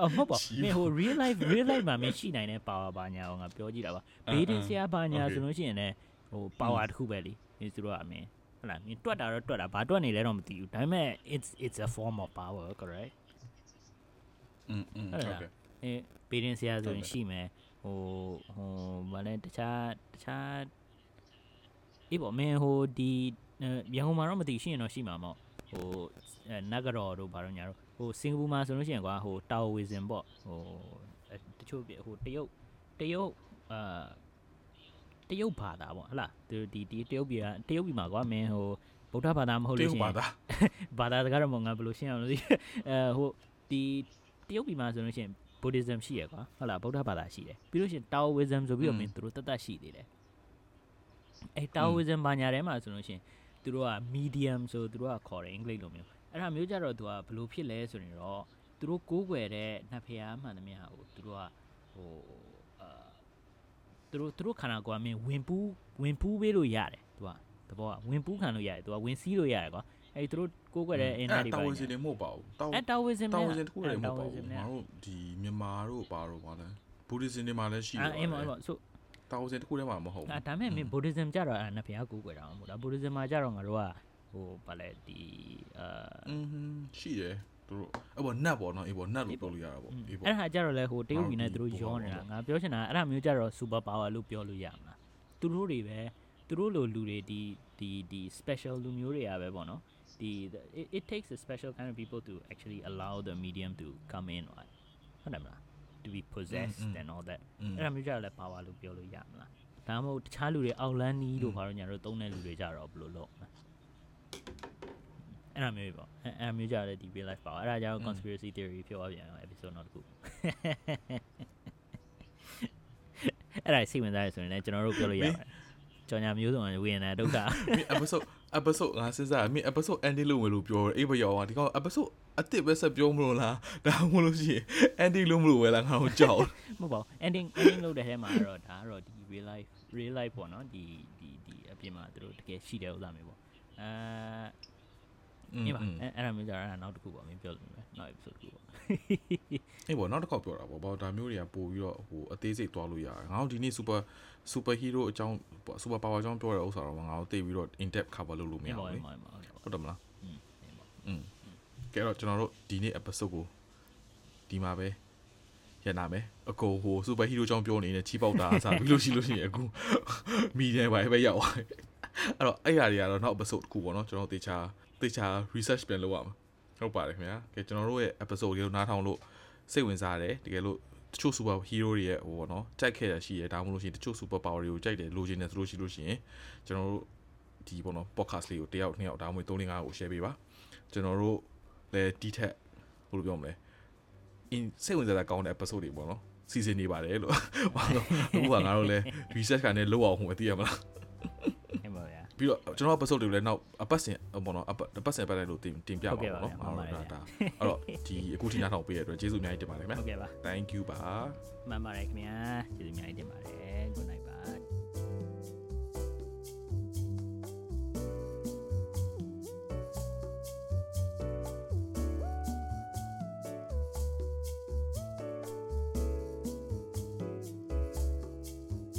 B: အော်မဟုတ်ပါ
A: ရှိပါ
B: မင်းဟို real life real life မှာမင်းရှိနိုင်တဲ့ power ဘာညာကိုငါပြောကြည့်တာပါဘေးဒင်းဆရာဘာညာ
A: Okay.
B: ဆိုလို့ရှိရင်လည်းဟို power တစ်ခုပဲလीဒီသူတို့ကအမင်းဟုတ်လားမင်းတွက်တာတော့တွက်တာဘာတွက်နေလဲတော့မသိဘူးဒါပေမဲ့ it's it's a form of power correct
A: อืมอืม
B: ဟုတ်
A: ဟုတ်
B: လား
A: ကဲ့
B: အဲဘေးဒင်းဆရာဆိုရင်
A: ဟုတ်တယ်
B: ရှိမယ်ဟိုဟိုဘာလဲတခြားတခြား အေးပေါ့မင်းဟိုဒီအဲရန်ကုန်မှာတော့မသိရှိရင်တော့ရှိမှာမဟုတ်ဟိုအဲနဂရောတို့ဘာလို့ညာတို့ဟိုစင်ကာပူမှာဆိုလို့ရှိရင်ကွာဟိုတာဝီဇင်ပေါ့ဟိုအဲတချို့ပြဟိုတရုတ်တရုတ်အာတရုတ်ဘာသာပေါ့ဟတ်လားဒီဒီဒီတရုတ်ပြည်ကတရုတ်ပြည်မှာကွာမင်းဟိုဗုဒ္ဓဘာသာမဟုတ်
A: တေ
B: လို့
A: ဟု
B: ရှိရ
A: ပါ
B: င်
A: တာ
B: ဘာသာစကားတော့မဟုတ်ငါဘယ်လိုရှင်းအောင်လို့ဒီအဲဟိုဒီတရုတ်ပြည်မှာဆိုလို့ရှိရင် Buddhism ရှိရကွာဟုတ်လားဗုဒ္ဓဘာသာရှိတယ်ပြီးလို့ရှိရင် Taoism ဆိုပြီးတော့မင်းသူတို့တတ်တတ်ရှိသေးတယ် အဲ Taoism ဘာညာထဲမှာဆိုလို့ရှိရင်သူတို့က medium ဆိုသူတို့ကခေါ်တယ်အင်္ဂလိပ်လိုမျိုးအဲ့ဒါမျိုးကြတော့သူကဘယ်လိုဖြစ်လဲဆိုရင်တော့သူတို့ကိုးကွယ်တဲ့နတ်ဖျားမှန်သမျှကိုသူတို့ကဟိုအာသူတို့သူတို့ခန္ဓာကိုယ်ကမင်းဝင်ပူးဝင်ပူးပေးလို့ရတယ်သူကသဘောကဝင်ပူးခံလို့ရတယ်သူကဝင်စီးလို့ရတယ်ကွာအဲ့ဒီသူတို့ကိုးကွယ်တဲ့အင်နာတွေ
A: တာ
B: ပါ
A: ဝန်စီတွေမဟုတ်ပါဘူးတောင်း
B: အဲ Taoism
A: တာ
B: နဲ့
A: ဝန်စီတစ်ခုလည်းမဟုတ်ပါဘူး
B: Taoism
A: ငါတို့ဒီမြန်မာတို့ပါတော့ဗာလဲဘူဒိဇင်တွေမှာလည်းရှိတ
B: အဲ
A: ယ်
B: အင်းမအင်းမဆို
A: တာဝန်စီတစ်ခုတည်းမှာမဟုတ်ဘူး
B: အဲဒါမဲ့မင်း Buddhism ကြတော့အဲ့နဖျားကိုးကွယ်တာမဟုတ်လား Buddhism မှာကြတော့ငါတို့ကဟိုဗာလဲဒီအာ
A: อืมရှိတယ်သူတို့အဲ့ပေါ်နတ်ပေါ့နော်အေးပေါ်နတ်လို့ပြောလို့ရတာပေါ့အေးပေါ့
B: အဲ့ဒါကြတော့လဲဟိုတရုတ်ပြည်နဲ့သူတို့
A: ဟုတ်ပြီ
B: ရောနေတာ
A: ဟုတ်ပါ
B: ငါပြောချင်တာအဲ့ဒါမျိုးကြတော့ super power လို့ပြောလို့ရမလားသူတို့တွေပဲသူတို့လိုလူတွေဒီဒီဒီ special လူမျိုးတွေကပဲပေါ့နော်ဒီ it, it takes a special kind of people to actually allow the medium to come in right ဟုတ်တယ်မလား to be possessed and all that
A: อืม
B: အဲ့ဒါမျိုးကြတော့လဲ power လို့ပြောလို့ရမလားဒါမှမဟုတ်တခြားလူတွေအောက်လန်းနီးတို့ဘာလို့ညာတို့သုံးတဲ့လူတွေကြတော့ဘယ်လိုလုပ်မလဲအဲ့ဒါမျိုးပေါ့အဲ့အဲ့ဒါမျိုးကြတယ်ဒီ real life power အဲ့ဒါကြောင့် conspiracy theory ဖြစ်သွားပြန်အောင် episode နောက်တစ်ခုအဲ့ဒါစိတ်ဝင်စားရဆိုရင်လည်းကျွန်တော်တို့ပြောလို့ရပါတယ်ကြော်ညာမျိုးစုံဝေယနာဒုက္ခ
A: မင်း episode episode ငါစဉ်းစားမင်း episode ending လို့ဝင်လို့ပြောတယ်အေးဘရောက်အောင်ဒီကောင် episode အစ်စ်ပဲဆက်ပြောမလို့လားဒါမှမဟုတ်လို့ရှိရင် ending လို့မလို့ဝယ်လာငါတို့ကြောက်
B: မဟုတ်ပါဘူး ending ending လုပ်တဲ့ထဲမှာတော့ဒါကတော့ဒီ real life real life ပေါ့နော်ဒီဒီဒီအပြင်မှာသူတို့တကယ်ရှိတဲ့ဥစ္စာမျိုးပေါ့အဲ အေးပါအဲ့ဒါမျိုးကြတာနောက်တစ်ခုပေါ့မင်းပြောလို့မယ်နောက် episode တစ်ခုပေါ့
A: အေးပေါ့နောက်တစ်ခေါက်ပြောတာပေါ့ဘာဒါမျိုးတွေကပို့ပြီးတော့ဟိုအသေးစိတ်သွားလို့ရတယ်ငါတို့ဒီနေ့ super super hero အကြောင်း super power အကြောင်းပြောတဲ့ဥစ္စာတော့ငါတို့သိပြီးတော့ in depth cover လုပ်လို့မရဘူးလေ
B: ဟုတ်
A: တယ်မလား
B: อืม
A: ကဲတော့ကျွန်တော်တို့ဒီနေ့ episode ကိုဒီမှာပဲရနာမယ်အကိုဟိုစူပါဟီးရိုးကြောင်းပြောနေတဲ့ချီပေါက်တာအစားပြီးလို့ရှိလို့ရှိရင်အကိုမီဒီယာပဲပဲရောက်သွားတယ်အဲ့တော့အဲ့အရာတွေကတော့နောက် episode တစ်ခုပေါ့နော်ကျွန်တော်တေချာ တေချာ research ပြန်လုပ်ရမှာဟုတ်ပါတယ်ခင်ဗျာကဲကျွန်တော်တို့ရဲ့ episode ကိုနားထောင်လို့စိတ်ဝင်စားတယ်တကယ်လို့တချို့ super hero တွေရဲ့ဟိုပေါ့နော်ကြိုက်ခဲ့ရရှိရဒါမှမဟုတ်လို့ရှိရင်တချို့ super power တွေကိုကြိုက်တယ်လိုချင်တယ်ဆိုလို့ရှိလို့ရှိရင်ကျွန်တော်တို့ဒီပေါ့နော် podcast လေးကိုတစ်ယောက်နှစ်ယောက်ဒါမှမဟုတ်၃၄၅ကို share ပေးပါကျွန်တော်တို့လည်းဒီထက်ဘယ်လိုပြောမလဲ in စိတ်ဝင်စားတာကောင်းတဲ့ episode တွေပေါ့နော်စီစဉ်နေပါတယ်လို့ဘာလို့အခုကငါတို့လည်း research ကနေလောက်အောင်ဟိုမသိရမလား
B: အေး ပါဗျာ
A: ပြီးတော့ကျွန်တော် episode တွေကိုလည်းနောက်အပတ်စဉ်ပေါ့နော်အပတ်တစ်ပတ်စဉ်ပတ်လိုက်လို့တင်တင်ပြပါ
B: ဟုတ်ကဲ့
A: ပေါ့
B: ပါ
A: နော်
B: ဗျာမှန်ပါတယ်
A: ဒါဒါအဲ့တော့ဒီအခုထိနားထောင်ပေးရတဲ့အတွက်ကျေးဇူးအများကြီးတင်ပါတယ်ခင်ဗျာ
B: ဟုတ်ကဲ့ပါ
A: thank you ပါ
B: မှန်ပါတယ်ခင်ဗျာကျေးဇူးအများကြီးတင်ပါတယ် good night